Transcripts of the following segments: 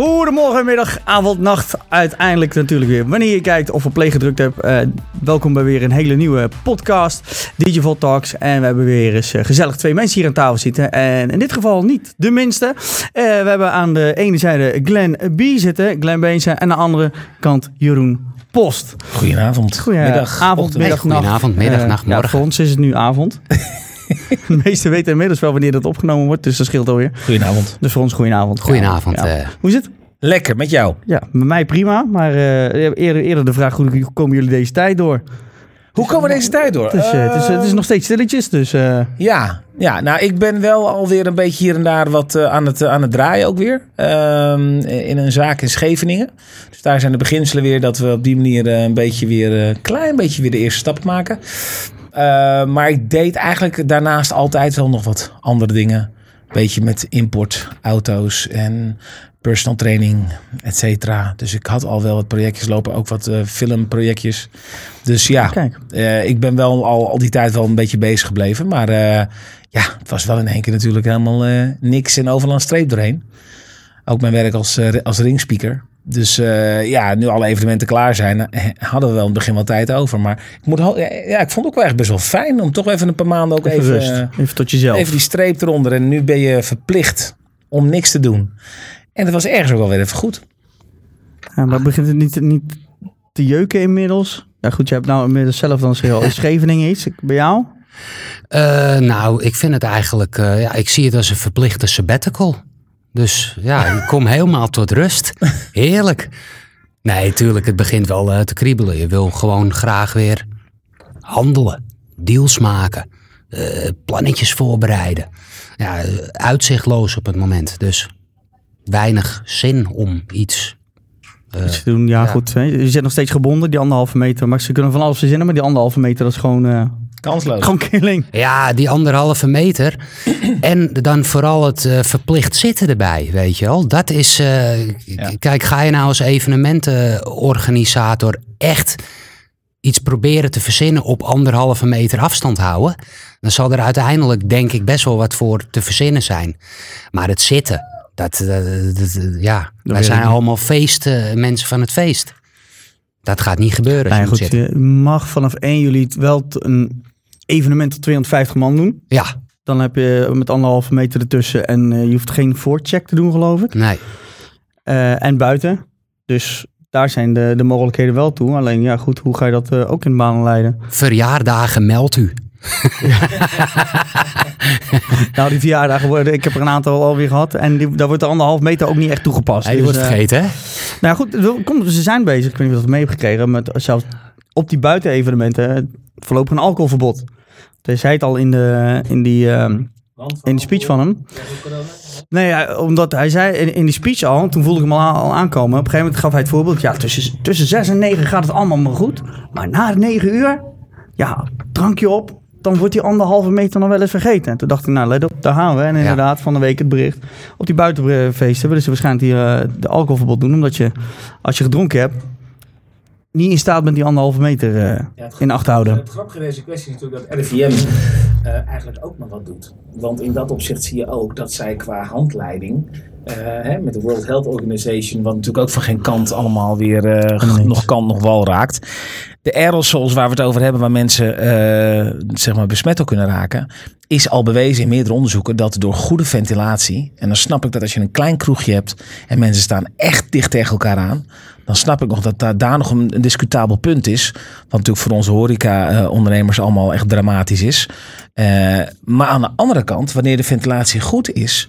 Goedemorgen, middag, avond, nacht. Uiteindelijk natuurlijk weer. Wanneer je kijkt of op play gedrukt hebt. eh, welkom bij weer een hele nieuwe podcast. Digital Talks. En we hebben weer eens eh, gezellig twee mensen hier aan tafel zitten. En in dit geval niet de minste. Eh, we hebben aan de ene zijde Glenn B zitten. Glenn Beense. En aan de andere kant Jeroen Post. Goedenavond. Goedenavond, avond, middag, nacht. goedenavond, middag, nacht, ja, morgen. voor ons is het nu avond. de meesten weten inmiddels wel wanneer dat opgenomen wordt. Dus dat scheelt alweer. Goedenavond. Dus voor ons goedenavond. Goedenavond. Ja. eh. Hoe is het? Lekker, met jou. Ja, met mij prima. Maar eh, eerder, eerder de vraag, hoe komen jullie deze tijd door? Hoe komen we deze tijd door? Het is, eh, het is, het is nog steeds stilletjes, dus... eh, Ja, ja, nou ik ben wel alweer een beetje hier en daar wat eh, aan, het, eh, aan het draaien ook weer. Ehm, in een zaak in Scheveningen. Dus daar zijn de beginselen weer dat we op die manier eh, een beetje weer, een klein beetje weer de eerste stap maken. Eh, maar ik deed eigenlijk daarnaast altijd wel nog wat andere dingen. Beetje met import, auto's en personal training, et cetera. Dus ik had al wel wat projectjes lopen, ook wat eh, filmprojectjes. Dus ja, Kijk, eh, ik ben wel al, al die tijd wel een beetje bezig gebleven. Maar eh, ja, het was wel in één keer natuurlijk helemaal niks en overal een streep doorheen. Ook mijn werk als, als ringspeaker. Dus ja, nu alle evenementen klaar zijn, hadden we wel in het begin wel tijd over. Maar ik, moet, ja, ik vond het ook wel echt best wel fijn om toch even een paar maanden ook even, even tot jezelf. even die streep eronder. En nu ben je verplicht om niks te doen. En dat was ergens ook wel weer even goed. Ja, maar begint het niet, niet te jeuken inmiddels? Ja goed, je hebt nou inmiddels zelf dan heel in Scheveningen iets. Bij jou? Eh, nou, ik vind het eigenlijk, eh, ja, ik zie het als een verplichte sabbatical. Dus ja, ik kom helemaal tot rust. Heerlijk. Nee, tuurlijk, het begint wel eh, te kriebelen. Je wil gewoon graag weer handelen, deals maken, eh, plannetjes voorbereiden. Ja, uitzichtloos op het moment. Dus weinig zin om iets. eh, Iets te doen, ja, ja. goed. Je zit nog steeds gebonden, die anderhalve meter. Maar ze kunnen van alles verzinnen, maar die anderhalve meter dat is gewoon, eh, Kansloos. gewoon killing. Ja, die anderhalve meter. En dan vooral het eh, verplicht zitten erbij, weet je wel. Dat is, eh, Ja. kijk, ga je nou als evenementenorganisator echt iets proberen te verzinnen op anderhalve meter afstand houden, dan zal er uiteindelijk denk ik best wel wat voor te verzinnen zijn. Maar het zitten, dat, eh, dat- dat- ja, wij zijn allemaal feesten, mensen van het feest. Dat gaat niet gebeuren. Nou ja, goed, je mag vanaf 1 juli wel een evenement tot 250 man doen. Ja, Dan heb je met anderhalve meter ertussen en eh, je hoeft geen voorcheck te doen, geloof ik. nee. Eh, en buiten. Dus daar zijn de, de mogelijkheden wel toe. Alleen ja, goed, hoe ga je dat eh, ook in banen leiden? Verjaardagen meldt u. Nou, die verjaardagen worden, ik heb er een aantal alweer gehad. En die, daar wordt de anderhalf meter ook niet echt toegepast. Hij Dus, wordt eh, vergeten, hè? Nou goed, kom, ze zijn bezig. Ik weet niet of je dat mee hebt gekregen. Met zelfs op die buitenevenementen eh, voorlopig een alcoholverbod. Hij zei het al in, de, in, die, ehm, in die speech van hem. Nee, ja, omdat hij zei in, in die speech al, toen voelde ik hem al aankomen. Op een gegeven moment gaf hij het voorbeeld. Ja, tussen, tussen 6 en 9 gaat het allemaal maar goed. Maar na 9 uur, ja, drankje op. Dan wordt die anderhalve meter nog wel eens vergeten. En toen dacht ik, nou let op, daar gaan we. En inderdaad, van de week het bericht. Op die buitenfeesten willen ze waarschijnlijk die, eh, de alcoholverbod doen. Omdat je, als je gedronken hebt, niet in staat bent die anderhalve meter eh, in acht te houden. Het grappige in deze kwestie is natuurlijk dat RIVM eh, eigenlijk ook nog wat doet. Want in dat opzicht zie je ook dat zij qua handleiding eh, hè, met de World Health Organization, wat natuurlijk ook van geen kant allemaal weer nog kant nog wal raakt. De aerosols waar we het over hebben, waar mensen zeg maar besmet ook kunnen raken, is al bewezen in meerdere onderzoeken dat door goede ventilatie, en dan snap ik dat als je een klein kroegje hebt en mensen staan echt dicht tegen elkaar aan, dan snap ik nog dat daar, daar nog een, discutabel punt is. Wat natuurlijk voor onze horeca-ondernemers allemaal echt dramatisch is. Eh, maar aan de andere kant, wanneer de ventilatie goed is,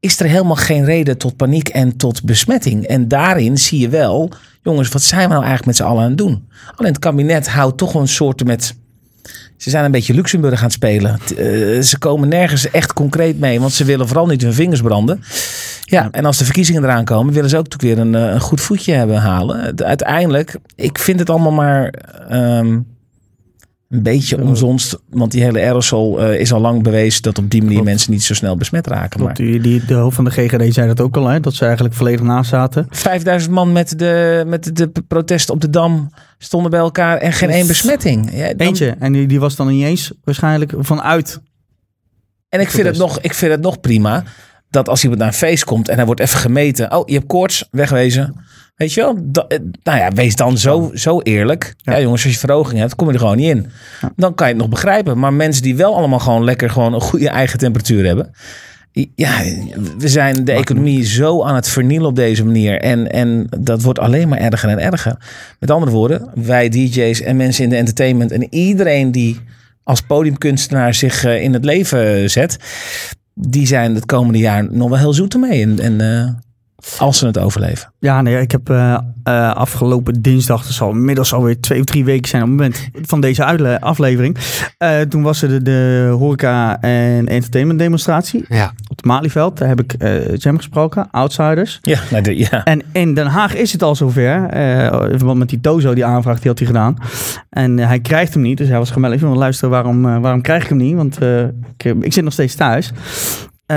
is er helemaal geen reden tot paniek en tot besmetting. En daarin zie je wel, jongens, wat zijn we nou eigenlijk met z'n allen aan het doen? Alleen het kabinet houdt toch een soort met. Ze zijn een beetje Luxemburg aan het spelen. Eh, ze komen nergens echt concreet mee, want ze willen vooral niet hun vingers branden. Ja, en als de verkiezingen eraan komen, willen ze ook natuurlijk weer een, eh, een goed voetje hebben halen. De- Uiteindelijk, ik vind het allemaal maar ehm, een beetje omzonst. Want die hele aerosol eh, is al lang bewezen dat op die manier Klopt. mensen niet zo snel besmet raken. Maar die, die, de hoofd van de GGD zei dat ook al, hè, dat ze eigenlijk volledig naast zaten. 5000 man met de, met de protesten op de Dam stonden bij elkaar en geen één besmetting. Ja, dan- Eentje. En die, die was dan niet eens waarschijnlijk vanuit. En ik vind, het Protest. nog, ik vind het nog prima dat als iemand naar een feest komt en hij wordt even gemeten. Oh, je hebt koorts, wegwezen. Weet je wel? Eh, nou ja, wees dan zo, zo eerlijk. Ja. jongens, als je verhoging hebt, kom je er gewoon niet in. Dan kan je het nog begrijpen. Maar mensen die wel allemaal gewoon lekker gewoon een goede eigen temperatuur hebben. Ja, we zijn de economie zo aan het vernielen op deze manier. En, en dat wordt alleen maar erger en erger. Met andere woorden, wij DJ's en mensen in de entertainment en iedereen die als podiumkunstenaar zich eh, in het leven zet, die zijn het komende jaar nog wel heel zoet ermee. En, en eh, als ze het overleven. Ja, nee, ik heb eh, eh, afgelopen dinsdag, dat zal inmiddels alweer twee of drie weken zijn op het moment van deze uitle- aflevering. Eh, toen was er de, de horeca en entertainment demonstratie Ja, op het Malieveld. Daar heb ik eh Jam gesproken, Outsiders. Ja, de- ja. En in Den Haag is het al zover. eh, in verband met die Tozo, die aanvraag, die had hij gedaan. En hij krijgt hem niet. Dus hij was gemeld. Ik wil luisteren, waarom, eh, waarom krijg ik hem niet? Want eh, ik, ik zit nog steeds thuis. Eh,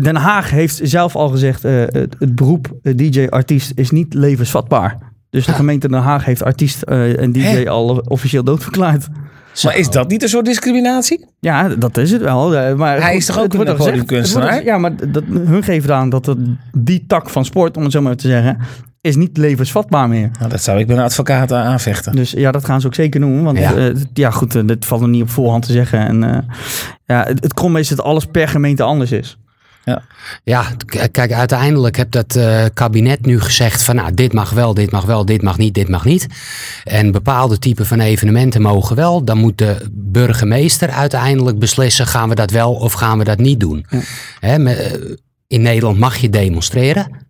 Den Haag heeft zelf al gezegd, eh, het, het beroep eh, DJ-artiest is niet levensvatbaar. Dus de gemeente Den Haag heeft artiest en DJ Hè? al officieel doodverklaard. Maar is dat niet een soort discriminatie? Ja, dat is het wel. Maar Hij is toch ook een podiumkunstenaar? al- Ja, maar dat, hun geven aan dat het, die tak van sport, om het zo maar te zeggen, is niet levensvatbaar meer. Nou, dat zou ik bij een advocaat eh, aanvechten. Dus ja, dat gaan ze ook zeker doen. Want Ja. ja, ja goed, eh, dit valt nog niet op voorhand te zeggen. En eh, ja, het, het krom is dat alles per gemeente anders is. ja k- kijk, uiteindelijk heeft dat eh, kabinet nu gezegd van nou, dit mag wel, dit mag wel, dit mag niet, dit mag niet. En bepaalde typen van evenementen mogen wel. Dan moet de burgemeester uiteindelijk beslissen, gaan we dat wel of gaan we dat niet doen. Hè, eh, in Nederland mag je demonstreren.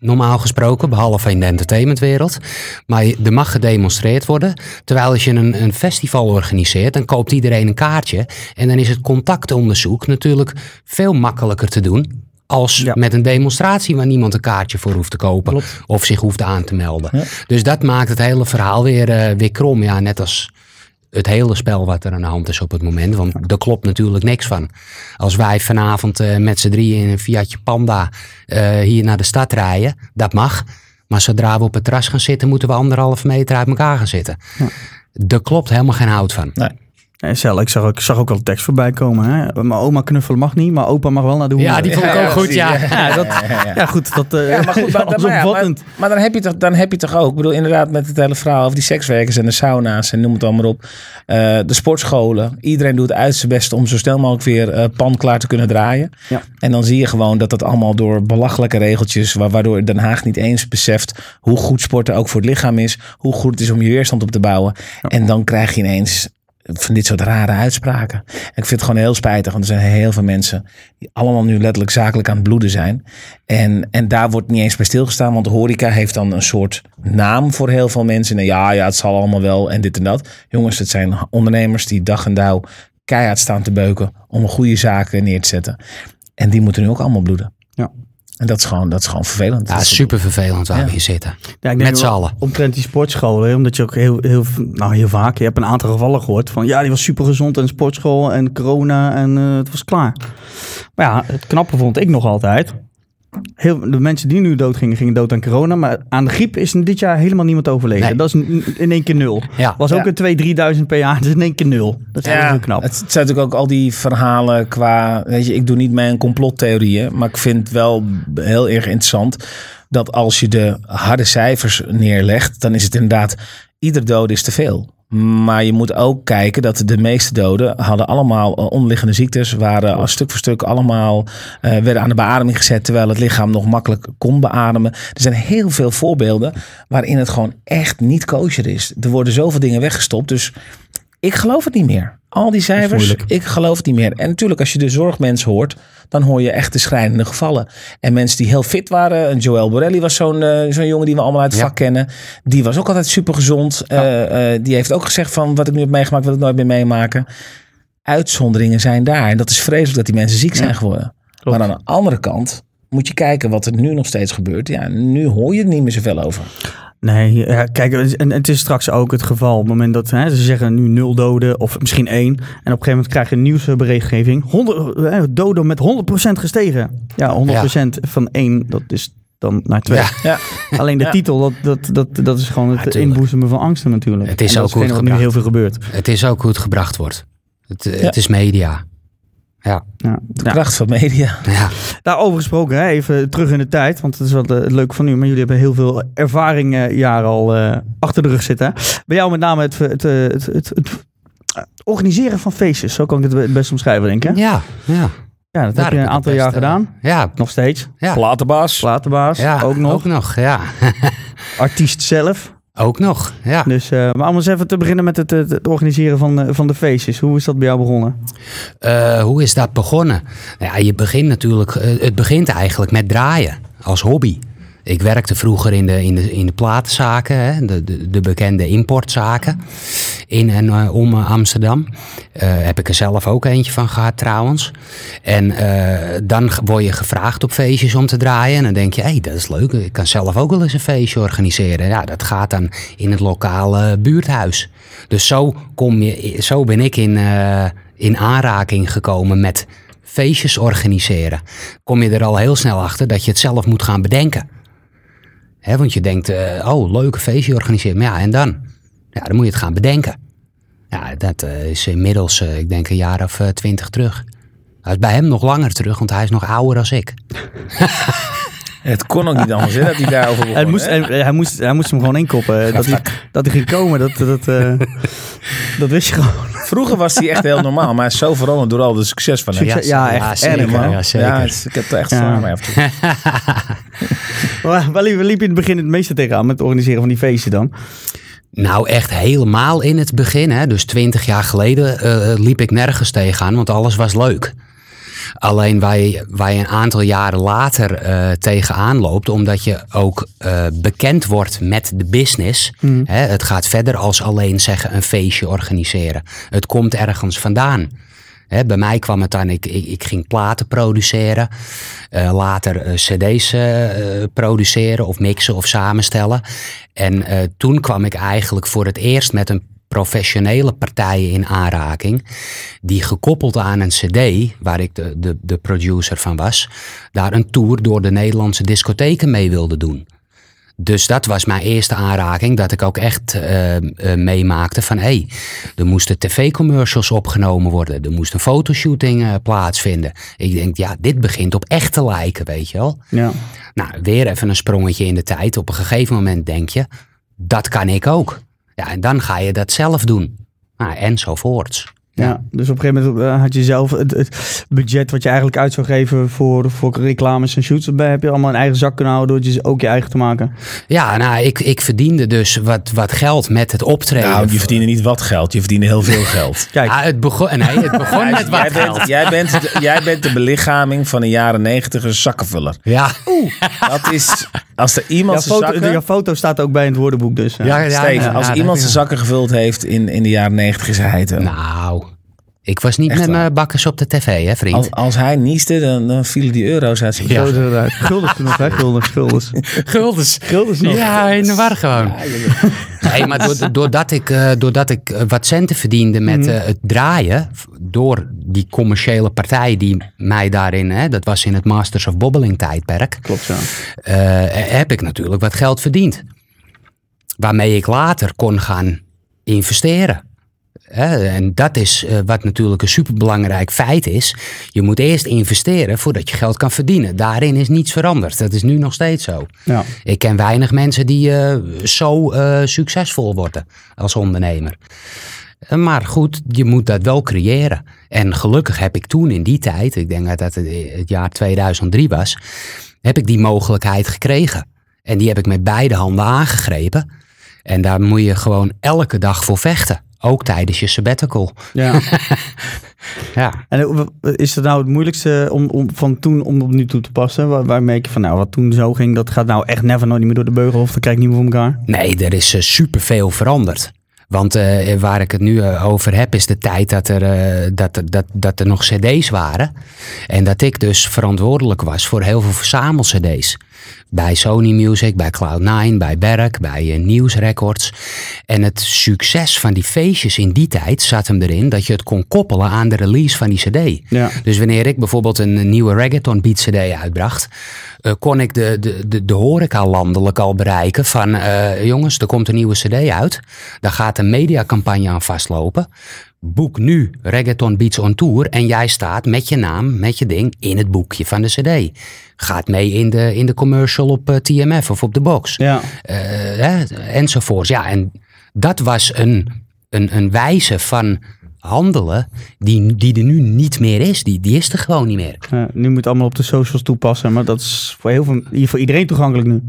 Normaal gesproken, behalve in de entertainmentwereld. Maar er mag gedemonstreerd worden. Terwijl als je een, een festival organiseert, dan koopt iedereen een kaartje. En dan is het contactonderzoek natuurlijk veel makkelijker te doen. Als Ja. met een demonstratie waar niemand een kaartje voor hoeft te kopen. Of zich hoeft aan te melden. Ja. Dus dat maakt het hele verhaal weer, eh, weer krom. Ja, net als het hele spel wat er aan de hand is op het moment. Want er klopt natuurlijk niks van. Als wij vanavond eh, met z'n drieën in een Fiatje Panda eh, hier naar de stad rijden, dat mag. Maar zodra we op het terras gaan zitten, moeten we anderhalve meter uit elkaar gaan zitten. Er klopt helemaal geen hout van. En Cel, ik zag, ook, ik zag ook wel tekst voorbij komen. Hè? Mijn oma knuffelen mag niet, maar opa mag wel naar de. Ja, die vond ik ook goed, ja. Ja, dat, ja, goed. Dat, eh Ja, maar goed, maar, alles maar, ja, maar, omvattend. maar dan, heb je toch, dan heb je toch ook, ik bedoel inderdaad met het hele verhaal over die sekswerkers en de sauna's en noem het allemaal op. Eh, de sportscholen, iedereen doet uit zijn best om zo snel mogelijk weer eh pan klaar te kunnen draaien. Ja. En dan zie je gewoon dat dat allemaal door belachelijke regeltjes, wa- waardoor Den Haag niet eens beseft hoe goed sporten ook voor het lichaam is, hoe goed het is om je weerstand op te bouwen. En dan krijg je ineens van dit soort rare uitspraken. En ik vind het gewoon heel spijtig, want er zijn heel veel mensen die allemaal nu letterlijk zakelijk aan het bloeden zijn. En, en daar wordt niet eens bij stilgestaan, want horeca heeft dan een soort naam voor heel veel mensen. En ja, ja, het zal allemaal wel en dit en dat. Jongens, het zijn ondernemers die dag en dauw keihard staan te beuken om goede zaken neer te zetten. En die moeten nu ook allemaal bloeden. En dat is gewoon, dat is gewoon vervelend. Ja, Dat is- super vervelend waar Ja. we hier zitten. Ja, ik Met z'n allen. Omtrent die sportscholen, omdat je ook heel, heel, nou, heel vaak, je hebt een aantal gevallen gehoord van ja, die was super gezond en sportschool en corona en eh, het was klaar. Maar ja, het knappe vond ik nog altijd. Heel, de mensen die nu dood gingen, gingen dood aan corona. Maar aan de griep is dit jaar helemaal niemand overleden. Nee. Dat is in één keer nul. Ja. Was ook Ja. een 2.000, 3.000 per jaar. Dat is in één keer nul. Dat is heel knap. Het, het zijn natuurlijk ook al die verhalen qua, weet je, ik doe niet mee aan complottheorieën, maar ik vind het wel heel erg interessant dat als je de harde cijfers neerlegt, dan is het inderdaad, ieder dood is te veel. Maar je moet ook kijken dat de meeste doden hadden allemaal eh, onderliggende ziektes, waren als stuk voor stuk allemaal eh, werden aan de beademing gezet, terwijl het lichaam nog makkelijk kon beademen. Er zijn heel veel voorbeelden waarin het gewoon echt niet kosher is. Er worden zoveel dingen weggestopt, dus ik geloof het niet meer. Al die cijfers, ik geloof het niet meer. En natuurlijk, als je de zorgmensen hoort, dan hoor je echt de schrijnende gevallen. En mensen die heel fit waren, Joël Borelli was zo'n eh, zo'n jongen die we allemaal uit het Ja. vak kennen. Die was ook altijd super gezond. die heeft ook gezegd van wat ik nu heb meegemaakt, wil ik nooit meer meemaken. Uitzonderingen zijn daar. En dat is vreselijk dat die mensen ziek zijn geworden. Klopt. Maar aan de andere kant moet je kijken wat er nu nog steeds gebeurt. Ja, nu hoor je er niet meer zoveel over. Nee, ja, kijk, en het is straks ook het geval. Op het moment dat hè, ze zeggen nu nul doden of misschien één. En op een gegeven moment krijg je een nieuwsberichtgeving. 100, eh, doden met 100% gestegen. Ja, 100% van één, dat is dan naar twee. Ja. Ja. Alleen de Ja. titel, dat, dat, dat, dat is gewoon het inboezemen van angsten natuurlijk. Het is En dat ook hetgene goed wat nu gebracht. heel veel gebeurt. Het is ook hoe het gebracht wordt. Het, Ja. het is media. Ja, Ja. De Ja. kracht van media. ja. Daarover gesproken, hè, even terug in de tijd. Want het is wel eh, het leuke van nu. Maar jullie hebben heel veel ervaring eh, jaren al eh, achter de rug zitten. Bij jou met name het, het, het, het, het, organiseren van feestjes. Zo kan ik het best omschrijven, denk ik. hè? ja, ja. Ja, dat Daar heb je heb een aantal jaar gedaan. Ja, Nog steeds. ja. Platenbaas. Platenbaas, ja, ook nog. Ook nog, ja. Artiest zelf. Ook nog, ja. Dus, eh, maar om eens even te beginnen met het, organiseren van, eh, van de feestjes. Hoe is dat bij jou begonnen? Eh, hoe is dat begonnen? Nou ja, je begint natuurlijk, het begint eigenlijk met draaien als hobby. Ik werkte vroeger in de, in de, in de platenzaken, hè, de, de, de bekende importzaken in en eh, om eh, Amsterdam. Eh, heb ik er zelf ook eentje van gehad trouwens. En dan word je gevraagd op feestjes om te draaien. En dan denk je, hé, hey, dat is leuk. Ik kan zelf ook wel eens een feestje organiseren. Ja, dat gaat dan in het lokale buurthuis. Dus zo, kom je, zo ben ik in, in aanraking gekomen met feestjes organiseren. Kom je er al heel snel achter dat je het zelf moet gaan bedenken. Want je denkt, eh, oh, leuk een feestje organiseren. Maar ja, en dan? Ja, dan moet je het gaan bedenken. Ja, dat eh, is inmiddels, eh, ik denk, een jaar of twintig terug. Dat is bij hem nog langer terug, want hij is nog ouder als ik. Het kon ook niet anders, hè, dat hij daarover begon. Hij moest, hij, hij moest, hij moest hem gewoon inkoppen. Dat hij, dat hij ging komen, dat, dat, eh, dat wist je gewoon. Vroeger was hij echt heel normaal, maar hij is zo veranderd door al de succes van hem. Succes. Ja, echt zeker. erg, ja, zeker. Ja, het is- ik heb er echt zwaar mee af. Waar, liep waar liep je in het begin het meeste tegenaan met het organiseren van die feesten dan? Nou, echt helemaal in het begin. Hè? Dus twintig jaar geleden eh, liep ik nergens tegenaan, want alles was leuk. Alleen waar je, waar je een aantal jaren later eh, tegenaan loopt, omdat je ook eh, bekend wordt met de business. Hè? Het gaat verder als alleen zeggen een feestje organiseren. Het komt ergens vandaan. Hè, bij mij kwam het dan, ik, ik, ik ging platen produceren, eh, later cd's produceren of mixen of samenstellen. En toen kwam ik eigenlijk voor het eerst met een professionele partij in aanraking, die gekoppeld aan een cd, waar ik de, de, de producer van was, daar een tour door de Nederlandse discotheken mee wilde doen. Dus dat was mijn eerste aanraking, dat ik ook echt eh, eh, meemaakte van hé, hey, er moesten tv-commercials opgenomen worden, er moest een fotoshooting eh, plaatsvinden. Ik denk, ja, dit begint op echt te lijken, weet je wel. Ja. Nou, weer even een sprongetje in de tijd. Op een gegeven moment denk je, dat kan ik ook. Ja, en dan ga je dat zelf doen. Nou, enzovoorts. Ja. dus op een gegeven moment eh, had je zelf het, het budget wat je eigenlijk uit zou geven voor, voor reclames en shoots. Daarbij heb je allemaal een eigen zak kunnen houden door het je ook je eigen te maken. Ja, nou, ik, ik verdiende dus wat, wat geld met het optreden. Nou, je verdiende niet wat geld, je verdiende heel veel geld. Kijk, Ja, het begon, nee, het begon met wat jij, geld. bent, jij, bent de, jij bent de belichaming van de jaren negentig een zakkenvuller. Ja, Dat is, als er iemand jouw zijn foto, zakken... foto staat ook bij in het woordenboek dus. eh. ja, ja, Steven, ja, als ja, iemand zijn zakken gevuld heeft in, in de jaren negentig is hij het. Nou, ik was niet Echt met waar. mijn bakkers op de tv, hè, vriend. Als, als hij nieste, dan, dan vielen die euro's uit zijn Ja. Eruit. Guldens nog, hè? Guldens, guldens. Guldens. Guldens nog. Ja, in de war gewoon. Nee, maar doord- doordat ik, eh, doordat ik eh, wat centen verdiende met eh, het draaien, door die commerciële partij die mij daarin, hè, dat was in het Masters of Bobbeling tijdperk, Klopt, ja. eh, heb ik natuurlijk wat geld verdiend. Waarmee ik later kon gaan investeren. En dat is eh, wat natuurlijk een superbelangrijk feit is. Je moet eerst investeren voordat je geld kan verdienen. Daarin is niets veranderd. Dat is nu nog steeds zo. ja. Ik ken weinig mensen die eh, zo eh, succesvol worden als ondernemer. Maar goed, je moet dat wel creëren. En gelukkig heb ik toen in die tijd, ik denk dat dat het het jaar 2003 was, heb ik die mogelijkheid gekregen. En die heb ik met beide handen aangegrepen. En daar moet je gewoon elke dag voor vechten. Ook tijdens je sabbatical. ja. Ja. En eh, is het nou het moeilijkste om, om, van toen om op nu toe te passen? Waar, waarmee ik van, nou, wat toen zo ging, dat gaat nou echt never nooit niet meer door de beugel of dat krijg ik niet meer voor elkaar? Nee, er is super superveel veranderd. Want eh, waar ik het nu eh, over heb, is de tijd dat er, eh, dat, er- dat, dat er nog cd's waren. En dat ik dus verantwoordelijk was voor heel veel verzamel-cd's. Bij Sony Music, bij Cloud9, bij Berk, bij News Records. En het succes van die feestjes in die tijd zat hem erin dat je het kon koppelen aan de release van die cd. Ja. Dus wanneer ik bijvoorbeeld een nieuwe reggaeton beat cd uitbracht, eh, kon ik de, de, de, de horeca landelijk al bereiken van eh, jongens, er komt een nieuwe cd uit. Daar gaat een mediacampagne aan vastlopen. Boek nu Reggaeton Beats on Tour en jij staat met je naam, met je ding in het boekje van de CD. Gaat mee in de, in de commercial op eh, TMF of op de box. Ja. Eh, hè, enzovoorts. Ja, en dat was een, een, een wijze van handelen die, die er nu niet meer is. Die, die is er gewoon niet meer. Ja, nu moet het allemaal op de socials toepassen, maar dat is voor, heel veel, voor iedereen toegankelijk nu.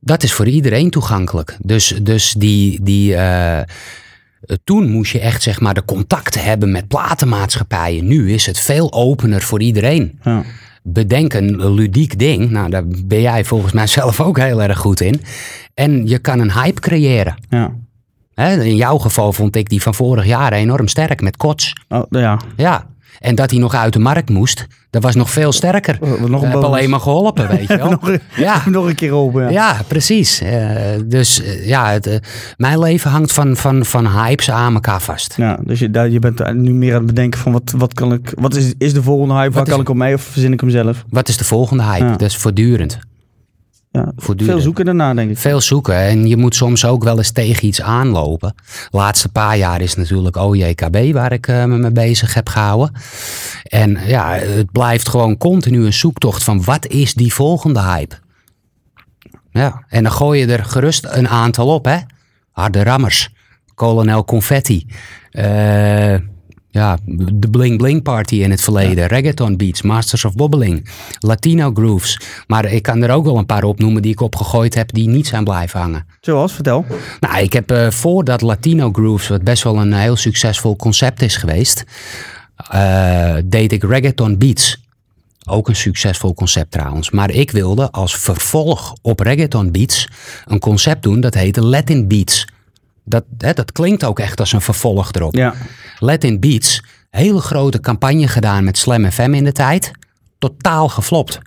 Dat is voor iedereen toegankelijk. Dus, dus die, die, eh, toen moest je echt zeg maar, de contacten hebben met platenmaatschappijen. Nu is het veel opener voor iedereen. Ja. Bedenk een ludiek ding. Nou, daar ben jij volgens mij zelf ook heel erg goed in. En je kan een hype creëren. Ja. Hè, in jouw geval vond ik die van vorig jaar enorm sterk met Kots. Oh, ja. Ja. En dat hij nog uit de markt moest, dat was nog veel sterker. Oh, wat nog We een hebben bonus. alleen maar geholpen, weet je wel. nog, een- Ja. nog een keer open. Ja. Ja, precies. Eh, dus eh, ja, het, eh, mijn leven hangt van, van, van hypes aan elkaar vast. Ja, dus je, daar, je bent nu meer aan het bedenken van wat, wat kan ik, wat is, is de volgende hype, waar is- kan ik op mee of verzin ik hem zelf? Wat is de volgende hype? Ja. Dat is voortdurend. Ja, veel zoeken daarna denk ik. Veel zoeken en je moet soms ook wel eens tegen iets aanlopen. laatste paar jaar is natuurlijk OJKB waar ik eh, me mee bezig heb gehouden. En ja, het blijft gewoon continu een zoektocht van wat is die volgende hype? Ja, en dan gooi je er gerust een aantal op, hè? Harde Rammers, Colonel Confetti, eh, ja, de Bling Bling Party in het verleden, Reggaeton Beats, Masters of Wobbling, Latino Grooves. Maar ik kan er ook wel een paar opnoemen die ik opgegooid heb die niet zijn blijven hangen. Zoals, vertel. Nou, ik heb eh voordat Latino Grooves, wat best wel een heel succesvol concept is geweest, eh, deed ik Reggaeton Beats. Ook een succesvol concept trouwens. Maar ik wilde als vervolg op Reggaeton Beats een concept doen dat heette Latin Beats. Dat, hè, dat klinkt ook echt als een vervolg erop. Ja. Latin Beats, hele grote campagne gedaan met Slam FM in de tijd. Totaal geflopt.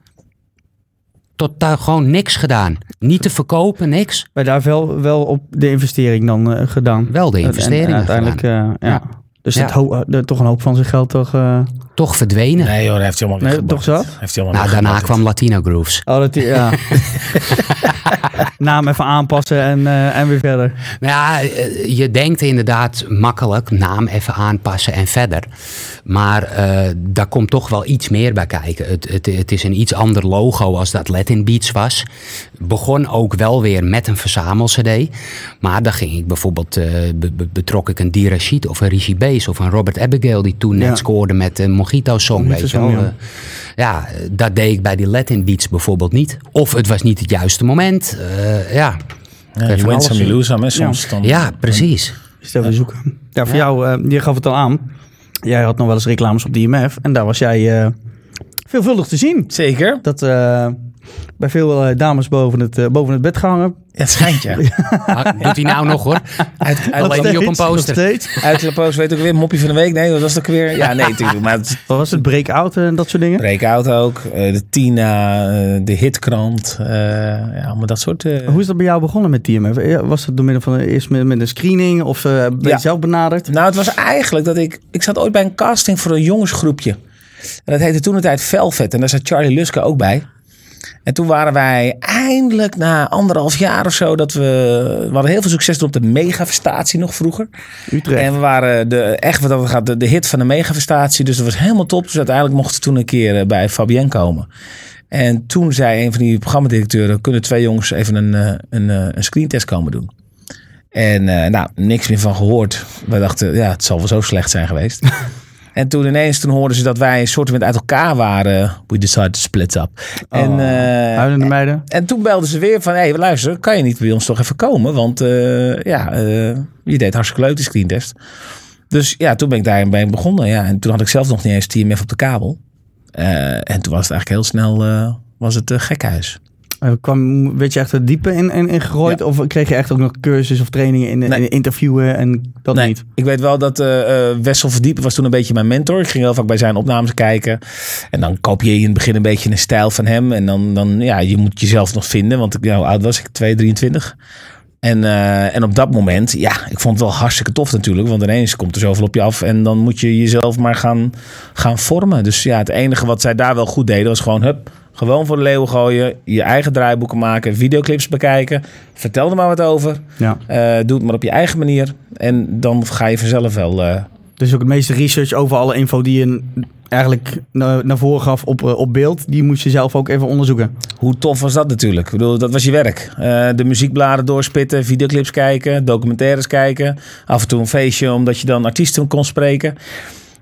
Totaal gewoon niks gedaan. Niet te verkopen, niks. Maar daar wel, wel op de investering dan eh, gedaan. Wel de En- en uiteindelijk, eh, ja. Ja. Dus Ja. het ho- de- toch een hoop van zijn geld toch... eh, Toch verdwenen. Nee joh, dat heeft hij allemaal Nee, toch zo? Heeft hij allemaal Nou, daarna kwam Latino Grooves. Oh, dat ja. Naam even aanpassen en, eh, en weer verder. Nou ja, eh, je denkt inderdaad makkelijk, naam even aanpassen en verder. Maar eh, daar komt toch wel iets meer bij kijken. Het, het, het is een iets ander logo als dat Latin Beats was. Begon ook wel weer met een verzamel-cd. Maar dan ging ik bijvoorbeeld, be- be- betrok ik een Dirashid of een Richie Bass of een Robert Abigail die toen net Ja. scoorde met een Mojito Song, Mojito weet je wel. Ja. Ja, dat deed ik bij die Latin Beats bijvoorbeeld niet. Of het was niet het juiste moment. Eh, ja, Ja, je wint some, you lose soms. Dan, ja precies. Het even zoeken. Ja, voor jou, eh, je gaf het al aan. Jij had nog wel eens reclames op de IMF. En daar was jij eh, veelvuldig te zien. Zeker. Dat eh, bij veel dames boven het, eh, boven het bed gehangen. Het schijnt ja. Ah, Doet hij nou nog hoor? Uit, Alleen niet op een poster. steeds. uit de post weet ook weer moppie van de week. Nee, wat was het ook weer? Ja, nee, natuurlijk. Maar het Wat was het? Breakout en dat soort dingen? Breakout ook. eh, de Tina, eh, de Hitkrant. eh ja, allemaal dat soort... Hoe is dat bij jou begonnen met TMF? Was het door middel van eerst met, met een screening of ben je Ja. zelf benaderd? Nou, het was eigenlijk dat ik... Ik zat ooit bij een casting voor een jongensgroepje. En dat heette toen de tijd Velvet. En daar zat Charlie Luske ook bij. En toen waren wij eindelijk na anderhalf jaar of zo... dat we... We hadden heel veel succes op de megafestatie nog vroeger. Utrecht. En we waren de, echt wat dat gaat, de, de hit van de megafestatie. Dus dat was helemaal top. Dus uiteindelijk mochten we toen een keer eh, bij Fabienne komen. En toen zei een van die programmadirecteuren... kunnen twee jongens even een, eh, een, eh, een screentest komen doen. En nou, niks meer van gehoord. We dachten, ja, het zal wel zo slecht zijn geweest. en toen ineens, toen hoorden ze dat wij een soort met uit elkaar waren. We decided to split up. En, eh, meiden. en toen belden ze weer van, hé, hey, luister, kan je niet bij ons toch even komen? Want eh, ja, eh, je deed hartstikke leuk die screentest. Dus ja, toen ben ik daarin begonnen. Ja. En toen had ik zelf nog niet eens TMF op de kabel. En toen was het eigenlijk heel snel was het gekhuis. Eh, kwam, werd je echt het diepe in, in, in gegooid? Of kreeg je echt ook nog cursus of trainingen in, Nee. in interviewen en dat nee, niet? ik weet wel dat eh, Wessel Verdiepen was toen een beetje mijn mentor. Ik ging heel vaak bij zijn opnames kijken. En dan kopieer je in het begin een beetje een stijl van hem. En dan, dan ja, je moet jezelf nog vinden. Want ik, hoe oud was ik? 2, 23. En, en op dat moment, ja, ik vond het wel hartstikke tof natuurlijk. Want ineens komt er zoveel op je af. En dan moet je jezelf maar gaan, gaan vormen. Dus ja, het enige wat zij daar wel goed deden was gewoon, hup, gewoon voor de leeuwen gooien. Je eigen draaiboeken maken, videoclips bekijken. Vertel er maar wat over. Ja. Eh, doe het maar op je eigen manier. En dan ga je vanzelf wel, Dus ook het meeste research over alle info die je eigenlijk naar, naar voren gaf op, eh, op beeld, die moest je zelf ook even onderzoeken. Hoe tof was dat natuurlijk? Ik bedoel, dat was je werk. De muziekbladen doorspitten, videoclips kijken, documentaires kijken. Af en toe een feestje omdat je dan artiesten kon spreken.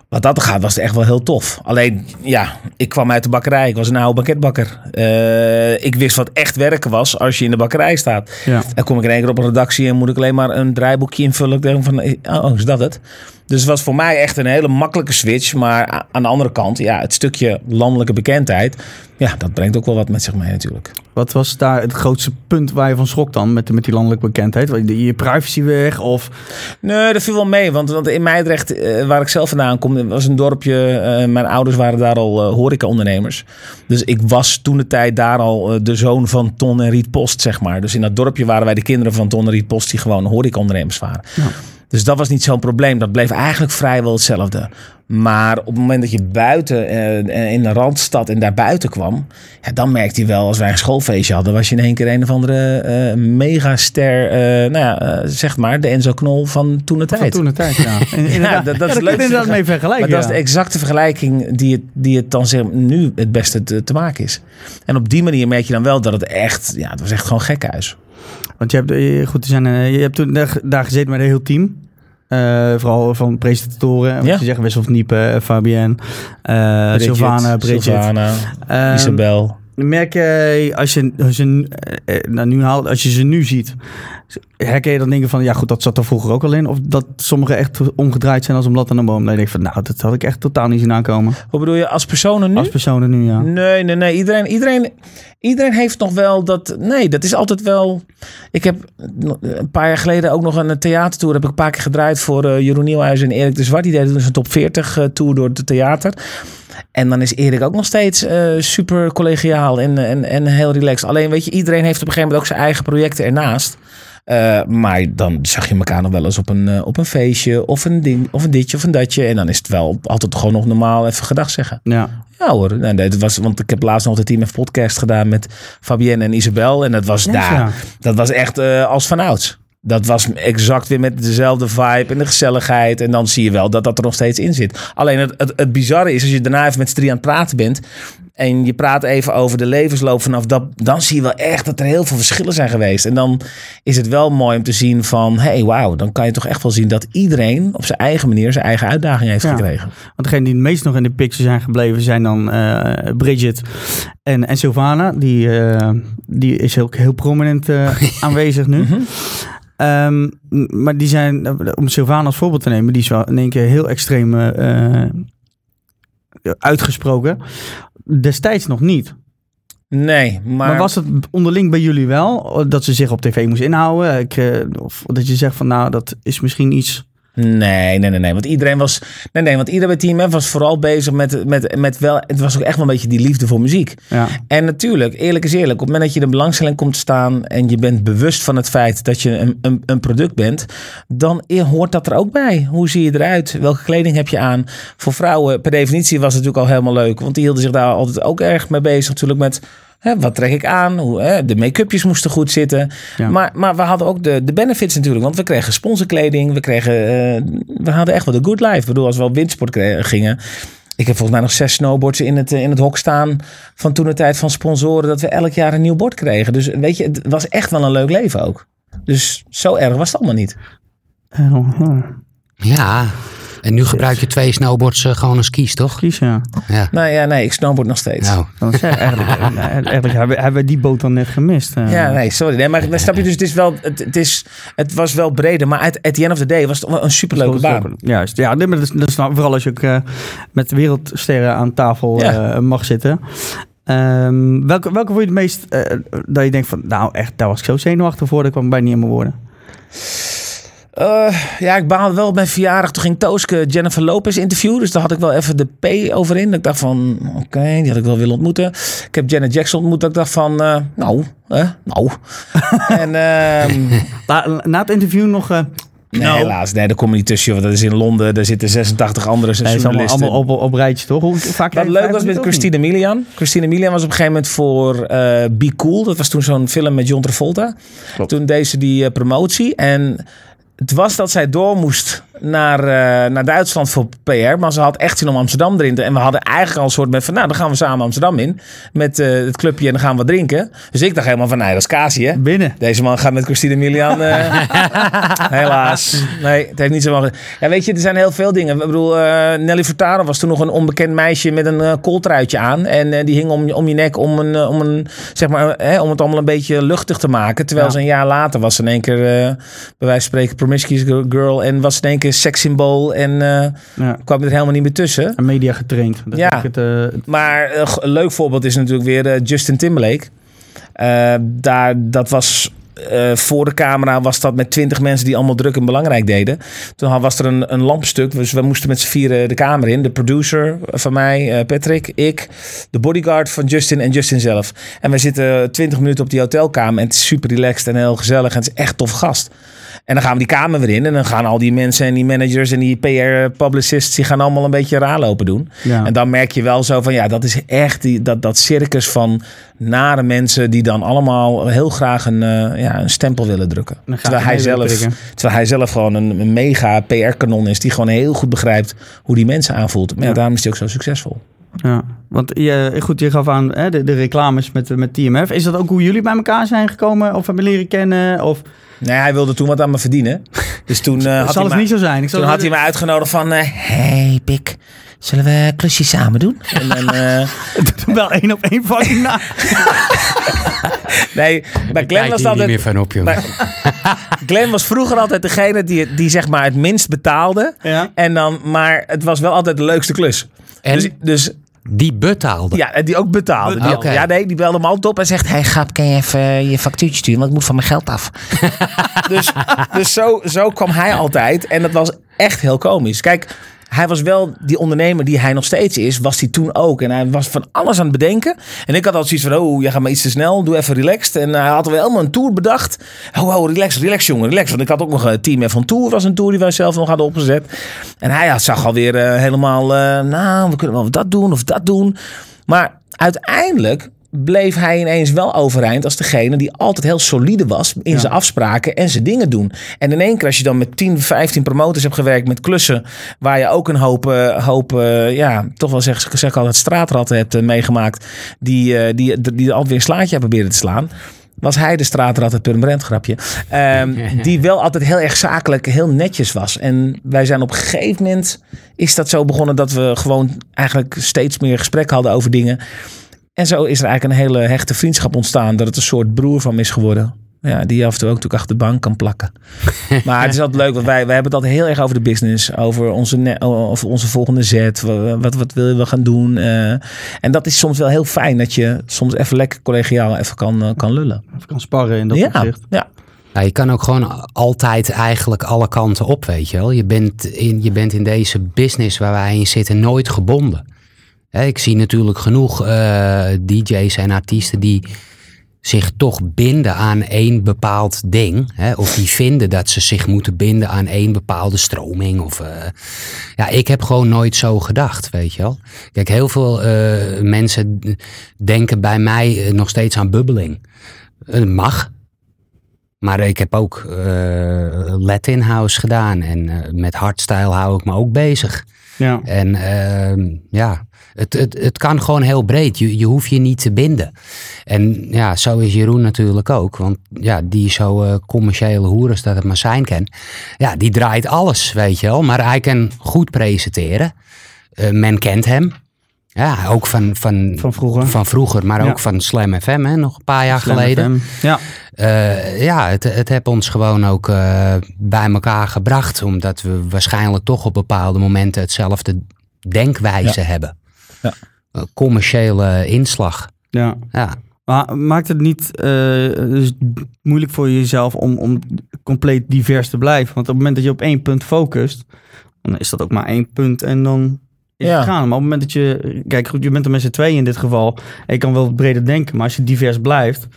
Wat dat gaat, was het echt wel heel tof. Alleen, ja, ik kwam uit de bakkerij. Ik was een oude banketbakker. Eh, ik wist wat echt werken was als je in de bakkerij staat. Ja. Dan kom ik in één keer op een redactie en moet ik alleen maar een draaiboekje invullen. Ik denk van, oh, is dat het? Dus het was voor mij echt een hele makkelijke switch. Maar aan de andere kant, ja, het stukje landelijke bekendheid. Ja, dat brengt ook wel wat met zich mee natuurlijk. Wat was daar het grootste punt waar je van schrok dan met, met die landelijke bekendheid? Je je privacy weg of... Nee, dat viel wel mee. Want, want in Meidrecht, eh, waar ik zelf vandaan kom, was een dorpje. eh, mijn ouders waren daar al horeca-ondernemers. Dus ik was toen de tijd daar al de zoon van Ton en Riet Post, zeg maar. Dus in dat dorpje waren wij de kinderen van Ton en Riet Post die gewoon horeca-ondernemers waren. Ja. Dus dat was niet zo'n probleem. Dat bleef eigenlijk vrijwel hetzelfde. Maar op het moment dat je buiten eh, in de randstad en daarbuiten kwam, ja, dan merkte je wel, als wij een schoolfeestje hadden, was je in één keer een of andere eh megaster, eh, nou ja, zeg maar, de Enzo Knol van toen de Van tijd. toen de tijd, ja. Dat- ja, dat is je leuk. inderdaad mee vergelijken. Maar dat is ja. de exacte vergelijking die het, die het dan zeg, nu het beste te, te maken is. En op die manier merk je dan wel dat het echt, ja, het was echt gewoon gekhuis. Want je hebt, eh, goed, er zijn, eh, je hebt toen daar, daar gezeten met een heel team. Eh, vooral van presentatoren. Wat Ja. je zegt, Wessel van Niepen, Fabienne, Bridget, Sylvana, Bridget. Sylvana, Ehm, Isabel. Merk je, als je, als je, eh, eh, nou, nu haalt, als je ze nu ziet, herken je dan dingen van, ja goed, dat zat er vroeger ook al in? Of dat sommige echt omgedraaid zijn als een blad aan een boom? Dan denk ik van, nou, dat had ik echt totaal niet zien aankomen. Hoe bedoel je, als personen nu? Als personen nu, ja. Nee, nee, nee. Iedereen, iedereen, iedereen heeft nog wel dat. Nee, dat is altijd wel. Ik heb een paar jaar geleden ook nog een theatertour. Heb ik een paar keer gedraaid voor eh, Jeroen Nieuwhuis en Erik de Zwart. Die deden dus een top 40 eh, tour door het theater. En dan is Erik ook nog steeds eh, super collegiaal en, en, en heel relaxed. Alleen weet je, iedereen heeft op een gegeven moment ook zijn eigen projecten ernaast. Eh, maar dan zag je elkaar nog wel eens op een, eh, op een feestje of een, ding, of een ditje of een datje. En dan is het wel altijd gewoon nog normaal even gedag zeggen. Ja, Ja hoor, nee, nee, dat was, want ik heb laatst nog de Team F podcast gedaan met Fabienne en Isabel. En dat was Ja, daar, ja. dat was echt eh, als vanouds. Dat was exact weer met dezelfde vibe en de gezelligheid. En dan zie je wel dat dat er nog steeds in zit. Alleen het, het, het bizarre is, als je daarna even met z'n drie aan het praten bent... en je praat even over de levensloop vanaf dat... dan zie je wel echt dat er heel veel verschillen zijn geweest. En dan is het wel mooi om te zien van... hé, hey, wauw, dan kan je toch echt wel zien dat iedereen... op zijn eigen manier zijn eigen uitdaging heeft Ja. gekregen. want degene die het meest nog in de picture zijn gebleven zijn dan eh, Bridget en, en Sylvana. Die, eh, die is ook heel prominent eh, aanwezig nu. Mhm. M- maar die zijn, om Sylvana als voorbeeld te nemen, die is wel in één keer heel extreem eh, eh, uitgesproken. Destijds nog niet. Nee, Maar, maar... was het onderling bij jullie wel? Dat ze zich op tv moest inhouden? Ik, eh, of dat je zegt van nou, dat is misschien iets... Nee, nee, nee, nee. Want iedereen was. Nee, nee, want iedereen bij Team F was vooral bezig met, met, met wel. Het was ook echt wel een beetje die liefde voor muziek. Ja, En natuurlijk, eerlijk is eerlijk, op het moment dat je de belangstelling komt te staan en je bent bewust van het feit dat je een, een, een product bent, dan hoort dat er ook bij. Hoe zie je eruit? Welke kleding heb je aan? Voor vrouwen, per definitie, was het natuurlijk al helemaal leuk, want die hielden zich daar altijd ook erg mee bezig, natuurlijk met. Hè, wat trek ik aan? Hoe, hè, de make-upjes moesten goed zitten. Ja. Maar, maar we hadden ook de, de benefits natuurlijk. Want we kregen sponsorkleding. We, kregen, eh, we hadden echt wel de good life. Ik bedoel, als we op windsport gingen. Ik heb volgens mij nog zes snowboards in het, eh, in het hok staan. Van toen de tijd van sponsoren. Dat we elk jaar een nieuw bord kregen. Dus weet je, het was echt wel een leuk leven ook. Dus zo erg was het allemaal niet. Eh, oh, Ja, en nu gebruik je twee snowboards eh, gewoon als kies, toch? kies ja. Ja. Nou ja, nee, ik snowboard nog steeds. Nou, Dan zeg, eigenlijk, eh, eigenlijk hebben, hebben we die boot dan net gemist. eh. Ja, nee, sorry. Nee, maar dan snap je dus, het, is wel, het, het, is, het was wel breder. Maar at, at the end of the day was het wel een superleuke baan. Juist, ja, nee, maar dat, is- dat is nou vooral als je ook eh, met wereldsterren aan tafel Ja. eh, mag zitten. Ehm, welke, welke vond je het meest eh, dat je denkt van, nou echt, daar was ik zo zenuwachtig voor, dat kwam bijna niet in mijn woorden. Eh, ja, ik baalde wel op mijn verjaardag. Toen ging Tooske Jennifer Lopez interviewen. Dus daar had ik wel even de P over in. Ik dacht van, oké, die had ik wel willen ontmoeten. Ik heb Janet Jackson ontmoet. Dat ik dacht van, eh, nou, nou. en ehm, Na, na het interview nog, eh nee, Nou. helaas, nee, daar kom je niet tussen. Want dat is in Londen. Daar zitten 86 andere allemaal, journalisten. allemaal op, op rijtje, toch? Hoe vaak Wat leuk was met Christine Milian. Christine Milian was op een gegeven moment voor eh Be Cool. Dat was toen zo'n film met John Travolta. Klopt. Toen deed ze die promotie. En het was dat zij door moest naar, eh, naar Duitsland voor PR. Maar ze had echt zin om Amsterdam erin te... En we hadden eigenlijk al een soort met van... Nou, dan gaan we samen Amsterdam in. Met eh, het clubje en dan gaan we drinken. Dus ik dacht helemaal van... Nee, dat is Kasi, hè? Binnen. Deze man gaat met Christine Milian. eh, helaas. Nee, het heeft niet zo lang. Ja, weet je, er zijn heel veel dingen. Ik bedoel, Nelly Furtado was toen nog een onbekend meisje met een kooltruitje aan. En die hing om, je- om je nek om, een, om, een, zeg maar, hè, om het allemaal een beetje luchtig te maken. Terwijl Ja. ze een jaar later was in één keer, bij wijze van spreken, promiscuous girl. En was in één keer sekssymbool. En eh, Ja. kwam er helemaal niet meer tussen. En media getraind. Dat Ja. het, eh, het- Maar eh, een leuk voorbeeld is natuurlijk weer Justin Timberlake. Daar, dat was voor de camera was dat met twintig mensen die allemaal druk en belangrijk deden. Toen was er een, een lampstuk, dus we moesten met z'n vieren de kamer in. De producer van mij, Patrick, ik, de bodyguard van Justin en Justin zelf. En we zitten twintig minuten op die hotelkamer en het is super relaxed en heel gezellig en het is echt tof gast. En dan gaan we die kamer weer in en dan gaan al die mensen en die managers en die PR-publicists, die gaan allemaal een beetje raar lopen doen. ja. En dan merk je wel zo van ja, dat is echt die, dat, dat circus van nare mensen die dan allemaal heel graag een, eh, ja, een stempel willen drukken. Terwijl hij zelf, terwijl hij zelf gewoon een, een mega PR-kanon is die gewoon heel goed begrijpt hoe die mensen aanvoelt. Maar Ja. daarom is hij ook zo succesvol. Ja, want je, goed, je gaf aan hè, de, de reclames met, met TMF. Is dat ook hoe jullie bij elkaar zijn gekomen of hebben leren kennen? Of Nee, hij wilde toen wat aan me verdienen. Dus toen, eh, had, zal hij het niet zo zijn? Ik zal toen had hij me uitgenodigd van... eh, hey Pik, zullen we een klusje samen doen? En dan, eh, Doe wel één op één fucking na. nee, bij Glenn was het niet meer van op, jongen. Glenn was vroeger altijd degene die, die zeg maar het minst betaalde. Ja. En dan, maar het was wel altijd de leukste klus. En Dus, dus die betaalde. ja, en die ook betaalde. Die. Ja, nee, die belde me altijd op en zegt... Hey Gap, kan je even je factuurtje sturen? Want ik moet van mijn geld af. dus dus zo, zo kwam hij altijd. En dat was echt heel komisch. Kijk, hij was wel die ondernemer die hij nog steeds is. Was hij toen ook. En hij was van alles aan het bedenken. En ik had altijd zoiets van... Oh, jij gaat maar iets te snel. Doe even relaxed. En hij had wel helemaal een tour bedacht. Oh, oh, relax, relax jongen, relax. Want ik had ook nog een team van Tour. was een tour die wij zelf nog hadden opgezet. En hij had, zag alweer eh, helemaal... eh, nou, we kunnen wel dat doen of dat doen. Maar uiteindelijk bleef hij ineens wel overeind als degene die altijd heel solide was in zijn afspraken en zijn dingen doen. En in één keer als je dan met 10, 15 promotors hebt gewerkt met klussen waar je ook een hoop, eh, hoop eh, ja, toch wel zeg, zeg ik altijd straatratten hebt eh, meegemaakt die, die, die, die altijd weer een slaatje hebben proberen te slaan. Was hij de straatrat, het Purmerend grapje. ehm, die wel altijd heel erg zakelijk, heel netjes was. En wij zijn op een gegeven moment is dat zo begonnen dat we gewoon eigenlijk steeds meer gesprek hadden over dingen. En zo is er eigenlijk een hele hechte vriendschap ontstaan. Dat het een soort broer van me is geworden. Ja, die je af en toe ook natuurlijk achter de bank kan plakken. Maar het is altijd leuk, want wij, wij hebben het altijd heel erg over de business. Over onze, over onze volgende zet. Wat, wat, willen we gaan doen. eh. en dat is soms wel heel fijn. Dat je soms even lekker collegiaal even kan, eh, kan lullen. Of kan sparren in dat ja, opzicht. ja, Ja, je kan ook gewoon altijd eigenlijk alle kanten op, weet je wel. Je bent in, je bent in deze business waar wij in zitten nooit gebonden. Ik zie natuurlijk genoeg eh, DJ's en artiesten die zich toch binden aan één bepaald ding. Hè, of die vinden dat ze zich moeten binden aan één bepaalde stroming. Of, eh, ja, ik heb gewoon nooit zo gedacht, weet je wel. Kijk, heel veel eh, mensen denken bij mij nog steeds aan bubbeling. Het mag, maar ik heb ook eh Latin House gedaan en met hardstyle hou ik me ook bezig. Ja. En ehm, ja, het, het, het kan gewoon heel breed. Je, je hoeft je niet te binden. En ja, zo is Jeroen natuurlijk ook. Want ja, die zo eh, commerciële hoeres dat het maar zijn kan. Ja, die draait alles, weet je wel. Maar hij kan goed presenteren. Eh, men kent hem. Ja, ook van, van, Van vroeger. van vroeger, maar Ja. ook van Slam FM, hè, nog een paar jaar Slam geleden. FM. Ja. Eh, ja, het, het heeft ons gewoon ook bij elkaar gebracht. Omdat we waarschijnlijk toch op bepaalde momenten hetzelfde denkwijze hebben. Ja. Een commerciële inslag. ja. Ja. Maar maakt het niet eh, dus moeilijk voor jezelf om, om compleet divers te blijven? Want op het moment dat je op één punt focust, dan is dat ook maar één punt en dan is Ja. het gaan. Maar op het moment dat je, kijk goed, je bent er met z'n tweeën in dit geval, en je kan wel breder denken, maar als je divers blijft,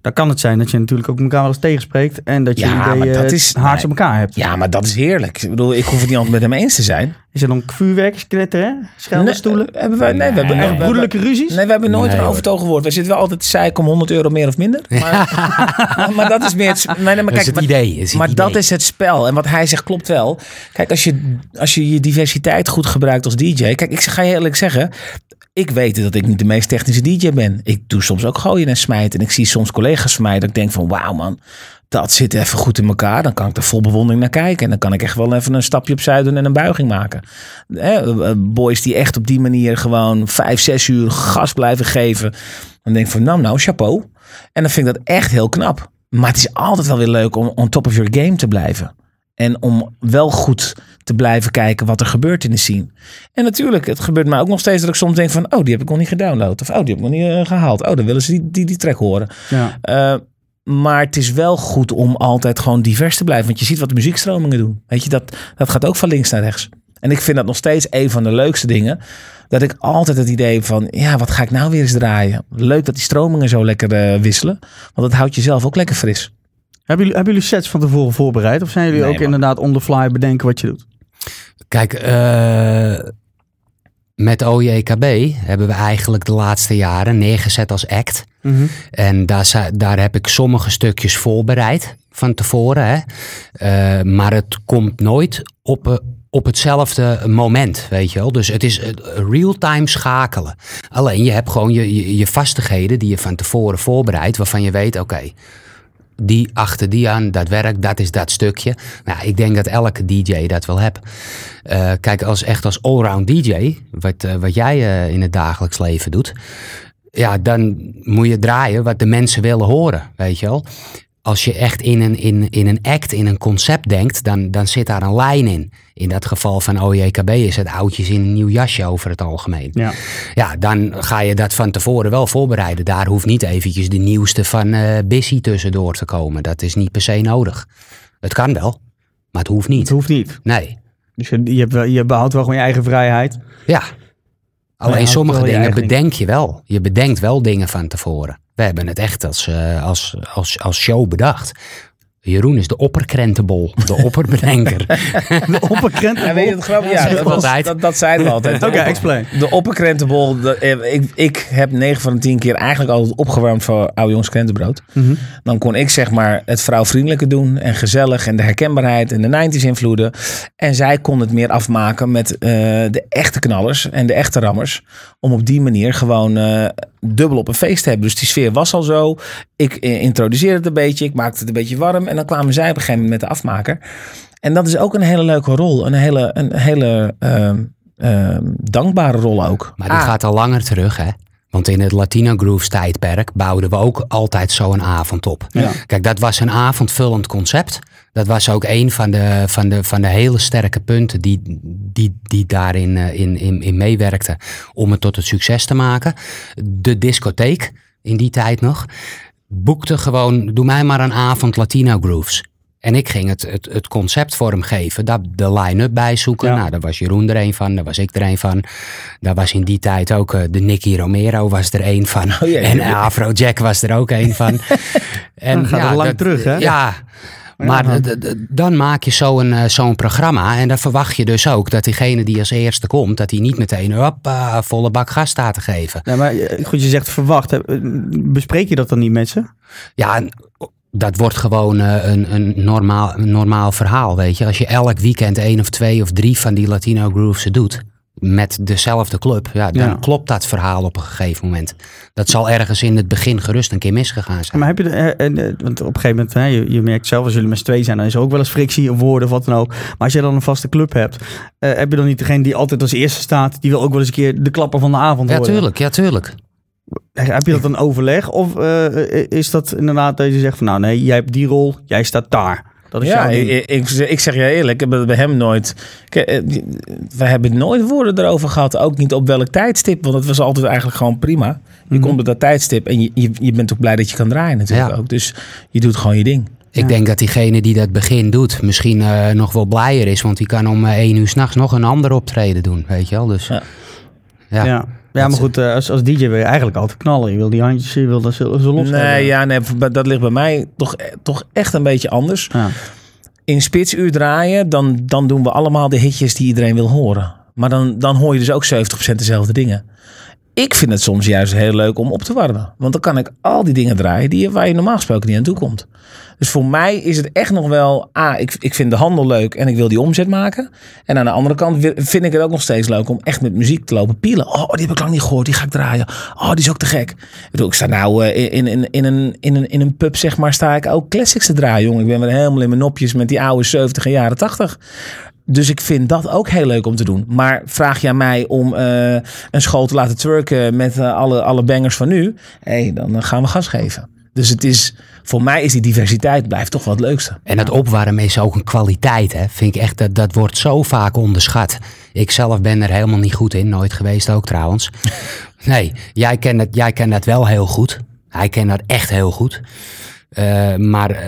dan kan het zijn dat je natuurlijk ook elkaar wel eens tegenspreekt en dat je Ja, maar ideeën dat is- haaks nee. op elkaar hebt. ja, maar dat is heerlijk. Ik bedoel, ik hoef het niet altijd met hem eens te zijn. Is er dan vuurwerkskletteren? Scheldenstoelen? Nee, hebben wij, nee, we hebben, Echt broederlijke ruzies? Nee, we hebben nooit Nee, een overtogen woord. We zitten wel altijd te zeiken om 100 euro meer of minder. Maar, maar dat is meer het... Nee, nee, maar Dat kijk, is het maar- idee. Is het maar idee. dat is het spel. En wat hij zegt klopt wel. Kijk, als je als je, je diversiteit goed gebruikt als DJ. Kijk, ik ga je eerlijk zeggen. Ik weet dat ik niet de meest technische DJ ben. Ik doe soms ook gooien en smijten. En ik zie soms collega's van mij dat ik denk van wauw man. Dat zit even goed in elkaar. Dan kan ik er vol bewondering naar kijken. En dan kan ik echt wel even een stapje opzij doen en een buiging maken. Eh, boys die echt op die manier gewoon vijf, zes uur gas blijven geven. Dan denk ik van nou, nou, chapeau. En dan vind ik dat echt heel knap. Maar het is altijd wel weer leuk om on top of your game te blijven. En om wel goed te blijven kijken wat er gebeurt in de scene. En natuurlijk, het gebeurt mij ook nog steeds dat ik soms denk van... oh, die heb ik nog niet gedownload. Of oh, die heb ik nog niet eh, gehaald. Oh, dan willen ze die, die, die track horen. Ja. Eh, maar het is wel goed om altijd gewoon divers te blijven. Want je ziet wat de muziekstromingen doen. Weet je, dat, dat gaat ook van links naar rechts. En ik vind dat nog steeds een van de leukste dingen. Dat ik altijd het idee heb van, ja, wat ga ik nou weer eens draaien? Leuk dat die stromingen zo lekker eh, wisselen. Want dat houdt jezelf ook lekker fris. Hebben, jullie, hebben jullie sets van tevoren voorbereid? Of zijn jullie Nee, ook man. inderdaad on the fly bedenken wat je doet? Kijk, eh, met OJKB hebben we eigenlijk de laatste jaren neergezet als act. En daar, daar heb ik sommige stukjes voorbereid van tevoren. Hè. Eh, maar het komt nooit op, eh, op hetzelfde moment, weet je wel. Dus het is real-time schakelen. Alleen je hebt gewoon je, je, je vastigheden die je van tevoren voorbereidt... waarvan je weet, oké, die achter die aan, dat werkt, dat is dat stukje. Nou, ik denk dat elke DJ dat wel hebt. Eh, kijk, als echt als allround DJ, wat, eh, wat jij eh, in het dagelijks leven doet, ja, dan moet je draaien wat de mensen willen horen, weet je wel. Als je echt in een, in, in een act, in een concept denkt, dan, dan zit daar een lijn in. In dat geval van OJKB is het oudjes in een nieuw jasje over het algemeen. Ja. Ja, dan ga je dat van tevoren wel voorbereiden. Daar hoeft niet eventjes de nieuwste van eh Bissy tussendoor te komen. Dat is niet per se nodig. Het kan wel, maar het hoeft Het niet. hoeft niet. Nee. Dus je, je, hebt wel, je behoudt wel gewoon je eigen vrijheid. Ja. Alleen sommige je dingen bedenk je wel. Je bedenkt wel dingen van tevoren. We hebben het echt als, eh, als, als, als show bedacht. Jeroen is de opperkrentenbol, de opperbedenker. De opperkrent. Ja, weet je het? Ja, dat, was- dat, dat zeiden we altijd. Oké, explain. De opperkrentenbol. de- eh, ik, ik heb 9 van de 10 keer eigenlijk altijd opgewarmd voor oude jongens krentenbrood. Mhm. Dan kon ik zeg maar het vrouwvriendelijke doen en gezellig en de herkenbaarheid en de 90s invloeden. En zij kon het meer afmaken met eh, de echte knallers en de echte rammers. Om op die manier gewoon eh, dubbel op een feest te hebben. Dus die sfeer was al zo. Ik introduceerde het een beetje, ik maakte het een beetje warm. En dan kwamen zij op een gegeven moment met de afmaker. En dat is ook een hele leuke rol. Een hele, een hele ehm, ehm, dankbare rol ook. Maar die Ah, gaat al langer terug, hè? Want in het Latino Grooves tijdperk bouwden we ook altijd zo'n avond op. Ja. Kijk, dat was een avondvullend concept. Dat was ook een van de, van de, van de hele sterke punten die, die, die daarin eh, in, in, in meewerkten om het tot het succes te maken. De discotheek, in die tijd nog, boekte gewoon, doe mij maar een avond Latino Grooves. En ik ging het, het, het concept vormgeven, daar de line-up bijzoeken. Ja. Nou, daar was Jeroen er een van, daar was ik er een van. Daar was in die tijd ook eh, de Nicky Romero was er een van. Oh, en. Afro Jack was er ook een van. en Dan gaat lang terug, hè? Ja, maar Ja. dan maak je zo'n eh, zo'n programma en dan verwacht je dus ook dat diegene die als eerste komt, dat hij niet meteen hoppa, volle bak gas staat te geven. Ja, maar eh, goed, je zegt verwacht. hè. Eh, Bespreek je dat dan niet met ze? Ja, en dat wordt gewoon een, een, normaal, een normaal verhaal, weet je. Als je elk weekend één of twee of drie van die Latino Grooves doet, met dezelfde club, ja, dan Ja. klopt dat verhaal op een gegeven moment. Dat zal ergens in het begin gerust een keer misgegaan zijn. Maar heb je, de, eh, eh, eh, want op een gegeven moment, hè, je, je merkt zelf als jullie met z'n twee zijn, dan is er ook wel eens frictie of woorden of wat dan ook. Maar als je dan een vaste club hebt, heb je dan niet degene die altijd als eerste staat, die wil ook wel eens een keer de klapper van de avond Ja, worden? tuurlijk, ja, tuurlijk. Heb je dat dan overleg? Of is dat inderdaad dat je zegt van nou nee, jij hebt die rol, jij staat daar. Dat is Ja, jouw ik, ik, ik zeg je eerlijk, ik heb het bij hem nooit. Kijk, eh, We hebben nooit woorden erover gehad. Ook niet op welk tijdstip. Want het was altijd eigenlijk gewoon prima. Je Mhm. komt op dat tijdstip en je, je, je bent ook blij dat je kan draaien natuurlijk Ja. ook. Dus je doet gewoon je ding. Ik Ja. denk dat diegene die dat begin doet, misschien eh, nog wel blijer is. Want die kan om eh, één uur s'nachts nog een ander optreden doen, weet je wel. Dus Ja. ja. Ja. Maar goed, eh, als, als DJ wil je eigenlijk altijd knallen. Je wil die handjes, je wil dat ze, ze los Nee, ja, nee, dat ligt bij mij toch, toch echt een beetje anders. Ja. in spitsuur draaien, dan, dan doen we allemaal de hitjes die iedereen wil horen. Maar dan, dan hoor je dus ook 70% dezelfde dingen. Ik vind het soms juist heel leuk om op te warmen. Want dan kan ik al die dingen draaien die, waar je normaal gesproken niet aan toe komt. Dus voor mij is het echt nog wel... Ah, ik, ik vind de handel leuk en ik wil die omzet maken. En aan de andere kant vind ik het ook nog steeds leuk om echt met muziek te lopen pielen. Oh, die heb ik lang niet gehoord. Die ga ik draaien. Oh, die is ook te gek. Ik bedoel, ik sta nou eh, in, in, in, een, in, een, in een pub, zeg maar, sta ik ook classics te draaien, jongen. Ik ben weer helemaal in mijn nopjes met die oude 70 en jaren 80. Dus ik vind dat ook heel leuk om te doen. Maar vraag aan mij om eh, een school te laten twerken met eh, alle, alle bangers van nu. Hé, dan gaan we gas geven. Dus het is, voor mij is die diversiteit blijft toch wel het leukste. En het opwarmen is ook een kwaliteit, hè. Vind ik echt, dat, dat wordt zo vaak onderschat. Ik zelf ben er helemaal niet goed in, nooit geweest ook trouwens. Nee, jij kent het, jij kent dat wel heel goed. Hij kent dat echt heel goed. Eh, maar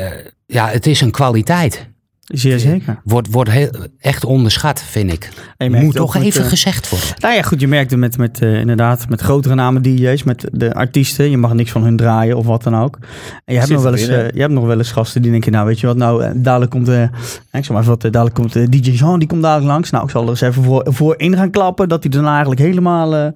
ja, het is een kwaliteit. Zeer zeker. Wordt, wordt heel, echt onderschat, vind ik. Moet toch met, even eh, gezegd worden. Nou ja, goed, je merkte met, met eh, inderdaad, met grotere namen DJ's, met de artiesten. Je mag niks van hun draaien of wat dan ook. En je hebt, nog wel eens, eh, je hebt nog wel eens gasten die denken, nou weet je wat, nou dadelijk komt, eh, ik zeg maar even wat, dadelijk komt DJ Jean, die komt dadelijk langs. Nou, ik zal er eens even voor, voor in gaan klappen, dat hij dan eigenlijk helemaal, eh,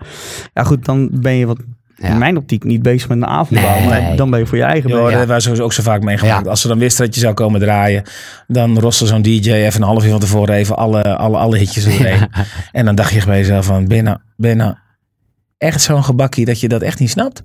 ja goed, dan ben je wat, Ja. in mijn optiek niet bezig met een avondbouw, Nee. maar dan ben je voor je eigen Ja, dat hebben we ook zo vaak meegemaakt. Ja. Als ze dan wisten dat je zou komen draaien, dan roste zo'n DJ even een half uur van tevoren even alle, alle, alle hitjes erin. En dan dacht je bij jezelf van, ben je nou, ben je nou echt zo'n gebakkie dat je dat echt niet snapt?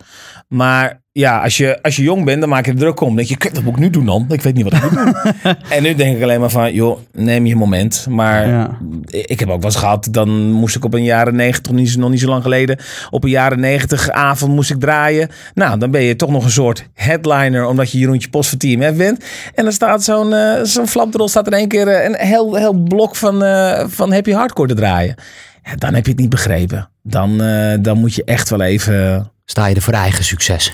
Maar ja, als je, als je jong bent, dan maak je er druk om. Dan denk je, kut, wat moet ik nu doen dan? Ik weet niet wat ik moet doen. en nu denk ik alleen maar van, joh, neem je moment. Maar Ja. ik heb ook wel eens gehad, dan moest ik op een jaren negentig, nog niet, nog niet zo lang geleden, op een jaren negentig avond moest ik draaien. Nou, dan ben je toch nog een soort headliner, omdat je Jeroentje Post van TMF bent. En dan staat zo'n eh zo'n flapdrol, staat er één keer eh, een heel, heel blok van, eh, van happy hardcore te draaien. Ja, dan heb je het niet begrepen. Dan, eh, dan moet je echt wel even... Sta je er voor eigen succes.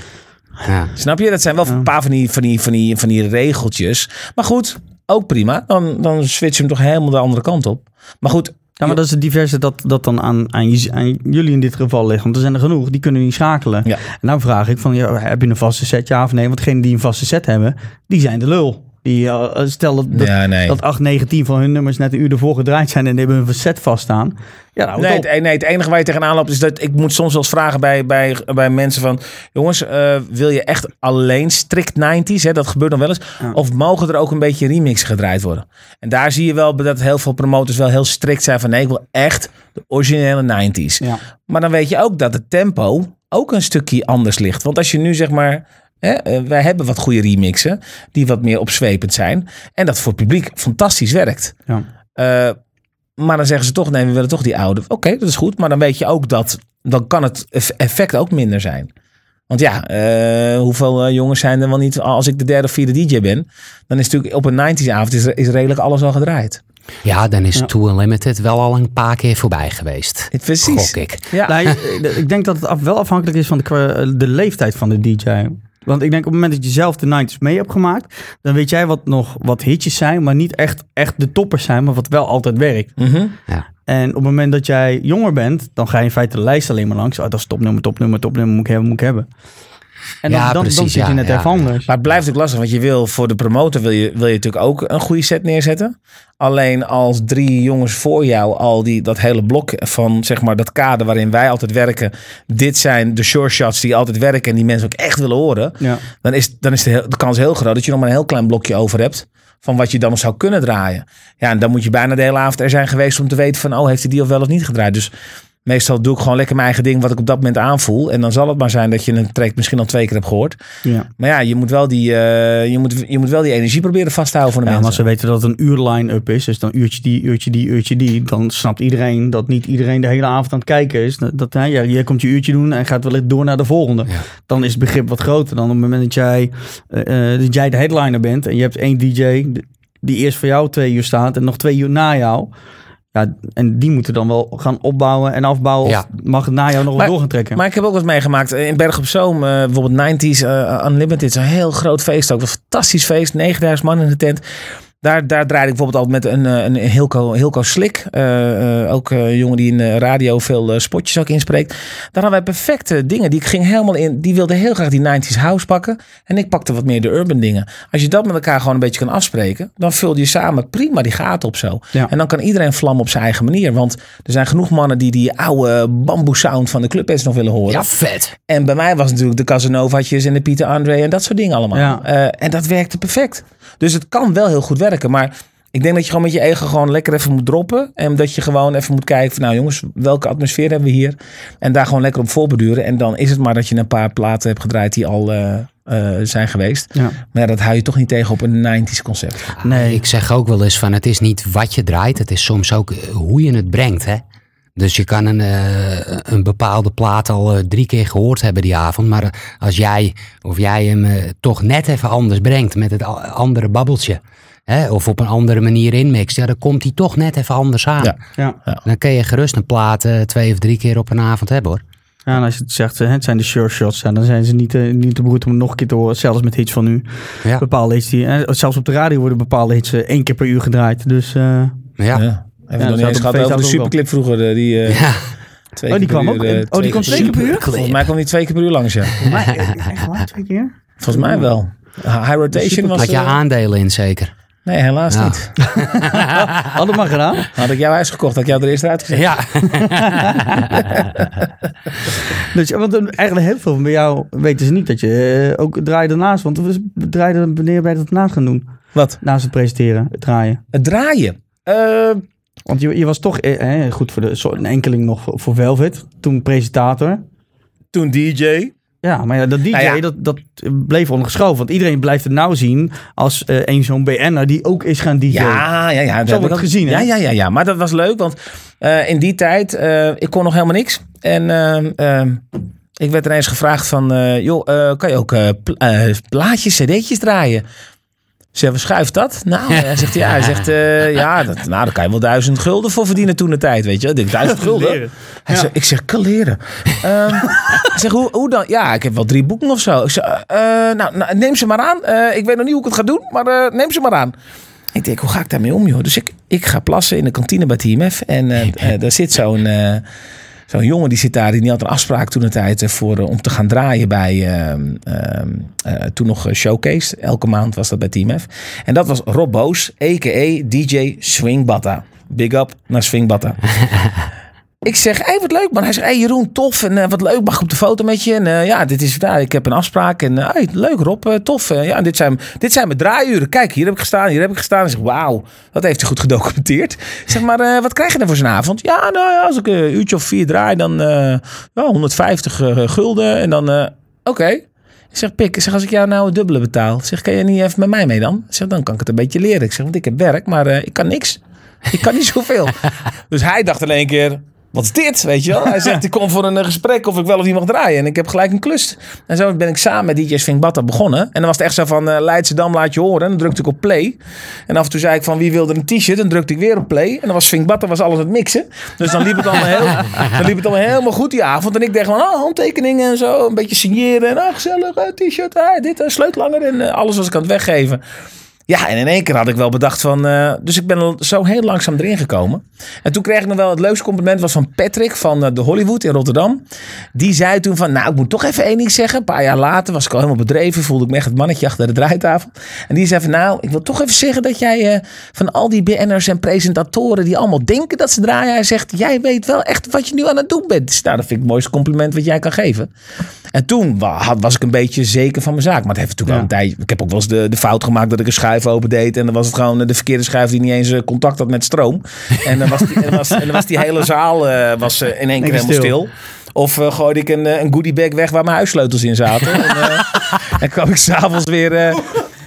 Ja. Snap je? Dat zijn wel een paar van die, van, die, van, die, van die regeltjes. Maar goed, ook prima. Dan, dan switch je hem toch helemaal de andere kant op. Maar goed, Ja, maar dat is het diverse dat, dat dan aan, aan, je- aan jullie in dit geval ligt. Want er zijn er genoeg, die kunnen niet schakelen. Ja. En nou vraag ik van, ja, heb je een vaste set, ja of nee? Want degenen die een vaste set hebben, die zijn de lul. Die, eh, stel dat, dat, ja, nee. dat 8, 9, 10 van hun nummers net een uur ervoor gedraaid zijn en die hebben hun set vaststaan. Ja, nou, Nee, het, nee, het enige waar je tegenaan loopt is dat ik moet soms wel eens vragen bij, bij, bij mensen van... Jongens, eh, wil je echt alleen strikt 90s? Hè? Dat gebeurt dan wel eens. Ja. Of mogen er ook een beetje remixen gedraaid worden? En daar zie je wel dat heel veel promotors wel heel strikt zijn van... Nee, ik wil echt de originele 90s. Ja. Maar dan weet je ook dat het tempo ook een stukje anders ligt. Want als je nu zeg maar... Hè, eh, wij hebben wat goede remixen die wat meer opzwepend zijn. En dat voor het publiek fantastisch werkt. Ja. Eh, maar dan zeggen ze toch, nee, we willen toch die oude. Oké, dat is goed. Maar dan weet je ook dat, dan kan het eff- effect ook minder zijn. Want ja, eh, hoeveel jongens zijn er wel niet, als ik de derde of vierde DJ ben, dan is natuurlijk op een 90s avond is, is redelijk alles al gedraaid. ja, dan is Ja. Too Unlimited wel al een paar keer voorbij geweest. Precies. Gok ik. Ja. Nou, ik denk dat het af, wel afhankelijk is van de, de leeftijd van de DJ. Want ik denk op het moment dat je zelf de 90s mee hebt gemaakt, dan weet jij wat nog wat hitjes zijn, maar niet echt, echt de toppers zijn, maar wat wel altijd werkt. Mhm. En op het moment dat jij jonger bent, dan ga je in feite de lijst alleen maar langs. Oh, dat is topnummer, topnummer, topnummer, moet ik hebben, moet ik hebben. En dan, Ja, dan, dan precies, zit je ja, net even anders. Maar het blijft natuurlijk lastig, want je wil voor de promotor wil je, wil je natuurlijk ook een goede set neerzetten. Alleen als drie jongens voor jou al die, dat hele blok van zeg maar dat kader waarin wij altijd werken. Dit zijn de short shots die altijd werken en die mensen ook echt willen horen. Ja. Dan is, dan is de kans heel groot dat je nog maar een heel klein blokje over hebt. Van wat je dan nog zou kunnen draaien. Ja, en dan moet je bijna de hele avond er zijn geweest om te weten van... oh, heeft hij die of wel of niet gedraaid. Dus meestal doe ik gewoon lekker mijn eigen ding wat ik op dat moment aanvoel. En dan zal het maar zijn dat je een track misschien al twee keer hebt gehoord. Ja. Maar ja, je moet wel die, eh, je moet, je moet wel die energie proberen vast te houden voor de Ja, maar als mensen. ze weten dat het een uur line-up is, dus dan uurtje die, uurtje die, uurtje die, dan snapt iedereen dat niet iedereen de hele avond aan het kijken is. Dat, dat, hè, ja, je komt je uurtje doen en gaat wellicht door naar de volgende. Ja. Dan is het begrip wat groter dan op het moment dat jij, eh, eh, dat jij de headliner bent en je hebt één DJ die eerst voor jou twee uur staat en nog twee uur na jou. Ja, en die moeten dan wel gaan opbouwen en afbouwen. Ja. Of mag het na jou nog wel door gaan trekken? Maar ik heb ook wat meegemaakt. In Berg op Zoom, eh, bijvoorbeeld 90s eh, Unlimited. Zo'n heel groot feest ook. Een fantastisch feest. 9000 man in de tent. Daar, daar draaide ik bijvoorbeeld altijd met een, eh, een Hilco, Hilco Slik. eh, eh, ook een jongen die in de radio veel spotjes ook inspreekt. Daar hadden wij perfecte dingen. Die ging helemaal in. Die wilde heel graag die 90s house pakken. En ik pakte wat meer de urban dingen. Als je dat met elkaar gewoon een beetje kan afspreken. Dan vul je samen prima die gaten op zo. Ja. En dan kan iedereen vlammen op zijn eigen manier. Want er zijn genoeg mannen die die oude bamboe sound van de clubheads nog willen horen. Ja, vet. En bij mij was het natuurlijk de Casanova's en de Pieter André en dat soort dingen allemaal. Ja. En dat werkte perfect. Dus het kan wel heel goed werken. Maar ik denk dat je gewoon met je ego gewoon lekker even moet droppen. En dat je gewoon even moet kijken van nou jongens, welke atmosfeer hebben we hier? En daar gewoon lekker op voorbeduren. En dan is het maar dat je een paar platen hebt gedraaid die al eh, eh, zijn geweest. Ja. Maar ja, dat hou je toch niet tegen op een 90s concept. Nee. Ik zeg ook wel eens van het is niet wat je draait, het is soms ook eh, hoe je het brengt. Hè? Dus je kan een, eh, een bepaalde plaat al eh, drie keer gehoord hebben die avond. Maar als jij of jij hem eh, toch net even anders brengt met het andere babbeltje. Hè? Of op een andere manier inmixt. Ja, dan komt hij toch net even anders aan. Ja. Ja. Dan kun je gerust een plaat twee of drie keer op een avond hebben hoor. Ja, en als je het zegt, het zijn de sure shots, dan zijn ze niet, niet te beroerd om het nog een keer te horen. Zelfs met hits van nu. Ja. Bepaalde hits die, zelfs op de radio worden bepaalde hits één keer per uur gedraaid. Dus eh, Ja. Ja. ja. Op gehad over de superclip vroeger. eh, Die, eh, twee Oh, die kwam ook in- eh, oh, die kwam twee keer per uur? Volgens mij kwam die twee keer per uur langs, ja. maar, echt twee keer? Volgens mij wel. High Rotation was... Had je aandelen in zeker? Nee, helaas Ja. niet. Had het maar gedaan. Had ik jouw huis gekocht, had ik jou er eerst uitgezet. Ja. Dus, ja, want eigenlijk heel veel van bij jou weten ze niet dat je ook draaide ernaast. Want we draaiden wanneer ben je dat naast gaan doen? Wat? Naast het presenteren, het draaien. Het draaien. Eh, Want je, je was toch eh, goed voor de, zo- een enkeling nog voor, Velvet. Toen presentator. toen DJ. Ja, maar ja, dat DJ, Nou ja. Dat, dat bleef ondergeschoven. Want iedereen blijft het nou zien als eh, een zo'n BN'er die ook is gaan DJ. Ja, ja, ja. dat heb wordt ik ook- gezien, hè? Ja, ja, ja, ja. Maar dat was leuk, want eh, in die tijd, eh, ik kon nog helemaal niks. En ehm, ehm, ik werd ineens gevraagd van, joh, kan je ook pla- plaatjes, cd'tjes draaien? Zeg, wat schuift dat? Nou, hij zegt, ja, hij zegt, eh, ja, dat, nou, daar kan je wel duizend gulden voor verdienen toen de tijd, weet je. Ik denk, duizend gulden? Leren. Hij Ja. zegt, ik zeg, kaleren. Ehm ik zeg, hoe, hoe dan? Ja, ik heb wel drie boeken of zo. Ik zeg, eh, nou, nou, neem ze maar aan. Eh, ik weet nog niet hoe ik het ga doen, maar eh, neem ze maar aan. Ik denk, hoe ga ik daarmee om, joh? Dus ik, ik ga plassen in de kantine bij TMF. En eh, eh, daar zit zo'n eh, zo'n jongen, die zit daar. Die had een afspraak toen de tijd eh, voor, eh, om te gaan draaien bij, ehm, ehm, eh, toen nog eh, Showcase. Elke maand was dat bij TMF. En dat was Rob Boos, a.k.a. DJ Swing Batta. Big up naar Swing Batta. Ik zeg, hé, wat leuk man. Hij zegt, hé Jeroen, tof en eh, wat leuk, mag ik op de foto met je? En eh, ja, dit is, ja, ik heb een afspraak en eh, hey, leuk Rob, tof. Ja, dit zijn, dit zijn mijn draaiuren. Kijk, hier heb ik gestaan, hier heb ik gestaan. Ik zeg, wauw, dat heeft hij goed gedocumenteerd. Zeg, maar wat krijg je dan voor zo'n avond? Ja, nou ja, als ik een uurtje of vier draai, dan ja, 150 eh, gulden. En dan, oké. Ik zeg, Pik, ik zeg, als ik jou nou het dubbele betaal, zeg, kan je niet even met mij mee dan? Ik zeg, dan kan ik het een beetje leren. Ik zeg, want ik heb werk, maar ik kan niks. Ik kan niet zoveel. dus hij dacht in één keer, wat is dit? Weet je wel? Hij zegt, ik kom voor een eh, gesprek of ik wel of niet mag draaien. En ik heb gelijk een klus. En zo ben ik samen met DJ Svink Batta begonnen. En dan was het echt zo van, eh Leidse Dam laat je horen. En dan drukte ik op play. En af en toe zei ik van, wie wil er een t-shirt? Dan drukte ik weer op play. En dan was Svink Batta was alles aan het mixen. Dus dan liep het allemaal, heel, dan liep het allemaal helemaal goed die avond. En ik dacht van, oh, handtekeningen en zo. Een beetje signeren. En ah, gezellig, eh, t-shirt, ah, dit, uh, sleutelanger. En eh, alles was ik aan het weggeven. Ja, en in één keer had ik wel bedacht van... eh, dus ik ben zo heel langzaam erin gekomen. En toen kreeg ik nog wel het leukste compliment was van Patrick van eh, de Hollywood in Rotterdam. Die zei toen van, nou ik moet toch even één ding zeggen. Een paar jaar later was ik al helemaal bedreven. Voelde ik me echt het mannetje achter de draaitafel. En die zei van, nou ik wil toch even zeggen dat jij eh, van al die BN'ers en presentatoren... die allemaal denken dat ze draaien. Zegt, jij weet wel echt wat je nu aan het doen bent. Dus nou, dat vind ik het mooiste compliment wat jij kan geven. En toen was ik een beetje zeker van mijn zaak. Maar het heeft natuurlijk Ja. al een tijdje... Ik heb ook wel eens de, de fout gemaakt dat ik een schuif open deed. En dan was het gewoon de verkeerde schuif die niet eens eh, contact had met stroom. En dan was die, en was, en dan was die hele zaal eh, was, eh, in één keer helemaal stil. stil. Of eh, gooide ik een, eh, een goodiebag weg waar mijn huissleutels in zaten. en, eh, en kwam ik s'avonds weer...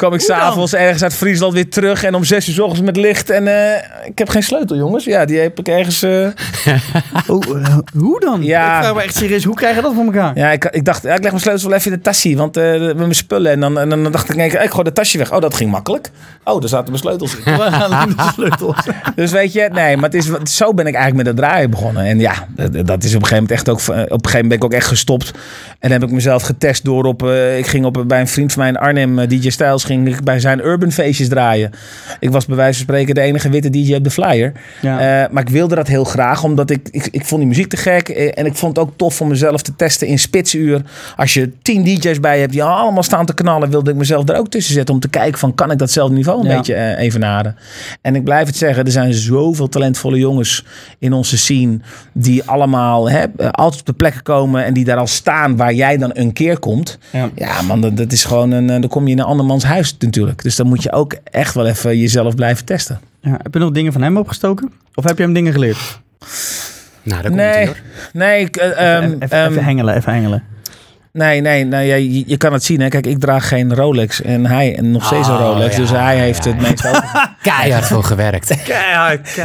kwam ik s'avonds ergens uit Friesland weer terug. En om zes uur s ochtends met licht. En eh, ik heb geen sleutel, jongens. Ja, die heb ik ergens... eh, Oh, eh, hoe dan? Ja. Ik vraag me echt serieus, hoe krijg je dat voor elkaar? Ja, ik, ik dacht, ja, ik leg mijn sleutels wel even in de tasje, want eh, met mijn spullen. En dan, en dan dacht ik, nee, ik gooi de tasje weg. Oh, dat ging makkelijk. Oh, daar zaten mijn sleutels in. Sleutels? Dus weet je, nee, maar het is, zo ben ik eigenlijk met het draaien begonnen. En ja, dat, is op een gegeven moment echt ook, op een gegeven moment ben ik ook echt gestopt. En dan heb ik mezelf getest door op, eh, ik ging op, bij een vriend van mij in Arnhem, DJ Styles, ging ik bij zijn urban feestjes draaien. Ik was bij wijze van spreken de enige witte DJ op de flyer. Ja. Eh, maar ik wilde dat heel graag, omdat ik, ik, ik vond die muziek te gek. eh, En ik vond het ook tof om mezelf te testen in spitsuur. Als je tien DJ's bij hebt die allemaal staan te knallen, wilde ik mezelf er ook tussen zetten. Om te kijken van, kan ik datzelfde niveau een Ja. beetje eh, evenaren? En ik blijf het zeggen, er zijn zoveel talentvolle jongens in onze scene. Die allemaal hè, altijd op de plekken komen en die daar al staan waar jij dan een keer komt. Ja. Ja, man, dat, dat is gewoon een. Dan kom je in een andermans huis natuurlijk. Dus dan moet je ook echt wel even jezelf blijven testen. Ja, heb je nog dingen van hem opgestoken? Of heb je hem dingen geleerd? Nou, daar komt Nee, hoor. nee, ik, eh, ehm, even, even, ehm, even hengelen, even hengelen. Nee, nee, nee ja, je, je kan het zien. Hè. Kijk, ik draag geen Rolex en hij en nog steeds een Oh, Rolex. ja, dus hij ja, heeft ja. het meest. Keihard voor gewerkt.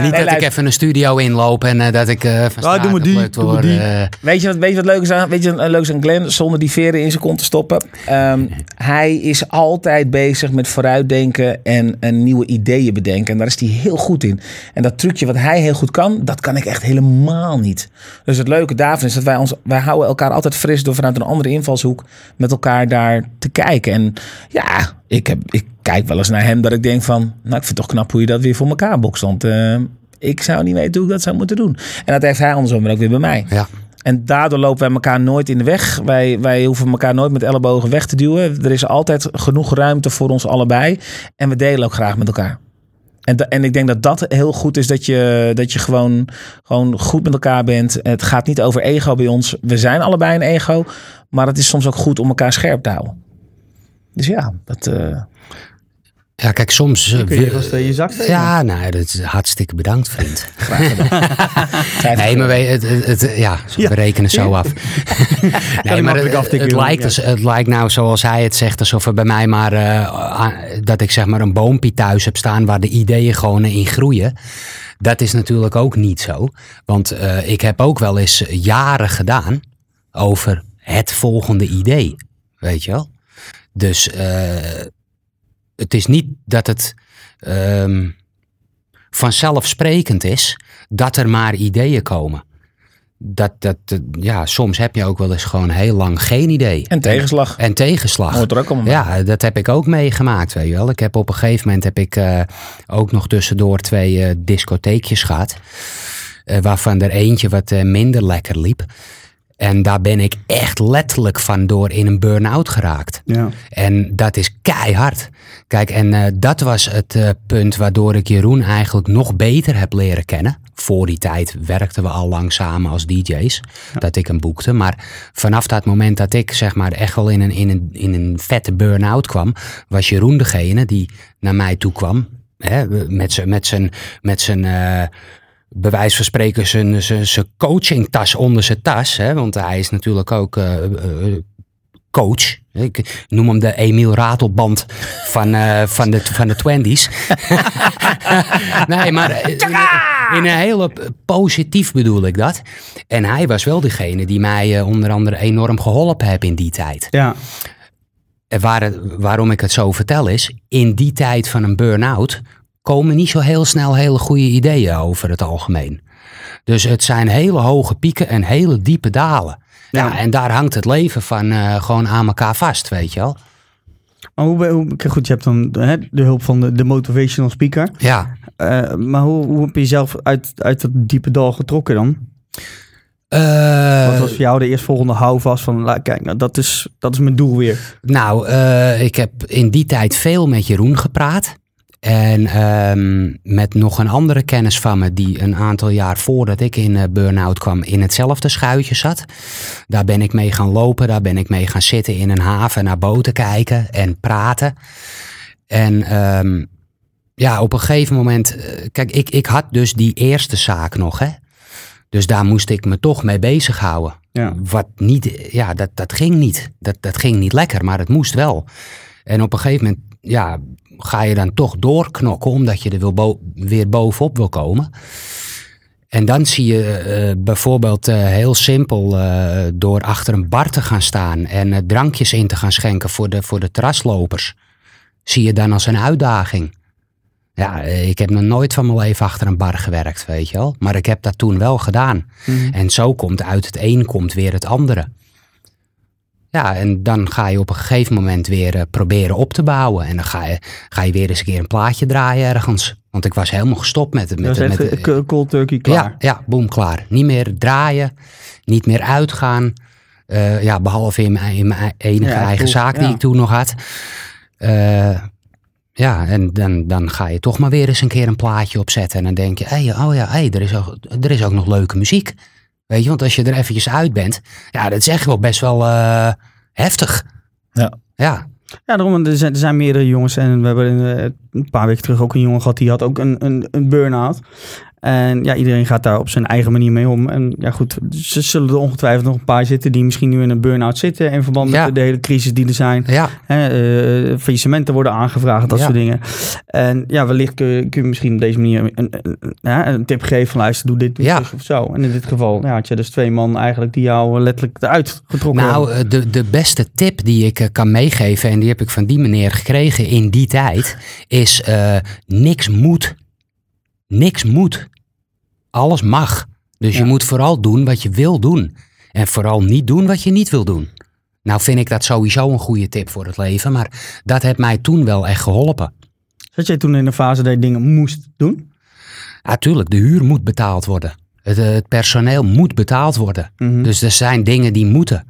Niet dat ik even een studio inloop en eh, dat ik eh van doe maar die, doe eh. Weet je wat, weet je wat leuk is aan, weet je wat leuk is aan Glenn? Zonder die veren in zijn kont te stoppen. Ehm, hij is altijd bezig met vooruitdenken en, en nieuwe ideeën bedenken. En daar is hij heel goed in. En dat trucje wat hij heel goed kan, dat kan ik echt helemaal niet. Dus het leuke daarvan is dat wij ons, wij houden elkaar altijd fris door vanuit een andere invalshoek met elkaar daar te kijken. En ja, ik, heb, ik kijk wel eens naar hem dat ik denk van, nou ik vind het toch knap hoe je dat weer voor elkaar bokst. Want eh, ik zou niet weten hoe ik dat zou moeten doen. En dat heeft hij andersom ook weer bij mij. Ja. En daardoor lopen wij elkaar nooit in de weg. Wij, wij hoeven elkaar nooit met ellebogen weg te duwen. Er is altijd genoeg ruimte voor ons allebei. En we delen ook graag met elkaar. En, en ik denk dat dat heel goed is. Dat je, dat je gewoon, gewoon goed met elkaar bent. Het gaat niet over ego bij ons. We zijn allebei een ego. Maar het is soms ook goed om elkaar scherp te houden. Dus ja, dat... eh, ja, kijk, soms... Kun je eh, je zak steken? ja, nou, dat is hartstikke bedankt, vriend. vijf- Nee, maar je, het, het, het- ja, berekenen zo af. nee, maar het, lijkt, als- het lijkt nou zoals hij het zegt, alsof er bij mij maar eh, dat ik zeg maar een boompje thuis heb staan waar de ideeën gewoon in groeien. Dat is natuurlijk ook niet zo. Want eh, ik heb ook wel eens jaren gedaan over het volgende idee. Weet je wel? Dus eh, het is niet dat het ehm, vanzelfsprekend is dat er maar ideeën komen. Dat, dat, eh, ja, soms heb je ook wel eens gewoon heel lang geen idee. en tegenslag. En tegenslag. Hoort er ook allemaal bij. Ja, dat heb ik ook meegemaakt, weet je wel. Ik heb op een gegeven moment heb ik eh, ook nog tussendoor twee eh, discotheekjes gehad. eh, waarvan er eentje wat minder lekker liep. En daar ben ik echt letterlijk van door in een burn-out geraakt. Ja. En dat is keihard. Kijk, en eh, dat was het eh, punt waardoor ik Jeroen eigenlijk nog beter heb leren kennen. Voor die tijd werkten we al lang samen als DJ's, dat ik hem boekte. Maar vanaf dat moment dat ik zeg maar echt wel in een, in een, in een vette burn-out kwam, was Jeroen degene die naar mij toe kwam. Hè, met zijn, met zijn, met zijn eh, bewijs van spreken, zijn, zijn, zijn coachingtas onder zijn tas. Hè, want hij is natuurlijk ook eh, eh, coach. Ik noem hem de Emiel Ratelband van, eh, van de, van de twenties. nee, maar eh, in, een hele positief bedoel ik dat. En hij was wel degene die mij eh, onder andere enorm geholpen heeft in die tijd. Ja. Waar waarom ik het zo vertel is, in die tijd van een burn-out komen niet zo heel snel hele goede ideeën over het algemeen. Dus het zijn hele hoge pieken en hele diepe dalen. Ja, Ja. en daar hangt het leven van eh, gewoon aan elkaar vast, weet je wel. Maar hoe, hoe, goed, je hebt dan hè, de hulp van de, de motivational speaker. Ja, Eh, maar hoe, hoe heb je jezelf uit, uit dat diepe dal getrokken dan? Eh, Wat was voor jou de eerstvolgende houvast van, kijk, nou, dat is, dat is mijn doel weer. Nou, eh, ik heb in die tijd veel met Jeroen gepraat. En ehm, met nog een andere kennis van me die een aantal jaar voordat ik in eh, burn-out kwam in hetzelfde schuitje zat. Daar ben ik mee gaan lopen, daar ben ik mee gaan zitten in een haven naar boten kijken en praten. En ehm, ja, op een gegeven moment, eh, kijk, ik, ik had dus die eerste zaak nog, hè. Dus daar moest ik me toch mee bezighouden. Ja. Wat niet, ja, dat, dat ging niet. Dat, dat ging niet lekker, maar het moest wel. En op een gegeven moment, ja, ga je dan toch doorknokken omdat je er wil bo- weer bovenop wil komen. En dan zie je eh, bijvoorbeeld eh, heel simpel eh, door achter een bar te gaan staan en drankjes in te gaan schenken voor de, voor de terraslopers. Zie je dan als een uitdaging. Ja, ik heb nog nooit van mijn leven achter een bar gewerkt, weet je wel. Maar ik heb dat toen wel gedaan. En zo komt uit het een komt weer het andere. Ja, en dan ga je op een gegeven moment weer eh, proberen op te bouwen. En dan ga je, ga je weer eens een keer een plaatje draaien ergens. Want ik was helemaal gestopt met het. Met, met, eh, cold turkey klaar. ja, ja, boem, klaar. Niet meer draaien, niet meer uitgaan. Eh, ja, behalve in mijn, in mijn enige Ja, eigen zaak die ik toen nog had. Eh, ja, en dan, dan ga je toch maar weer eens een keer een plaatje opzetten. En dan denk je, hey, oh ja, hey, er, is ook, er is ook nog leuke muziek. Weet je, want als je er eventjes uit bent, ja, dat is echt wel best wel eh, heftig. Ja. Ja, Ja, daarom, er zijn, er zijn meerdere jongens. En we hebben eh, een paar weken terug ook een jongen gehad. Die had ook een, een, een burn-out. En ja, iedereen gaat daar op zijn eigen manier mee om. En ja, goed, ze zullen er ongetwijfeld nog een paar zitten die misschien nu in een burn-out zitten. In verband met Ja. de, hele crisis die er zijn. ja, Hè, eh, faillissementen worden aangevraagd, dat Ja. soort dingen. En ja, wellicht kun je, kun je misschien op deze manier een, een, een, ja, een tip geven van luister, doe dit Ja. of zo. En in dit geval ja, had je dus twee man eigenlijk die jou letterlijk eruit getrokken Nou, hebben. eh, de, de beste tip die ik eh, kan meegeven, en die heb ik van die meneer gekregen in die tijd, is eh, niks moet. Niks moet. Alles mag. Dus Ja. je moet vooral doen wat je wil doen. En vooral niet doen wat je niet wil doen. Nou vind ik dat sowieso een goede tip voor het leven, maar dat heeft mij toen wel echt geholpen. Zat jij toen in een fase dat je dingen moest doen? Natuurlijk, de huur moet betaald worden. Het, eh, het personeel moet betaald worden. Mhm. Dus er zijn dingen die moeten.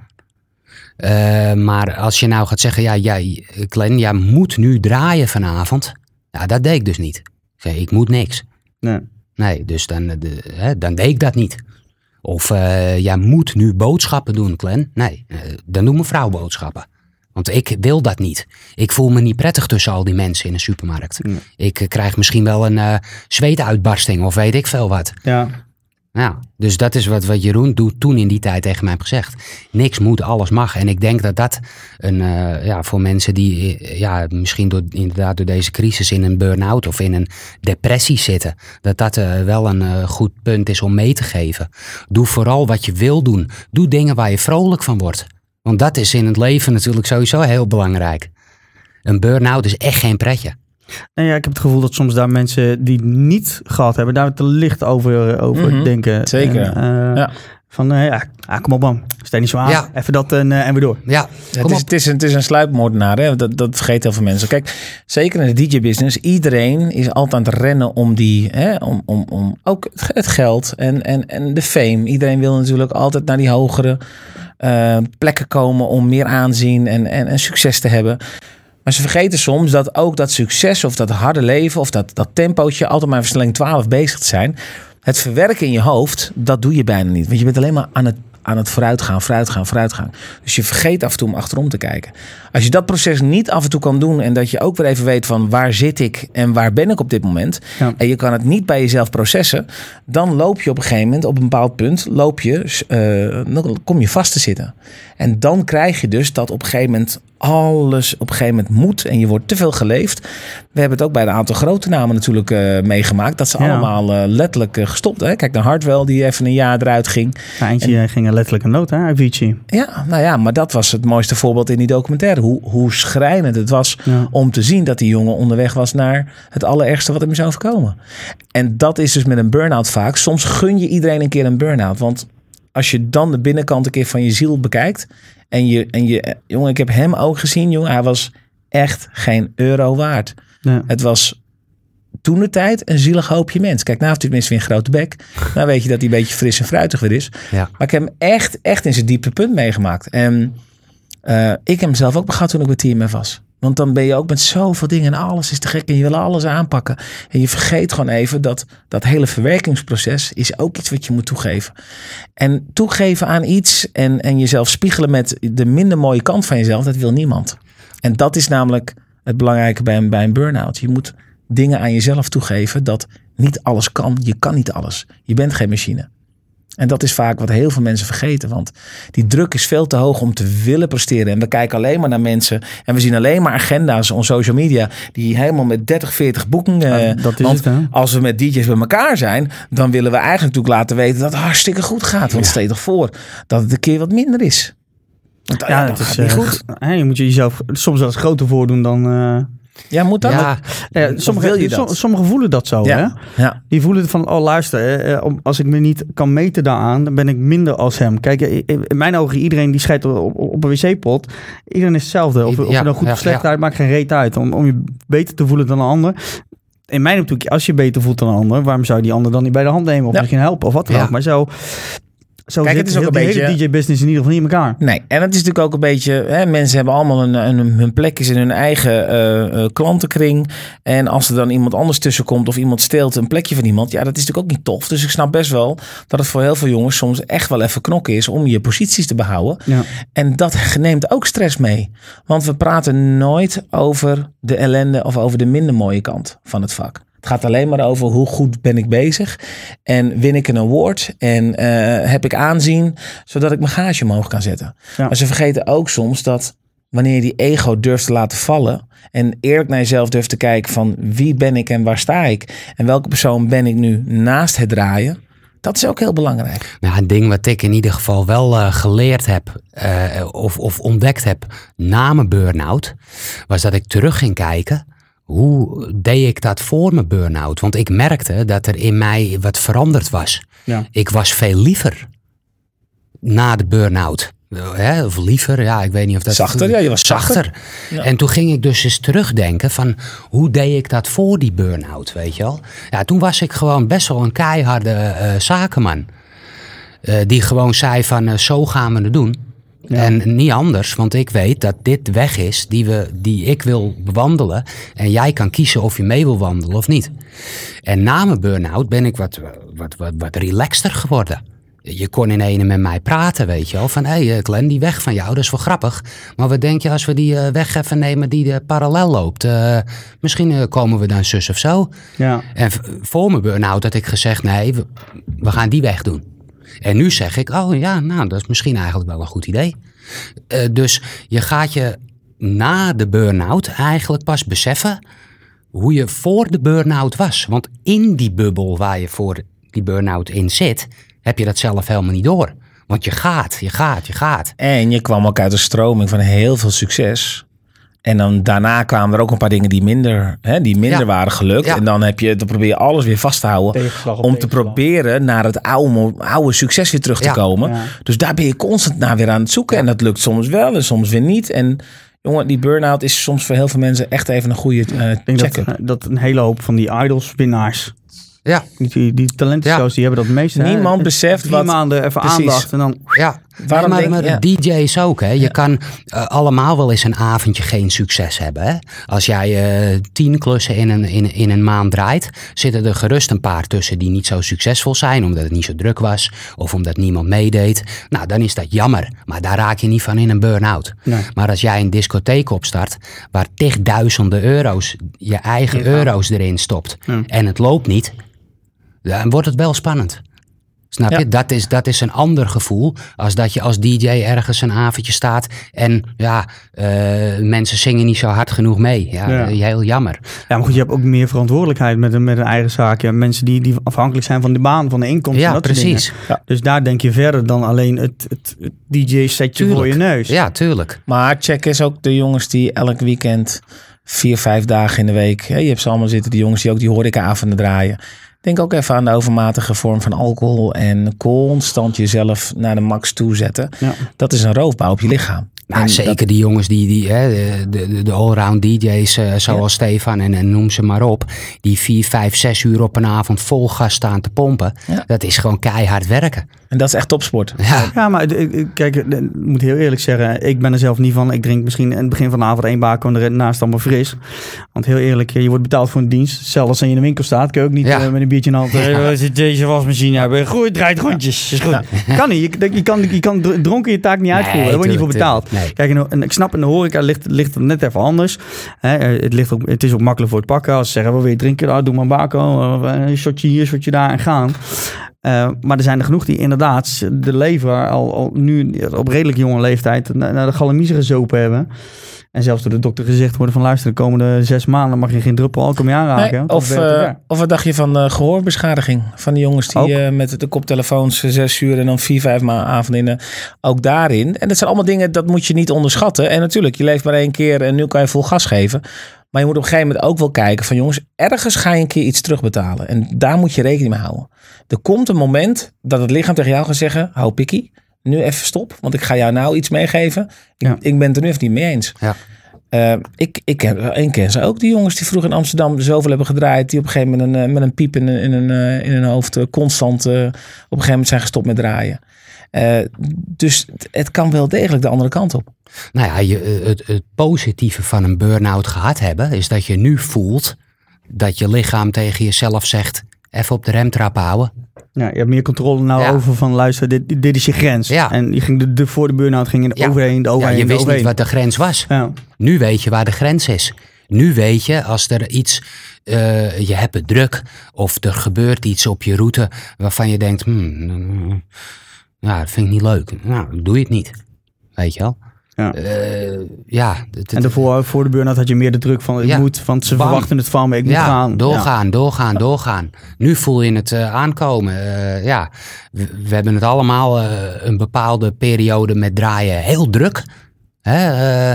Eh, maar als je nou gaat zeggen, ja, jij, Glenn, jij moet nu draaien vanavond. Ja, dat deed ik dus niet. Ik zei, ik moet niks. Nee. Nee, dus dan, eh, de, hè, dan deed ik dat niet. Of eh, jij moet nu boodschappen doen, Glenn. Nee, eh, dan doet mijn vrouw boodschappen. Want ik wil dat niet. Ik voel me niet prettig tussen al die mensen in een supermarkt. Nee. Ik krijg misschien wel een zweetuitbarsting of weet ik veel wat. Ja. Ja, dus dat is wat, wat Jeroen doet, toen in die tijd tegen mij heeft gezegd. Niks moet, alles mag. En ik denk dat dat een, eh, ja, voor mensen die eh, ja, misschien door, inderdaad door deze crisis in een burn-out of in een depressie zitten, dat dat eh, wel een goed punt is om mee te geven. Doe vooral wat je wil doen. Doe dingen waar je vrolijk van wordt. Want dat is in het leven natuurlijk sowieso heel belangrijk. Een burn-out is echt geen pretje. Nee, ja, ik heb het gevoel dat soms daar mensen die het niet gehad hebben, daar te licht over, over Mhm, denken. zeker. En, eh, Ja. Van, eh, ja, ah, kom op man, stel niet zo aan. Ja. Even dat en, eh, en weer door. Ja, Het is, het, is een, het is een sluipmoordenaar, hè? Dat, dat vergeten heel veel mensen. Kijk, zeker in de DJ-business, iedereen is altijd aan het rennen om die, hè, om, om, om ook het- geld en, en, en de fame. Iedereen wil natuurlijk altijd naar die hogere plekken komen om meer aanzien en, en, en succes te hebben. Maar ze vergeten soms dat ook dat succes of dat harde leven of dat, dat tempootje altijd maar versnelling 12 bezig te zijn. Het verwerken in je hoofd, dat doe je bijna niet. Want je bent alleen maar aan het, aan het vooruitgaan, vooruitgaan, vooruitgaan. Dus je vergeet af en toe om achterom te kijken. Als je dat proces niet af en toe kan doen en dat je ook weer even weet van waar zit ik en waar ben ik op dit moment. Ja. En je kan het niet bij jezelf processen. Dan loop je op een gegeven moment, op een bepaald punt, loop je, eh, dan kom je vast te zitten. En dan krijg je dus dat op een gegeven moment alles op een gegeven moment moet en je wordt te veel geleefd. We hebben het ook bij een aantal grote namen natuurlijk eh, meegemaakt. Dat ze Ja. allemaal eh, letterlijk eh, gestopt. Hè? Kijk naar Hartwell die even een jaar eruit ging. Ja, eentje eh, ging er letterlijk een nood, hè, Avicii. Ja, nou ja, maar dat was het mooiste voorbeeld in die documentaire. Hoe, hoe schrijnend het was Ja. om te zien dat die jongen onderweg was naar het allerergste wat hem is overkomen. En dat is dus met een burn-out vaak. Soms gun je iedereen een keer een burn-out. Want als je dan de binnenkant een keer van je ziel bekijkt. En je, en je jongen, ik heb hem ook gezien, jongen. Hij was echt geen euro waard. Het was toen de tijd een zielig hoopje mens. Kijk, nou heeft hij tenminste weer een grote bek. Nou weet je dat hij een beetje fris en fruitig weer is. Ja. Maar ik heb hem echt, echt in zijn dieptepunt meegemaakt. En eh, ik heb hem zelf ook gehad toen ik bij TMF was. Want dan ben je ook met zoveel dingen en alles is te gek en je wil alles aanpakken. En je vergeet gewoon even dat dat hele verwerkingsproces is ook iets wat je moet toegeven. En toegeven aan iets en, en jezelf spiegelen met de minder mooie kant van jezelf, dat wil niemand. En dat is namelijk het belangrijke bij een, bij een burn-out. Je moet dingen aan jezelf toegeven dat niet alles kan. Je kan niet alles. Je bent geen machine. En dat is vaak wat heel veel mensen vergeten. Want die druk is veel te hoog om te willen presteren. En we kijken alleen maar naar mensen. En we zien alleen maar agenda's op social media. Die helemaal met 30, 40 boeken. eh, Ja, dat is want het, hè? als we met DJ's bij elkaar zijn. Dan willen we eigenlijk natuurlijk laten weten dat het hartstikke goed gaat. Want stel je toch voor dat het een keer wat minder is. Want, Ja, dat het is niet eh, goed. je moet je jezelf soms eens groter voordoen dan, eh, Ja, moet dat? Ja, Ja, sommigen, wil je dat? voelen dat zo. Hè? ja. ja. Die voelen van, oh luister, eh, eh, als ik me niet kan meten daaraan, dan ben ik minder als hem. Kijk, eh, in mijn ogen, iedereen die scheidt op, op, een wc-pot. Iedereen is hetzelfde. Of, of Ja, je nou goed ja, of slecht ja. uit, maakt geen reet uit. Om, om je beter te voelen dan een ander. In mijn optiek, als je beter voelt dan een ander, waarom zou je die ander dan niet bij de hand nemen? Of Ja. misschien helpen of wat dan Ja. ook. Maar zo, zo Kijk, het is ook een beetje- DJ-business in ieder geval niet in elkaar. Nee, en het is natuurlijk ook een beetje... Hè, mensen hebben allemaal een, een, hun plekjes in hun eigen eh, eh, klantenkring. En als er dan iemand anders tussenkomt of iemand steelt een plekje van iemand... Ja, dat is natuurlijk ook niet tof. Dus ik snap best wel dat het voor heel veel jongens soms echt wel even knokken is... om je posities te behouden. Ja. En dat neemt ook stress mee. Want we praten nooit over de ellende of over de minder mooie kant van het vak. Het gaat alleen maar over hoe goed ben ik bezig. En win ik een award. En eh, heb ik aanzien. Zodat ik mijn gage omhoog kan zetten. Ja. Maar ze vergeten ook soms dat wanneer je die ego durft te laten vallen. En eerlijk naar jezelf durft te kijken van wie ben ik en waar sta ik. En welke persoon ben ik nu naast het draaien. Dat is ook heel belangrijk. Nou, een ding wat ik in ieder geval wel eh, geleerd heb eh, of, of ontdekt heb na mijn burn-out, was dat ik terug ging kijken. Hoe deed ik dat voor mijn burn-out? Want ik merkte dat er in mij wat veranderd was. Ja. Ik was veel liever na de burn-out. Hè, of liever, ja, ik weet niet of dat... Zachter, ja, je was zachter. Ja. En toen ging ik dus eens terugdenken van hoe deed ik dat voor die burn-out, weet je wel? Ja, toen was ik gewoon best wel een keiharde eh, zakenman. Eh, die gewoon zei van eh, zo gaan we het doen. En niet anders, want ik weet dat dit de weg is die, we, die ik wil bewandelen. En jij kan kiezen of je mee wil wandelen of niet. En na mijn burn-out ben ik wat, wat, wat, wat relaxter geworden. Je kon in ene met mij praten, weet je wel. Van, hé hey, Glenn, die weg van jou, dat is wel grappig. Maar wat denk je als we die eh, weg even nemen die eh, parallel loopt? Eh, misschien eh, komen we dan zus of zo. Ja. En voor mijn burn-out had ik gezegd, nee, we, we gaan die weg doen. En nu zeg ik, oh ja, nou, dat is misschien eigenlijk wel een goed idee. Eh, dus je gaat je na de burn-out eigenlijk pas beseffen hoe je voor de burn-out was. Want in die bubbel waar je voor die burn-out in zit, heb je dat zelf helemaal niet door. Want je gaat, je gaat, je gaat. En je kwam ook uit een stroming van heel veel succes. En dan daarna kwamen er ook een paar dingen die minder, hè, die minder Ja. waren gelukt. Ja. En dan, heb je, dan probeer je alles weer vast te houden. Tegenslag Om te proberen naar het oude, oude succes weer terug te Ja. komen. Ja. Dus daar ben je constant naar weer aan het zoeken. En dat lukt soms wel en soms weer niet. En jongen, die burn-out is soms voor heel veel mensen echt even een goede eh Ik denk dat, eh, dat een hele hoop van die idols winnaars, Ja, die, die talentenshows, die hebben dat meeste. hè? Niemand beseft Drie wat- maanden even Precies. aandacht en dan... Ja, Waarom Nee, maar, denk- maar DJ's ook. Hè. Je kan eh, allemaal wel eens een avondje geen succes hebben. Hè. Als jij eh, tien klussen in een, in, in een maand draait, zitten er gerust een paar tussen die niet zo succesvol zijn, omdat het niet zo druk was of omdat niemand meedeed. Nou, dan is dat jammer. Maar daar raak je niet van in een burn-out. Nee. Maar als jij een discotheek opstart waar tigduizenden euro's, je eigen euro's erin stopt Ja. en het loopt niet, dan wordt het wel spannend. Snap Ja. je? Dat is, dat is een ander gevoel als dat je als DJ ergens een avondje staat en ja, eh, mensen zingen niet zo hard genoeg mee. Ja, Ja. eh, heel jammer. Ja, maar goed, je hebt ook meer verantwoordelijkheid met een, met een eigen zaak. Ja, mensen die, die afhankelijk zijn van de baan, van de inkomsten. Ja, dat precies. dingen. Dus daar denk je verder dan alleen het, het, het DJ-setje voor je neus. Ja, tuurlijk. Maar check eens ook de jongens die elk weekend vier, vijf dagen in de week. Hè, je hebt ze allemaal zitten, die jongens die ook die horecaavonden draaien. Denk ook even aan de overmatige vorm van alcohol en constant jezelf naar de max toe zetten. Ja. Dat is een roofbouw op je lichaam. Nou, En zeker dat- die jongens die, die hè, de, de, de allround DJ's eh, zoals Stefan en, en noem ze maar op. Die vier, vijf, zes uur op een avond vol gas staan te pompen. Ja. Dat is gewoon keihard werken. en dat is echt topsport. Ja, Ja, maar kijk, ik moet heel eerlijk zeggen, ik ben er zelf niet van. Ik drink misschien in het begin van de avond één bako en naast allemaal fris. Want heel eerlijk, je wordt betaald voor een dienst. Zelfs als je in de winkel staat, kun je ook niet Ja. eh, met een biertje in de hand. eh, zit deze wasmachine hebben. Goed, draait rondjes. Is goed. Kan niet. Je, je, kan, je kan dr- dronken je taak niet uitvoeren. Daar word je niet voor betaald. Kijk, en, ik snap in de horeca ligt, ligt het net even anders. Hè, eh, het, ligt het is ook makkelijk voor het pakken. Als ze zeggen, wat wil je drinken? Nou, doe maar een bako. eh, Een shotje hier, shotje daar en gaan. Eh, maar er zijn er genoeg die inderdaad de lever al, al nu op redelijk jonge leeftijd naar, naar de galamiezen gezopen hebben. En zelfs door de dokter gezegd worden van luister, de komende zes maanden mag je geen druppel alcohol meer aanraken. Nee, of, eh, of wat dacht je van eh, gehoorbeschadiging? Van die jongens die met de koptelefoons zes uur en dan vier, vijf ma- avonden ook daarin. En dat zijn allemaal dingen, dat moet je niet onderschatten. En natuurlijk, je leeft maar één keer en nu kan je vol gas geven. Maar je moet op een gegeven moment ook wel kijken van jongens, ergens ga je een keer iets terugbetalen. En daar moet je rekening mee houden. Er komt een moment dat het lichaam tegen jou gaat zeggen, hou pikkie, nu even stop. Want ik ga jou nou iets meegeven. Ik, Ja. ik ben het er nu even niet mee eens. Ja. Eh, ik, ik, ik ken ze ook, die jongens die vroeger in Amsterdam zoveel hebben gedraaid. Die op een gegeven moment een, eh, met een piep in, in, een, eh, in hun hoofd constant op een gegeven moment zijn gestopt met draaien. Dus het, kan wel degelijk de andere kant op. Nou ja, je, het, het positieve van een burn-out gehad hebben is dat je nu voelt dat je lichaam tegen jezelf zegt: even op de remtrap houden. Ja, je hebt meer controle nou Ja. over van luister, dit, dit is je grens. Ja. En je ging de, de, voor de burn-out ging je er Ja. overheen, de Ja, overheen, je de wist niet wat de grens was. Ja. Nu weet je waar de grens is. Nu weet je als er iets, eh, je hebt het druk of er gebeurt iets op je route waarvan je denkt, hmm, mm, ja, dat vind ik niet leuk. Nou, doe je het niet. Weet je wel? Ja. Eh, ja, En daarvoor, voor de burn-out had je meer de druk van ik Ja. moet, want ze Bam. verwachten het van me, ik moet ja, gaan. doorgaan, doorgaan, doorgaan. Nu voel je het eh, aankomen. Eh, ja, we, we hebben het allemaal een bepaalde periode met draaien heel druk. Hè?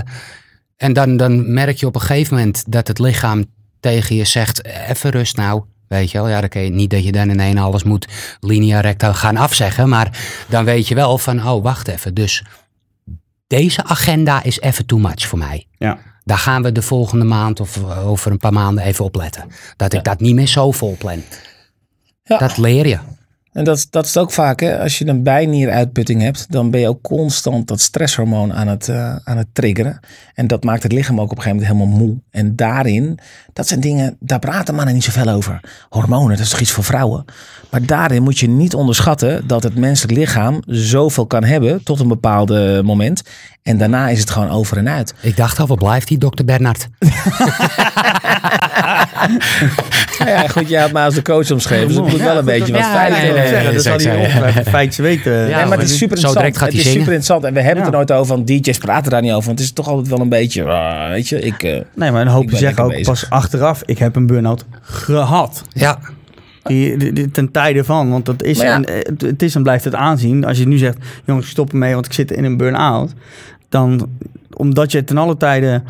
en dan, dan merk je op een gegeven moment dat het lichaam tegen je zegt, even rust nou. Weet je wel, ja, dan je niet dat je dan in één alles moet linea recta gaan afzeggen. Maar dan weet je wel van, oh, wacht even. Dus deze agenda is even too much voor mij. Ja. Daar gaan we de volgende maand of eh, over een paar maanden even op letten. Dat ik dat niet meer zo vol plan. Ja. Dat leer je. En dat, dat is het ook vaak, hè? als je een bijnieruitputting hebt, dan ben je ook constant dat stresshormoon aan het, eh, aan het triggeren. En dat maakt het lichaam ook op een gegeven moment helemaal moe. En daarin, dat zijn dingen, daar praten mannen niet zoveel over. Hormonen, dat is toch iets voor vrouwen. Maar daarin moet je niet onderschatten dat het menselijk lichaam zoveel kan hebben tot een bepaald moment. En daarna is het gewoon over en uit. Ik dacht al, wat blijft die dokter Bernard? Nou ja, goed, jij had me als de coach omschreven, dus ik moet wel een beetje wat feiten nee, zeggen. dat zal hij feitjes weten. Ja, Nee, maar het is super Zo direct interessant. gaat Het is super interessant. En we hebben het er nooit over, want DJ's praten daar niet over. Want het is toch altijd wel een beetje, ah, weet je, ik... eh, Nee, maar een hoop Ik ben zeggen ook pas achteraf, ik heb een burn-out gehad. Ja, Die, die- die- ten tijde van, want dat is, ja. en, eh, het, het is en blijft het aanzien. Als je nu zegt, jongens, stop ermee, want ik zit in een burn-out. Dan, omdat je ten alle tijde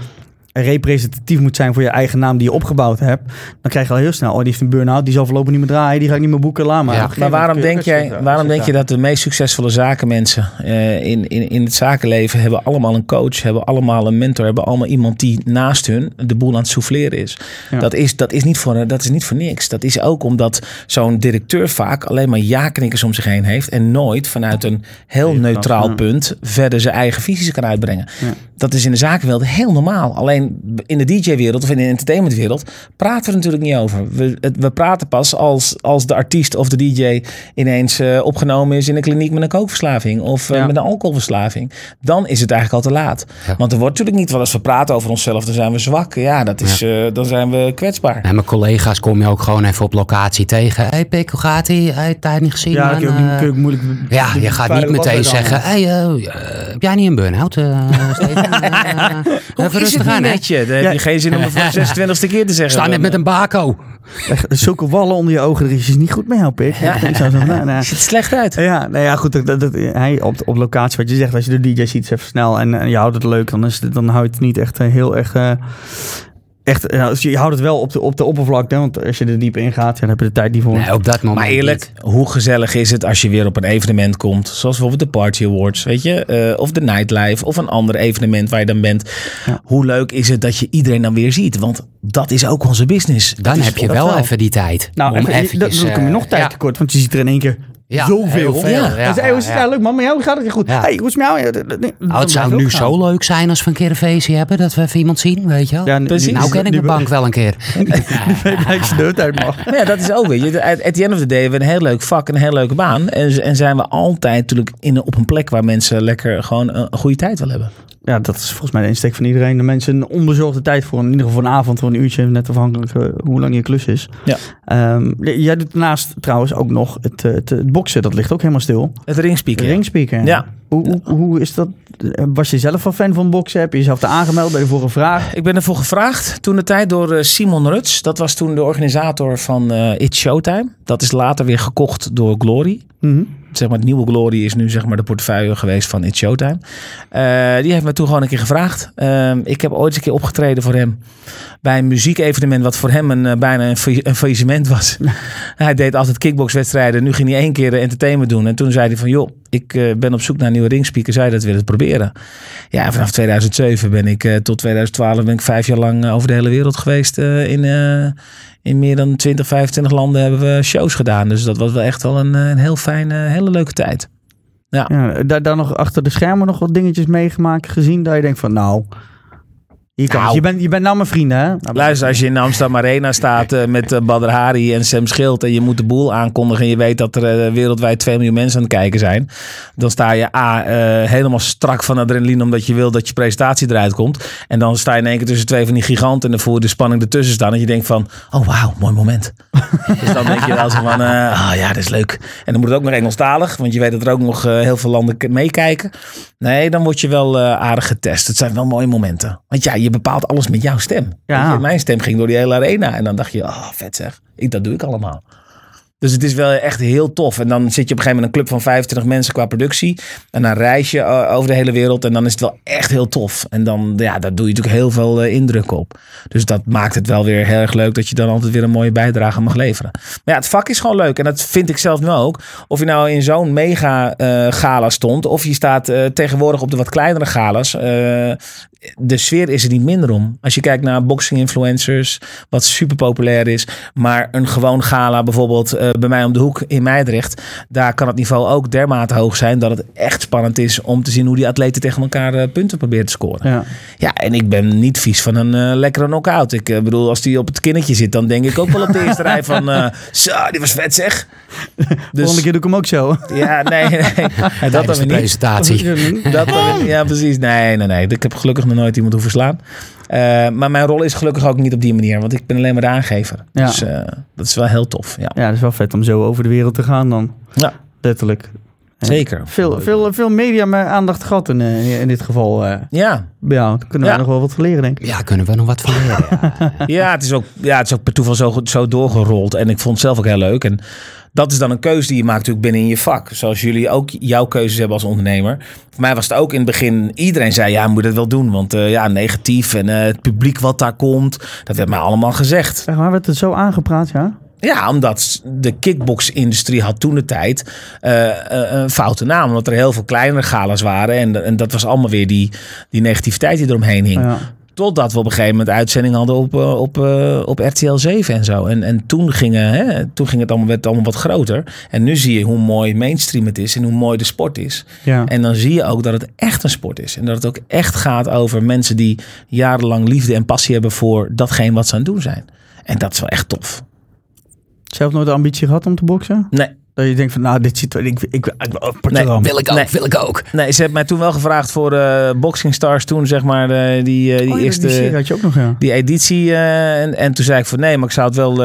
representatief moet zijn voor je eigen naam die je opgebouwd hebt, dan krijg je al heel snel, oh, die heeft een burn-out, die zal voorlopig niet meer draaien, die ga ik niet meer boeken, laat maar. Ja. Maar waarom denk, je jij, waarom denk je dat de meest succesvolle zakenmensen eh, in, in, in het zakenleven hebben allemaal een coach, hebben allemaal een mentor, hebben allemaal iemand die naast hun de boel aan het souffleren is. Ja. Dat, is dat, is niet voor, dat is niet voor niks. Dat is ook omdat zo'n directeur vaak alleen maar ja-knikkers om zich heen heeft en nooit vanuit een heel neutraal ja. punt verder zijn eigen visies kan uitbrengen. Dat is in de zakenwereld heel normaal. Alleen in de DJ-wereld of in de entertainmentwereld praten we er natuurlijk niet over. We, het- we praten pas als, als de artiest of de DJ ineens eh, opgenomen is in een kliniek met een kookverslaving of eh, Ja. met een alcoholverslaving. Dan is het eigenlijk al te laat. Ja. Want er wordt natuurlijk niet, wel als we praten over onszelf, dan zijn we zwak. Ja, dat is, eh, dan zijn we kwetsbaar. en mijn collega's kom je ook gewoon even op locatie tegen. Hé hey Pik, hoe gaat ie? Hij tijd niet gezien, Ja, man. dat kun je ook, niet- kun je ook moeilijk... ja, je gaat niet meteen zeggen, hey, eh, heb jij niet een burn-out, eh, Steven? Eh, Hoe even is het rustig aan, hè? Je? Dan heb je geen zin om het voor de 26e keer te zeggen. Sta net met een bako. Echt, Zulke wallen onder je ogen, er is iets niet goed mee, hoop ik. Ja. Ik nou, nou, Ziet er slecht uit. Ja, nou ja, goed. Dat, dat, hij, op, op locatie, wat je zegt, als je de DJ ziet, even snel en, en je houdt het leuk, dan, is het, dan houdt het niet echt eh, heel erg. Echt, eh, als je, houdt het wel op de, op de oppervlakte, want als je er diep in gaat, ja, dan heb je de tijd niet voor. Nee, op dat moment Maar eerlijk, hoe gezellig is het als je weer op een evenement komt, zoals bijvoorbeeld de Party Awards, weet je, eh, of de Nightlife, of een ander evenement waar je dan bent. Ja. Hoe leuk is het dat je iedereen dan weer ziet? Want dat is ook onze business. Dan heb je wel wel. even die tijd. nou, om even, eventjes, dan, dan kom je eh, nog tijd ja. tekort, want je ziet er in één keer Ja, zoveel. heel veel, Ja. ja, En zei, hey, hoe is het? ja. Ja, leuk man, met jou gaat het goed. Ja. Hey, hoe is het met jou? Nou, het zou nu gaan. zo leuk zijn als we een keer een feestje hebben, dat we even iemand zien, weet je wel. Precies. nou ken ik mijn bank wel een keer. Nu weet ik de mag. Maar ja, dat is ook, weet je. At the end of the day hebben we een heel leuk vak, een heel leuke baan. En, en zijn we altijd natuurlijk in, op een plek waar mensen lekker gewoon een, een goede tijd willen hebben. Ja, dat is volgens mij de insteek van iedereen. De mensen een onbezorgde tijd voor. In ieder geval voor een avond, voor een uurtje. Net afhankelijk eh, hoe lang je klus is. Ja. Ehm, jij doet daarnaast trouwens ook nog het, eh, het, het boksen. Dat ligt ook helemaal stil. Het ringspieken. Ringspeaker. Ja. Hoe, hoe, hoe is dat? Was je zelf wel fan van boksen? Heb je jezelf te aangemeld bij de vorige vraag? Ik ben ervoor gevraagd toen de tijd door eh, Simon Ruts. Dat was toen de organisator van eh It's Showtime. Dat is later weer gekocht door Glory. Mhm. Zeg maar, het nieuwe Glory is nu zeg maar de portefeuille geweest van It's Showtime. Eh, die heeft me toen gewoon een keer gevraagd. Ehm, ik heb ooit een keer opgetreden voor hem bij een muziekevenement wat voor hem een, eh, bijna een, fa- een faillissement was. hij deed altijd kickboxwedstrijden. Nu ging hij één keer entertainment doen. En toen zei hij van, joh, ik eh, ben op zoek naar een nieuwe ringspeaker. Zou je dat willen proberen? Ja, vanaf 2007 ben ik tot 2012 ben ik vijf jaar lang over de hele wereld geweest. in, in meer dan 20, 25 landen hebben we shows gedaan. Dus dat was wel echt wel een, eh, een heel fijne, hele leuke tijd. Ja, daar, daar nog achter de schermen nog wat dingetjes meegemaakt, gezien, dat je denkt van, nou... Hier Nou. je, bent, je bent nou mijn vrienden, hè? Nou, Luister, als je in de Amsterdam Arena staat eh, met eh, Badr Hari en Sam Schild en je moet de boel aankondigen en je weet dat er eh, wereldwijd 2 miljoen mensen aan het kijken zijn, dan sta je A, helemaal strak van adrenaline omdat je wil dat je presentatie eruit komt. En dan sta je in één keer tussen twee van die giganten en dan voel je de spanning ertussen staan en je denkt van, oh wauw, mooi moment. dus dan denk je wel zo van, ah ja, dat is leuk. En dan moet het ook nog Engelstalig, want je weet dat er ook nog heel veel landen meekijken. Nee, dan word je wel aardig getest. Het zijn wel mooie momenten. Want ja, je bepaalt alles met jouw stem. Ja. Je, mijn stem ging door die hele arena. En dan dacht je, oh, vet zeg. Ik, dat doe ik allemaal. Dus het is wel echt heel tof. En dan zit je op een gegeven moment een club van 25 mensen qua productie. En dan reis je eh, over de hele wereld. En dan is het wel echt heel tof. En dan, ja, daar doe je natuurlijk heel veel eh, indruk op. Dus dat maakt het wel weer heel erg leuk dat je dan altijd weer een mooie bijdrage mag leveren. Maar ja, het vak is gewoon leuk. En dat vind ik zelf nu ook. Of je nou in zo'n mega eh, gala stond. Of je staat tegenwoordig op de wat kleinere galas. De sfeer is er niet minder om. Als je kijkt naar boxing influencers, wat super populair is. Maar een gewoon gala, bijvoorbeeld eh, bij mij om de hoek in Meidrecht. Daar kan het niveau ook dermate hoog zijn dat het echt spannend is om te zien hoe die atleten tegen elkaar eh, punten proberen te scoren. Ja. Ja, en ik ben niet vies van een eh, lekkere knockout. Ik bedoel, als die op het kinnetje zit, dan denk ik ook wel op de eerste rij van... eh, zo, die was vet zeg. Volgende keer doe ik hem ook zo. Ja, nee, nee. dat dan weer niet. presentatie. Dat dan weer- ja, precies. Nee, nee, nee. Ik heb gelukkig nooit iemand hoeven slaan. Eh, maar mijn rol is gelukkig ook niet op die manier. Want ik ben alleen maar de aangever. Ja. Dus eh, dat is wel heel tof. Ja, Ja, dat is wel vet om zo over de wereld te gaan dan. Ja. Letterlijk. Zeker. Veel, veel, veel media met aandacht gehad in, eh, in dit geval. eh. Ja. ja, daar kunnen Ja. we nog wel wat van leren, denk ik. Ja, kunnen we nog wat van leren. Ja. Ja, het is ook, ja, het is ook per toeval zo, goed- zo doorgerold. En ik vond het zelf ook heel leuk. En dat is dan een keuze die je maakt natuurlijk binnen in je vak. Zoals jullie ook jouw keuzes hebben als ondernemer. Voor mij was het ook in het begin... Iedereen zei, ja, moet het wel doen. Want eh, ja, negatief en eh, het publiek wat daar komt... Dat werd mij allemaal gezegd. Zeg maar, werd het zo aangepraat, ja? Ja, omdat de kickbox-industrie had toen de tijd eh, eh, een foute naam. Omdat er heel veel kleinere galas waren. En, en dat was allemaal weer die, die negativiteit die eromheen hing. ja. Totdat we op een gegeven moment uitzending hadden op, eh, op, op RTL 7 en zo. En, en toen, gingen, hè, toen ging het allemaal, werd het allemaal wat groter. En nu zie je hoe mooi mainstream het is en hoe mooi de sport is. ja. En dan zie je ook dat het echt een sport is. En dat het ook echt gaat over mensen die jarenlang liefde en passie hebben voor datgene wat ze aan het doen zijn. En dat is wel echt tof. Zelf nooit de ambitie gehad om te boksen? Nee, Dat je denkt van, nou, dit zit... Ik, ik, ik, ik, Rotterdam. Wil ik ook, Nee. wil ik ook. Nee, ze hebben mij toen wel gevraagd voor eh Boxing Stars toen, zeg maar, eh, die, eh, die Oh, ja, eerste... Die had je ook nog, ja. die editie. eh, en, en toen zei ik van nee, maar ik zou het wel.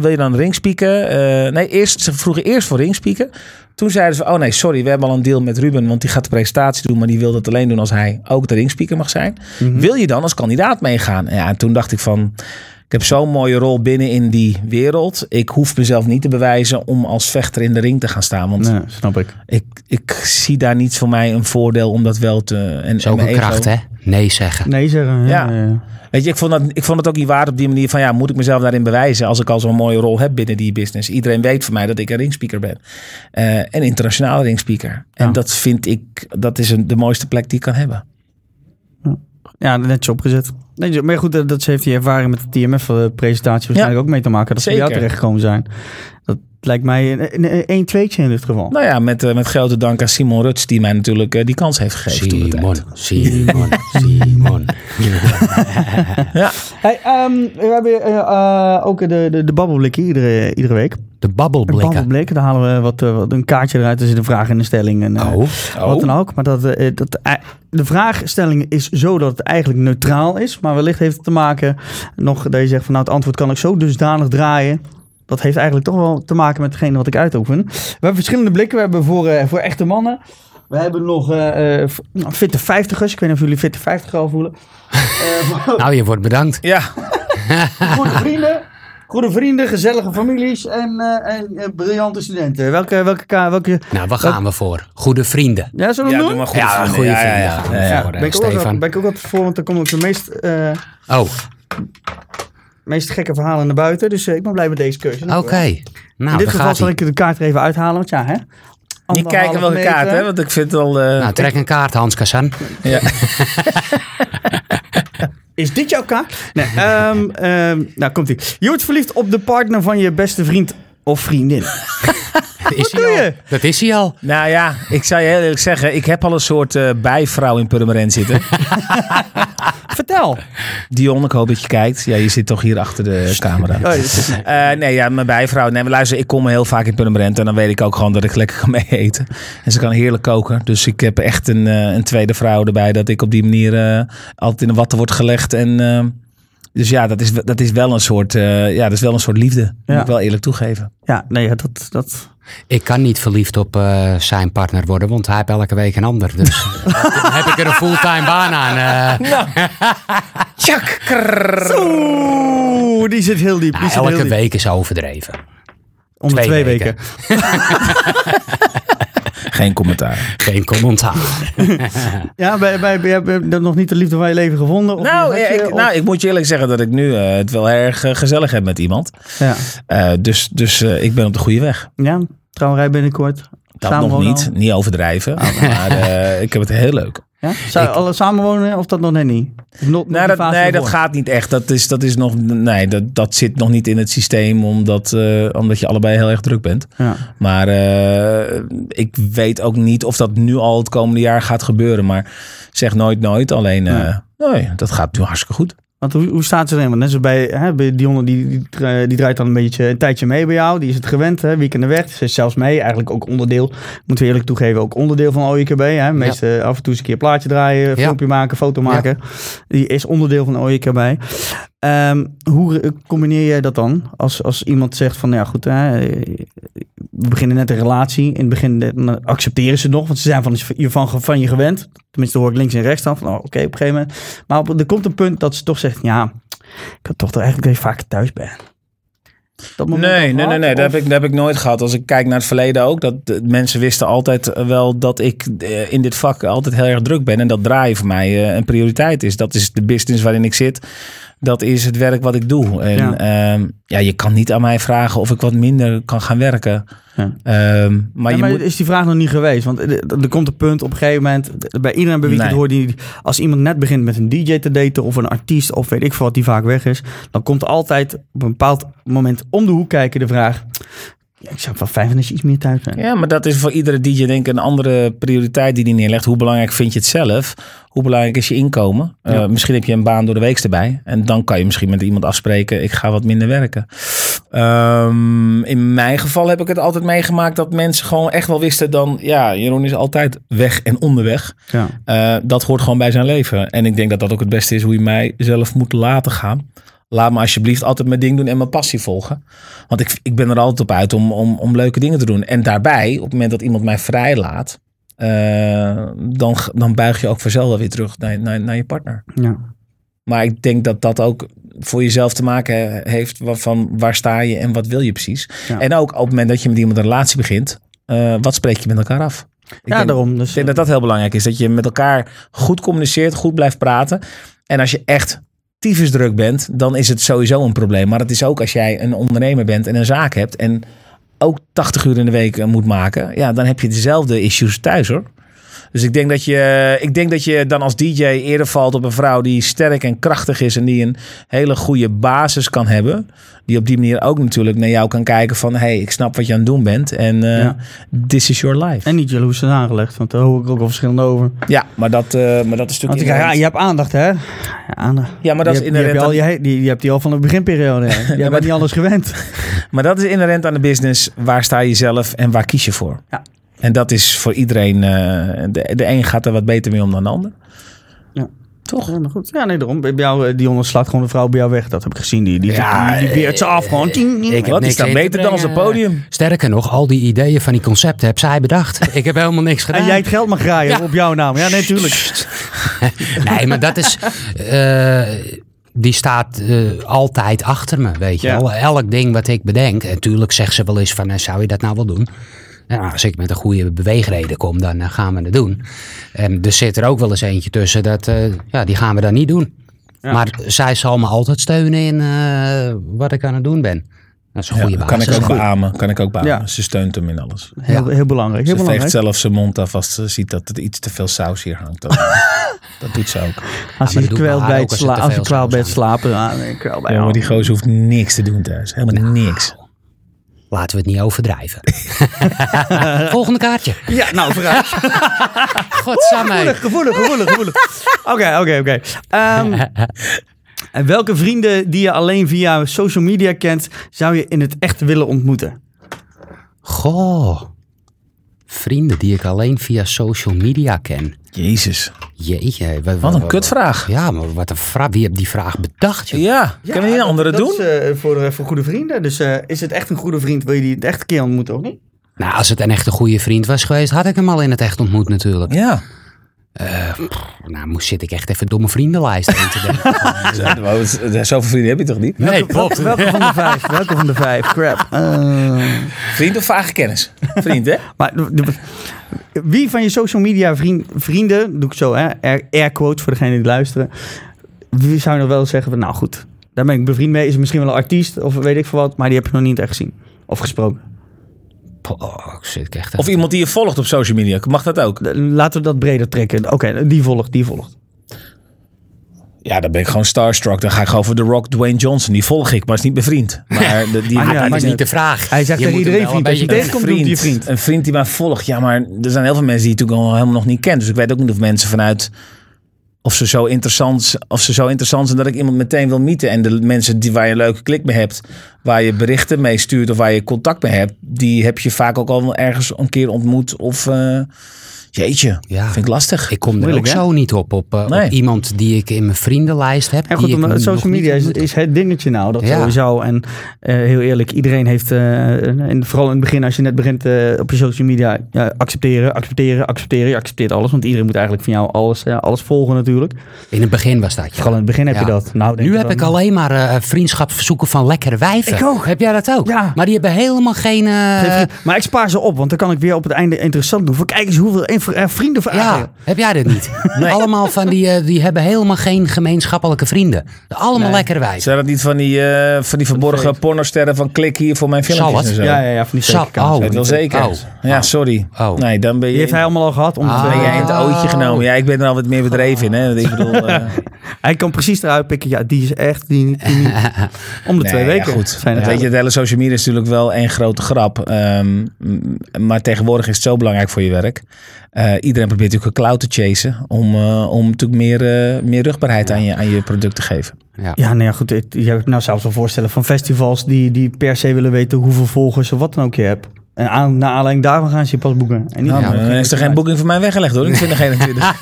wil je dan ringspieken? Eh nee, eerst, ze vroegen eerst voor ringspieken. Toen zeiden ze: Oh nee, sorry, we hebben al een deal met Ruben, want die gaat de presentatie doen, maar die wil dat alleen doen als hij ook de ringspeaker mag zijn. Mhm. Wil je dan als kandidaat meegaan? Ja, en toen dacht ik van. Ik heb zo'n mooie rol binnen in die wereld. Ik hoef mezelf niet te bewijzen om als vechter in de ring te gaan staan. Want Nee, snap ik. ik, ik zie daar niet voor mij een voordeel om dat wel te. En, en ego- kracht, hè? Nee zeggen. Nee zeggen. Ja. Ja. ja. Weet je, ik vond, dat, ik vond het ook niet waard op die manier van ja, moet ik mezelf daarin bewijzen als ik al zo'n mooie rol heb binnen die business. Iedereen weet van mij dat ik een ringspeaker ben. Eh een internationale ringspeaker. En Ja. dat vind ik, dat is een, de mooiste plek die ik kan hebben. Ja, netjes opgezet. Netjes, maar goed, dat, dat heeft die ervaring met de TMF-presentatie waarschijnlijk ook mee te maken. Dat ze bij jou terechtgekomen zijn. Dat lijkt mij een- een- een 1 2 in dit geval. Nou ja, met, eh, met grote dank aan Simon Ruts die mij natuurlijk eh, die kans heeft gegeven. de Simon. Simon, Simon. Ja, Hey, ehm, we hebben eh, eh, ook de, de, de babbelblikken iedere, iedere week. De Een babbelblikken. babbelblik, daar halen we wat, eh, wat, een kaartje eruit. Er zit een vraag in de stelling. En, eh, Oh, Wat dan ook. Maar dat, eh, dat, eh, de vraagstelling is zo dat het eigenlijk neutraal is. Maar wellicht heeft het te maken nog dat je zegt van nou het antwoord kan ik zo dusdanig draaien. Dat heeft eigenlijk toch wel te maken met hetgene wat ik uitoefen. We hebben verschillende blikken. We hebben voor, eh, voor echte mannen. We hebben nog eh, nou, fitte vijftigers. Ik weet niet of jullie fitte vijftiger al voelen. Nou je wordt bedankt. ja. goede vrienden. Goede vrienden, gezellige families en, eh, en eh, briljante studenten. Welke, welke, welke... Nou, waar gaan we voor? Goede vrienden. Ja, zullen we Ja, doen? maar goede Ja, vrienden. goede Ja, ja, vrienden ja. gaan we Ja, ja. voor, ben, ik ook wel, ben ik ook wel voor, want dan komen ook de meest, eh, Oh, meest gekke verhalen naar buiten. Dus ik ben blij met deze keuze. oké. Wel. Nou, In dit geval gaat zal ik de kaart er even uithalen, want ja, hè? Niet kijken welke kaart, hè? Want ik vind het al... eh, Nou, trek een kaart, Hans Kazan. ja. Is dit jouw kaart? Nee, ehm, ehm, nou komt ie. Je wordt verliefd op de partner van je beste vriend of vriendin. Is doe al? Dat is hij al. Nou ja, ik zou je heel eerlijk zeggen, ik heb al een soort eh, bijvrouw in Purmerend zitten. Vertel. Dion, ik hoop dat je kijkt. Ja, je zit toch hier achter de camera. Oh, Eh, nee, ja, mijn bijvrouw. Nee, maar luister, ik kom heel vaak in Purmerend en dan weet ik ook gewoon dat ik lekker kan mee eten. En ze kan heerlijk koken. Dus ik heb echt een, eh, een tweede vrouw erbij dat ik op die manier eh, altijd in de watten wordt gelegd. En, eh, dus ja, dat is, dat is wel een soort, eh, ja, dat is wel een soort liefde. Moet ik wel eerlijk toegeven. ja, nee, dat, dat... Ik kan niet verliefd op eh, zijn partner worden, want hij heeft elke week een ander. Dus dan heb ik er een fulltime baan aan. Tjak! Oeh, die zit heel diep. Die Nou, zit heel elke diep. week is overdreven. Onder twee, twee weken. weken. Geen commentaar. Geen commentaar. Ja, bij, bij, bij, heb je nog niet de liefde van je leven gevonden? Of Nou, je- ik, of- nou, ik moet je eerlijk zeggen dat ik nu eh, het wel erg eh, gezellig heb met iemand. ja. Eh, dus dus eh, ik ben op de goede weg. ja, trouwerij binnenkort. Dat nog niet, al? niet overdrijven. Maar eh, ik heb het heel leuk. Ja? Zou alle samenwonen of dat nog net niet? Of Nou, die dat, nee, dat gaat niet echt. Dat, is, dat, is nog, nee, dat, dat zit nog niet in het systeem, omdat, eh, omdat je allebei heel erg druk bent. Ja. Maar eh, ik weet ook niet of dat nu al het komende jaar gaat gebeuren. Maar zeg nooit nooit. Alleen, eh, nee, dat gaat nu hartstikke goed. Want hoe, hoe staat ze erin? Want net zoals bij, hè, bij Dionne, die, die, dra- die draait dan een beetje een tijdje mee bij jou. Die is het gewend, hè, weekenden weg. Ze is zelfs mee, eigenlijk ook onderdeel. Moeten we eerlijk toegeven, ook onderdeel van OJKB. Hè. Meestal af en toe eens een keer plaatje draaien, filmpje maken, foto maken. Die is onderdeel van OJKB. Ehm, hoe eh, combineer jij dat dan? Als, als iemand zegt van, nou ja goed, hè, eh, we beginnen net een relatie. In het begin eh, accepteren ze het nog, want ze zijn van je, van, van je gewend. Tenminste hoor ik links en rechts dan van, oh, oké, op een gegeven moment. Maar op, er komt een punt dat ze toch zegt, ja, ik had toch toch eigenlijk dat je vaak thuis bent. Dat Nee, nee, nee, nee. Dat heb, ik, dat heb ik nooit gehad. Als ik kijk naar het verleden ook. Dat de mensen wisten altijd wel dat ik eh, in dit vak altijd heel erg druk ben. En dat draaien voor mij eh, een prioriteit is. Dat is de business waarin ik zit. Dat is het werk wat ik doe. En Ja. ja, ja je kan niet aan mij vragen of ik wat minder kan gaan werken. Ja. Ehm, maar Ja, je maar moet... is die vraag nog niet geweest? Want er, er komt een punt op een gegeven moment, bij iedereen bij wie ik het Nee. hoor, die, als iemand net begint met een DJ te daten of een artiest of weet ik veel wat die vaak weg is, dan komt altijd op een bepaald moment om de hoek kijken de vraag, ja, ik zou wel fijn vinden als je iets meer thuis bent. Ja, maar dat is voor iedere DJ denk ik een andere prioriteit die die neerlegt. Hoe belangrijk vind je het zelf? Hoe belangrijk is je inkomen? Eh, misschien heb je een baan door de week erbij. En dan kan je misschien met iemand afspreken. Ik ga wat minder werken. Ehm, in mijn geval heb ik het altijd meegemaakt dat mensen gewoon echt wel wisten dan... Ja, Jeroen is altijd weg en onderweg. Ja. Eh, dat hoort gewoon bij zijn leven. En ik denk dat dat ook het beste is hoe je mij zelf moet laten gaan. Laat me alsjeblieft altijd mijn ding doen en mijn passie volgen. Want ik, ik ben er altijd op uit om, om, om leuke dingen te doen. En daarbij, op het moment dat iemand mij vrijlaat, eh, dan, dan buig je ook vanzelf wel weer terug naar, naar, naar je partner. Ja. Maar ik denk dat dat ook voor jezelf te maken heeft van waar sta je en wat wil je precies. Ja. En ook op het moment dat je met iemand een relatie begint, eh, wat spreek je met elkaar af? Ik ja, denk- daarom. Dus, ik denk dat dat heel belangrijk is. Dat je met elkaar goed communiceert, goed blijft praten. En als je echt tyfus druk bent, dan is het sowieso een probleem. Maar het is ook als jij een ondernemer bent en een zaak hebt en ook 80 uur in de week eh, moet maken. Ja, dan heb je dezelfde issues thuis hoor. Dus ik denk, dat je, ik denk dat je dan als DJ eerder valt op een vrouw die sterk en krachtig is en die een hele goede basis kan hebben. Die op die manier ook natuurlijk naar jou kan kijken van, hey, ik snap wat je aan het doen bent en eh, Ja. this is your life. en niet jaloers zijn aangelegd, want daar hoor ik ook al verschillende over. Ja, maar dat, eh, maar dat is Want natuurlijk... ik, ja, je hebt aandacht, hè? Ja, aandacht. Ja, maar dat is inherent je al, aan- je, die, hebt die al van de beginperiode. Jij bent niet anders gewend. Maar dat is inherent aan de business. Waar sta je zelf en waar kies je voor? Ja. En dat is voor iedereen... eh, de, de een gaat er wat beter mee om dan de ander. Ja. Toch? Ja, maar goed. Ja, nee, daarom. Bij jou, eh, Dionne slaat gewoon de vrouw bij jou weg. Dat heb ik gezien. Die, die, Ja, die, die weert ze af gewoon. Ik heb Wat is te beter dan brengen. podium? Sterker nog, al die ideeën van die concepten heb zij bedacht. Ik heb helemaal niks gedaan. En jij het geld mag graaien Ja. op jouw naam. Ja, nee, tuurlijk. Nee, maar dat is... eh, die staat eh, altijd achter me, weet je Ja. wel. Elk ding wat ik bedenk. En natuurlijk zegt ze wel eens van, eh, zou je dat nou wel doen? Ja, als ik met een goede beweegreden kom, dan eh, gaan we het doen. En er zit er ook wel eens eentje tussen, dat, eh, ja, die gaan we dan niet doen. Ja. Maar zij zal me altijd steunen in eh, wat ik aan het doen ben. Dat is een goede Ja, basis. kan ik ook beamen. Kan ik ook beamen. Ja. Ze steunt hem in alles. Heel, heel belangrijk. Heel Ze veegt belangrijk. zelf zijn mond af als ze ziet dat er iets te veel saus hier hangt. Dat, dat doet ze ook. Als kwelt mijn bij het, sla als kwaalt bij het slapen. Ja, nee, kwel bij Ja, maar die gozer hoeft niks te doen thuis. Helemaal niks. Laten we het niet overdrijven. Volgende kaartje. Ja, nou, vooruit. Godsamme. Gevoelig, gevoelig, gevoelig, gevoelig. Oké, oké, oké. Ehm, en welke vrienden die je alleen via social media kent, zou je in het echt willen ontmoeten? Goh. Vrienden die ik alleen via social media ken. Jezus. Jeetje. wa- wa- Wat een kutvraag. Ja, maar wat een vraag. Wie heeft die vraag bedacht? joh? Ja, kunnen we niet een andere dat doen? is eh, voor, eh, voor goede vrienden. Dus eh, is het echt een goede vriend, wil je die het echt een keer ontmoeten, of niet? Nou, als het een echte goede vriend was geweest, had ik hem al in het echt ontmoet natuurlijk. Ja. Nou, moest zit ik echt even door mijn vriendenlijst heen te denken. Zoveel vrienden heb je toch niet? Nee, Welke, welke van de vijf? Welke van de vijf? Crap. Eh, Vriend of vage kennis? Vriend, hè? maar wie van je social media vriend, vrienden, doe ik zo, hè, air, air quotes voor degene die luisteren. Wie zou je nog wel zeggen van, nou goed, daar ben ik bevriend mee. Is misschien wel een artiest of weet ik veel wat, maar die heb je nog niet echt gezien. Of gesproken. Oh, ik zit echt Of iemand die je volgt op social media. Mag dat ook? Laten we dat breder trekken. Oké, die volgt, die volgt. Ja, dan ben ik gewoon starstruck. Dan ga ik gewoon voor The Rock, Dwayne Johnson. Die volg ik, maar is niet mijn vriend. Maar de, die, Maar ja, dat maar is niet- niet de vraag. Hij zegt Je tegen moet hem iedereen vriend. Als je tegenkomt, je vriend. Een vriend die mij volgt. Ja, maar er zijn heel veel mensen die je natuurlijk al helemaal nog niet kent. Dus ik weet ook niet of mensen vanuit... Of ze, zo interessant, of ze zo interessant zijn dat ik iemand meteen wil mieten. En de mensen die, waar je een leuke klik mee hebt, waar je berichten mee stuurt of waar je contact mee hebt, die heb je vaak ook al wel ergens een keer ontmoet. Of eh, jeetje, Ja. vind ik lastig. Ik kom er ook hè? zo niet op, op, eh, Nee. op iemand die ik in mijn vriendenlijst heb. En goed, die social media is, het dingetje nou, dat Ja. sowieso. En eh, heel eerlijk, iedereen heeft, eh, en vooral in het begin, als je net begint eh, op je social media, ja, accepteren, accepteren, accepteren. Je accepteert alles, want iedereen moet eigenlijk van jou alles, ja, alles volgen natuurlijk. In het begin was dat, ja. Vooral in het begin heb je dat. Nou, Nu je heb dan- ik alleen maar eh vriendschapsverzoeken van lekkere wijven. Ik ook. Heb jij dat ook? Ja. Maar die hebben helemaal geen... eh, Geen Maar ik spaar ze op, want dan kan ik weer op het einde interessant doen. Voor kijk eens hoeveel eh, vrienden vragen. ja, heb jij dat niet? Allemaal van die, eh, die hebben helemaal geen gemeenschappelijke vrienden. Allemaal Nee. lekkere wijven. Zijn dat niet van die, eh, van die verborgen pornosterren van klik hier voor mijn filmpjes Zal het? en zo? Ja, ja, ja, van die Zal- oh. Weet wel zeker. Oh. Ja, sorry. Oh. Nee, dan ben je... Die heeft hij allemaal al gehad. Om de Ah. twee ben jij in het ootje genomen. Ja, ik ben er al wat meer bedreven in. Hè? Ik bedoel... eh, Hij kan precies eruit pikken. Ja, die is echt... Die, om de Nee, twee ja, weken. goed. Zijn weet het je, het hele social media is natuurlijk wel één grote grap. Ehm, maar tegenwoordig is het zo belangrijk voor je werk. Eh, iedereen probeert natuurlijk een cloud te chasen. Om, eh, om natuurlijk meer, eh, meer rugbaarheid aan, je, aan je product te geven. Ja. Ja, nou ja, goed. Ik, je hebt nou zelfs wel voorstellen van festivals die, die per se willen weten hoeveel volgers of wat dan ook je hebt. En aan, naar aanleiding daarvan gaan ze je pas boeken. En niet Nou, dan is er geen boeking voor mij weggelegd hoor. Ik vind er geen natuurlijk.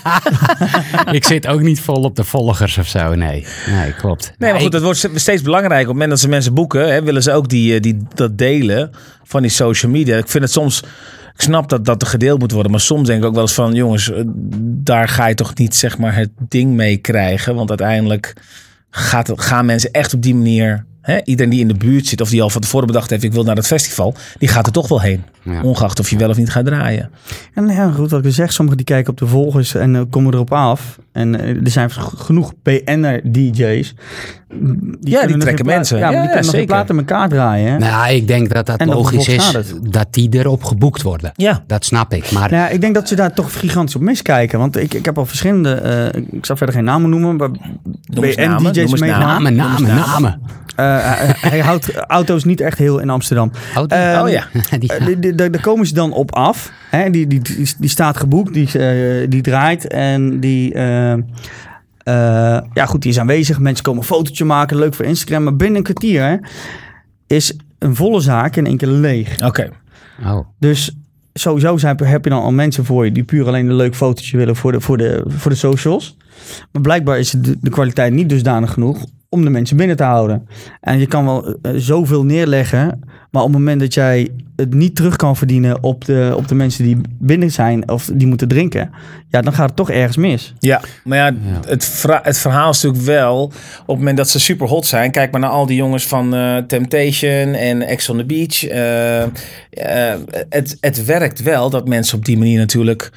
ik zit ook niet vol op de volgers of zo, nee. Nee, klopt. Nee, maar goed, het wordt steeds belangrijker. Op het moment dat ze mensen boeken, hè, willen ze ook die, die, dat delen van die social media. Ik vind het soms, ik snap dat dat gedeeld moet worden, maar soms denk ik ook wel eens van, jongens, eh, daar ga je toch niet zeg maar het ding mee krijgen. Want uiteindelijk gaat, het- gaan mensen echt op die manier, hè, iedereen die in de buurt zit of die al van tevoren bedacht heeft, ik wil naar dat festival, die gaat er toch wel heen. Ja. Ongeacht of je wel of niet gaat draaien. En ja, goed, wat ik zeg, sommigen die kijken op de volgers en eh, komen erop af. En eh, er zijn genoeg PN'er-DJ's. die trekken mensen. Ja, maar Ja, die kunnen zeker. platen in elkaar draaien. Hè? Nou, ik denk dat dat En logisch is dat die erop geboekt worden. Ja. Dat snap ik. Maar Nou ja, ik denk dat ze daar toch gigantisch op miskijken. Want ik, ik heb al verschillende, eh, ik zal verder geen namen noemen, maar Noem eens namen, namen, namen, namen. Eh, hij, houdt auto's niet echt heel in Amsterdam. Oh, die- Ehm, oh ja. Daar daar komen ze dan op af. Hè? Die, die, die, die staat geboekt, die, eh, die draait en die... eh, eh, ja goed, die is aanwezig. Mensen komen een fotootje maken, leuk voor Instagram. Maar binnen een kwartier hè, is een volle zaak in één keer leeg. Oké. oh. Dus sowieso zijn, heb je dan al mensen voor je die puur alleen een leuk fotootje willen voor de, voor de, voor de socials. Maar blijkbaar is de, de kwaliteit niet dusdanig genoeg om de mensen binnen te houden. En je kan wel eh, zoveel neerleggen, maar op het moment dat jij het niet terug kan verdienen op de, op de mensen die binnen zijn of die moeten drinken, ja, dan gaat het toch ergens mis. Ja, maar ja, Het, verha- het verhaal is natuurlijk wel... op het moment dat ze super hot zijn... kijk maar naar al die jongens van eh, Temptation en Ex on the Beach. eh, eh, het, het werkt wel dat mensen op die manier natuurlijk...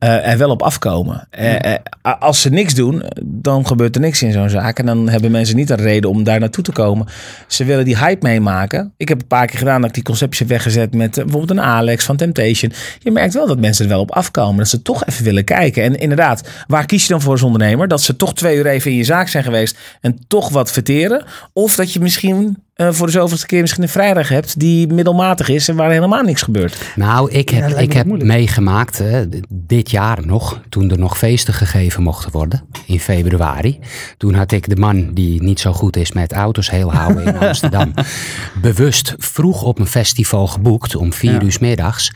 eh, er wel op afkomen. Eh, eh, als ze niks doen, dan gebeurt er niks in zo'n zaak. En dan hebben mensen niet een reden om daar naartoe te komen. Ze willen die hype meemaken. Ik heb een paar keer gedaan dat ik die conceptjes heb weggezet met bijvoorbeeld een Alex van Temptation. Je merkt wel dat mensen er wel op afkomen. Dat ze toch even willen kijken. En inderdaad, waar kies je dan voor als ondernemer? Dat ze toch twee uur even in je zaak zijn geweest en toch wat verteren. Of dat je misschien voor de zoveelste keer misschien een vrijdag hebt die middelmatig is en waar helemaal niks gebeurt. Nou, ik heb, ik me heb moeilijk. meegemaakt hè, dit jaar nog, toen er nog feesten gegeven mochten worden, in februari. Toen had ik de man die niet zo goed is met auto's heel houden in Amsterdam, bewust vroeg op een festival geboekt om vier Ja. uur 's middags.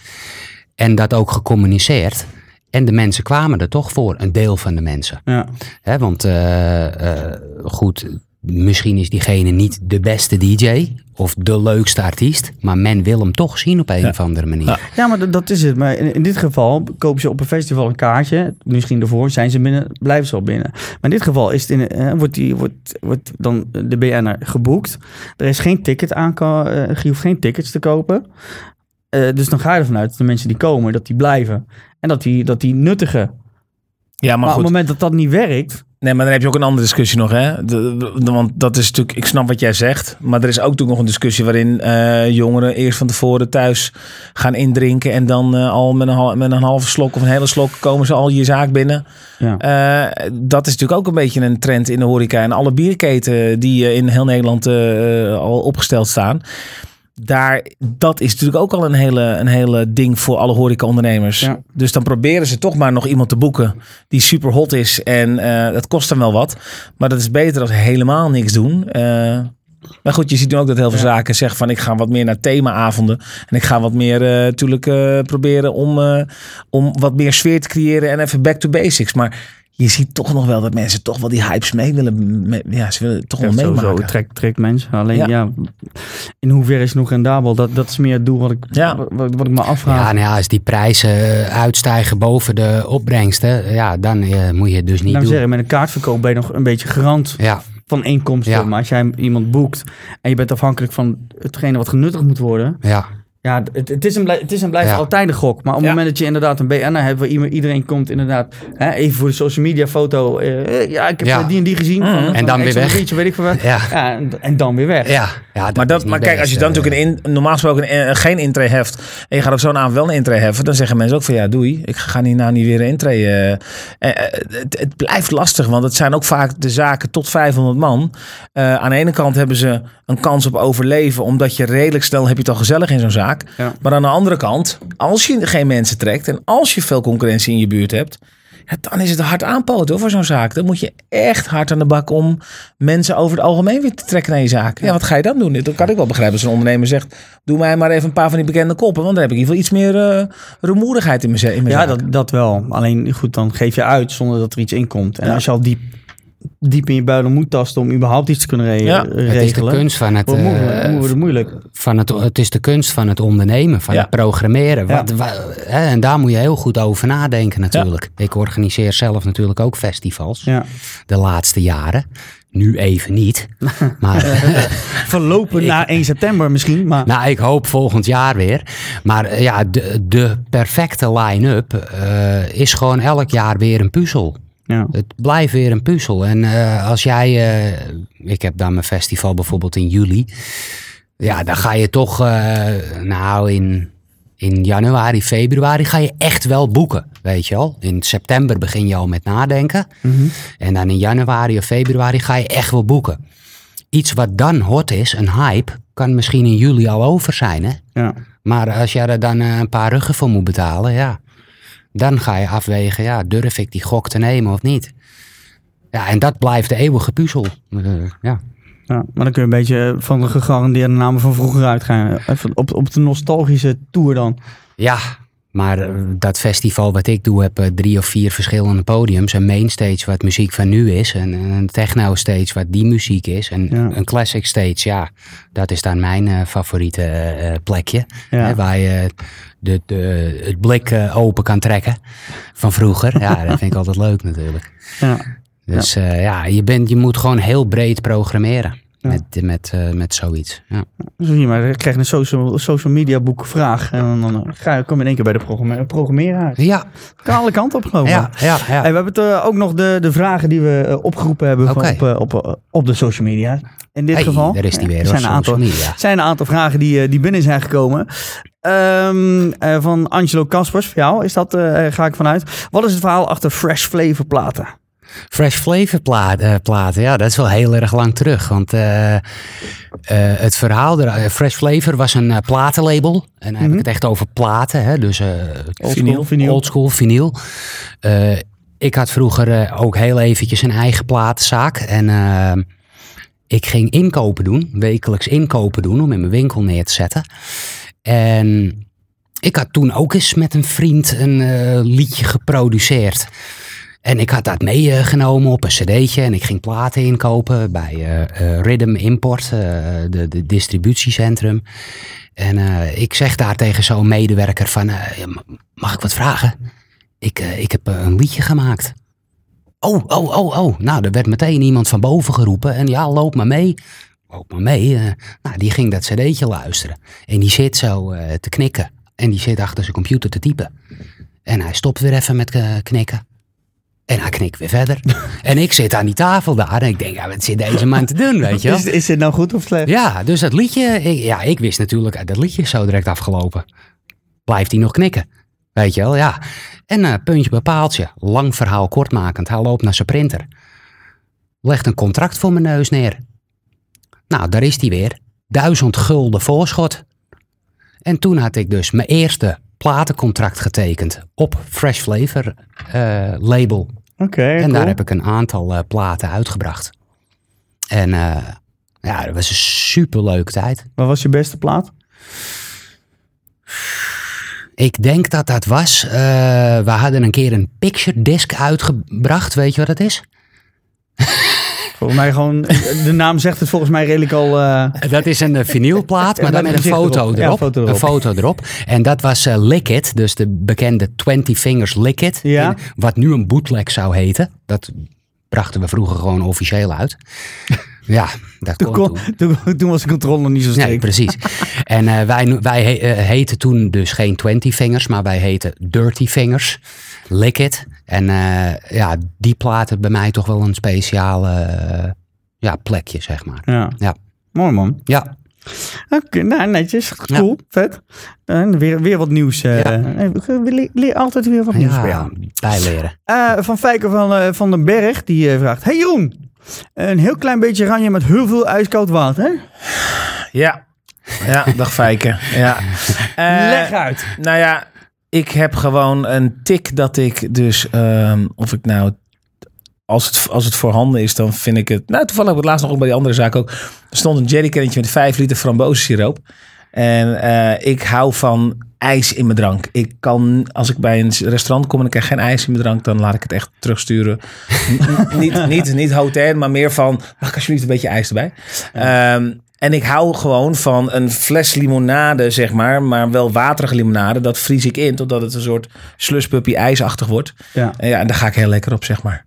En dat ook gecommuniceerd. En de mensen kwamen er toch voor, een deel van de mensen. Ja. Hè, want eh, eh, goed, misschien is diegene niet de beste DJ of de leukste artiest, maar men wil hem toch zien op een of andere manier. Ja. Ja, maar dat, is het. Maar in, in dit geval kopen ze op een festival een kaartje. Misschien ervoor zijn ze binnen, blijven ze al binnen. Maar in dit geval is het in, eh, wordt, die, wordt, wordt dan de BN'er geboekt. Er is geen ticket aan, eh je hoeft geen tickets te kopen. Eh, dus dan ga je ervan uit dat de mensen die komen, dat die blijven. En dat die, dat die nuttigen. Ja, maar, Maar, op het moment dat dat niet werkt, Nee, maar dan heb je ook een andere discussie nog, hè? De- de- want dat is natuurlijk, ik snap wat jij zegt, maar er is ook natuurlijk nog een discussie waarin eh, jongeren eerst van tevoren thuis gaan indrinken en dan eh, al met een, met een halve slok of een hele slok komen ze al je zaak binnen. ja. Eh, dat is natuurlijk ook een beetje een trend in de horeca en alle bierketen die in heel Nederland al opgesteld staan. Daar, dat is natuurlijk ook al een hele, een hele ding voor alle horecaondernemers. Ja. Dus dan proberen ze toch maar nog iemand te boeken die super hot is. En eh, dat kost dan wel wat. Maar dat is beter als helemaal niks doen. Eh, maar goed, je ziet nu ook dat heel veel Ja. zaken zeggen van ik ga wat meer naar themaavonden. En ik ga wat meer eh, natuurlijk proberen om, om wat meer sfeer te creëren en even back to basics. Maar je ziet toch nog wel dat mensen toch wel die hypes mee willen. me- ja, ze willen toch wel Ja, sowieso, meemaken. het trekt, trekt mensen. Alleen Ja. ja. in hoeverre is het nog rendabel? Dat, dat is meer het doel wat ik, Ja. wat, wat ik me afvraag. Ja, nou ja, als die prijzen eh, uitstijgen boven de opbrengsten, ja, dan eh, moet je het dus niet nou doen. zeggen, met een kaartverkoop ben je nog een beetje garant Ja, van inkomsten. Ja. Maar als jij iemand boekt en je bent afhankelijk van hetgene wat genuttigd moet worden. ja, Ja, het, het is en blij- het is en blijft Ja. altijd een gok. Maar op het Ja. moment dat je inderdaad een BN'er hebt waar ieder- iedereen komt inderdaad hè, even voor de social media foto. eh, ja, ik heb Ja. eh, die en die gezien. Van- En dan weer weg. Weet ik veel ja. Ja, en, en dan weer weg. Ja, ja Maar, dat, maar kijk, als je dan eh. natuurlijk een in, normaal gesproken een, een- geen intree heft en je gaat op zo'n avond wel een intree heffen, dan zeggen mensen ook van ja, doei, ik ga niet nou niet weer een intree. eh. Eh, eh, het, het blijft lastig, want het zijn ook vaak de zaken tot 500 man. Eh, aan de ene kant hebben ze een kans op overleven, omdat je redelijk snel heb je het al gezellig in zo'n zaak. Ja. Maar aan de andere kant, als je geen mensen trekt en als je veel concurrentie in je buurt hebt, ja, dan is het hard aanpoten hoor, voor zo'n zaak. Dan moet je echt hard aan de bak om mensen over het algemeen weer te trekken naar je zaak. Ja, wat ga je dan doen? Dat kan ik wel begrijpen als een ondernemer zegt... doe mij maar even een paar van die bekende koppen... want dan heb ik in ieder geval iets meer eh rumoerigheid in mijn, in mijn Ja, zaak. dat, dat wel. Alleen goed, dan geef je uit zonder dat er iets in komt. En Ja. als je al diep, diep in je buidel moet tasten om überhaupt iets te kunnen re- Ja. regelen. Het is de kunst van het, eh, moeilijk, moeilijk. van het, het is de kunst van het ondernemen, van Ja. het programmeren. Ja. Wat, wa- hè, en daar moet je heel goed over nadenken natuurlijk. Ik organiseer zelf natuurlijk ook festivals Ja. de laatste jaren. Nu even niet. Maar Verlopen Ik- na 1 september misschien, maar nou, ik hoop volgend jaar weer. Maar eh, ja, de, de perfecte line-up eh, is gewoon elk jaar weer een puzzel. Ja. Het blijft weer een puzzel. En eh, als jij, eh, ik heb dan mijn festival bijvoorbeeld in juli. Ja, dan ga je toch, eh, nou in, in januari, februari ga je echt wel boeken. Weet je wel. In september begin je al met nadenken. Mhm. En dan in januari of februari ga je echt wel boeken. Iets wat dan hot is, een hype, kan misschien in juli al over zijn. Hè? ja. Maar als jij er dan een paar ruggen voor moet betalen, ja, dan ga je afwegen, ja, durf ik die gok te nemen of niet? Ja, en dat blijft de eeuwige puzzel. Eh, ja. Ja, maar dan kun je een beetje van de gegarandeerde namen van vroeger uitgaan. Even op, op de nostalgische tour dan. ja, Maar eh, dat festival wat ik doe, heb eh, drie of vier verschillende podiums. Een mainstage wat muziek van nu is. En een techno stage wat die muziek is. En Ja. een classic stage, ja, dat is dan mijn eh, favoriete plekje. Ja. Hè, waar je de, de, het blik open kan trekken van vroeger. Ja, dat vind ik altijd leuk natuurlijk. Ja. Dus ja, ja je, bent, je moet gewoon heel breed programmeren. Met, met, eh, met zoiets. Ja. Zo je maar, ik krijg een social, social media boek vraag. En dan, ga kom je in één keer bij de programme- programmeren uit. Ja, Kan alle kanten op geloof ik. ja, ja, ja. Hey, we hebben het, eh, ook nog de, de vragen die we eh, opgeroepen hebben van op, eh, op, eh, op de social media. In dit Hey, geval. daar is die weer. Er zijn een aantal, zijn een aantal vragen die, eh, die binnen zijn gekomen. Ehm, eh, van Angelo Kaspers, voor jou is dat, eh, ga ik vanuit. Wat is het verhaal achter Fresh Flavor platen? Fresh Flavor eh, platen, ja, dat is wel heel erg lang terug. Want eh, eh, het verhaal, er, Fresh Flavor was een platenlabel. En dan heb ik het echt over platen, hè, dus eh Oldschool, vinyl. oldschool vinyl. Eh, ik had vroeger ook heel eventjes een eigen platenzaak. En ik ging inkopen doen, wekelijks inkopen doen om in mijn winkel neer te zetten. En ik had toen ook eens met een vriend een liedje geproduceerd. En ik had dat meegenomen op een cd'tje en ik ging platen inkopen bij eh, Rhythm Import, eh, de, de distributiecentrum. En ik zeg daar tegen zo'n medewerker van, mag ik wat vragen? Ik, ik heb een liedje gemaakt. Oh, oh, oh, oh. Nou, er werd meteen iemand van boven geroepen en ja, loop maar mee. Loop maar mee. nou, die ging dat cd'tje luisteren. En die zit zo te knikken. En die zit achter zijn computer te typen. En hij stopt weer even met knikken. En hij knikt weer verder. en ik zit aan die tafel daar en ik denk, ja, wat zit deze man te doen, weet je wel? Is, is dit nou goed of slecht? Ja, dus dat liedje, ik, ja, ik wist natuurlijk, eh, dat liedje is zo direct afgelopen. Blijft hij nog knikken? Weet je wel, ja. En eh, puntje bij paaltje, lang verhaal kortmakend, hij loopt naar zijn printer. Legt een contract voor mijn neus neer. Nou, daar is hij weer. Duizend gulden voorschot. En toen had ik dus mijn eerste platencontract getekend op Fresh Flavor eh, label. Oké, En cool. daar heb ik een aantal eh, platen uitgebracht. En eh, ja, dat was een superleuke tijd. Wat was je beste plaat? Ik denk dat dat was. we hadden een keer een picture disc uitgebracht. Weet je wat dat is? Volgens mij gewoon, de naam zegt het volgens mij redelijk al... eh, Dat is een eh, vinylplaat, maar dan met een foto erop. Ja, foto erop. Een foto erop. En dat was eh, Lick It, dus de bekende 20 Fingers Lick It. Ja. In- wat nu een bootleg zou heten. Dat brachten we vroeger gewoon officieel uit. ja, dat toen, kon toen. toen, toen was de controle nog niet zo Nee, sterk. precies. En wij, wij he- heten toen dus geen 20 Fingers, maar wij heten Dirty Fingers. Lick It. En eh, ja, die platen bij mij toch wel een speciale eh, ja, plekje, zeg maar. ja. Ja. Mooi man. Ja, Oké, nou netjes. Ja. Cool, vet. En weer, weer wat nieuws. eh. Ja. Leer altijd weer wat nieuws bij ja jou. bijleren. Eh, van Fijker van, eh, van den Berg, die vraagt... Hey Jeroen, een heel klein beetje ranje met heel veel ijskoud water. Ja. Ja, dag Fijke. Ja. Eh, Leg uit. Nou ja, ik heb gewoon een tik dat ik dus, ehm, of ik nou, als het, als het voorhanden is, dan vind ik het. Nou, toevallig heb ik het laatst nog ook bij die andere zaak ook. Er stond een jerrycannetje met 5 liter frambozensiroop. En eh, ik hou van ijs in mijn drank. Ik kan, als ik bij een restaurant kom en ik krijg geen ijs in mijn drank, dan laat ik het echt terugsturen. Niet, niet, niet hotel, maar meer van, mag ik alsjeblieft een beetje ijs erbij? Ehm, en ik hou gewoon van een fles limonade, zeg maar, maar wel waterige limonade. Dat vries ik in, totdat het een soort slushpuppy ijsachtig wordt. Ja. En ja, en daar ga ik heel lekker op, zeg maar.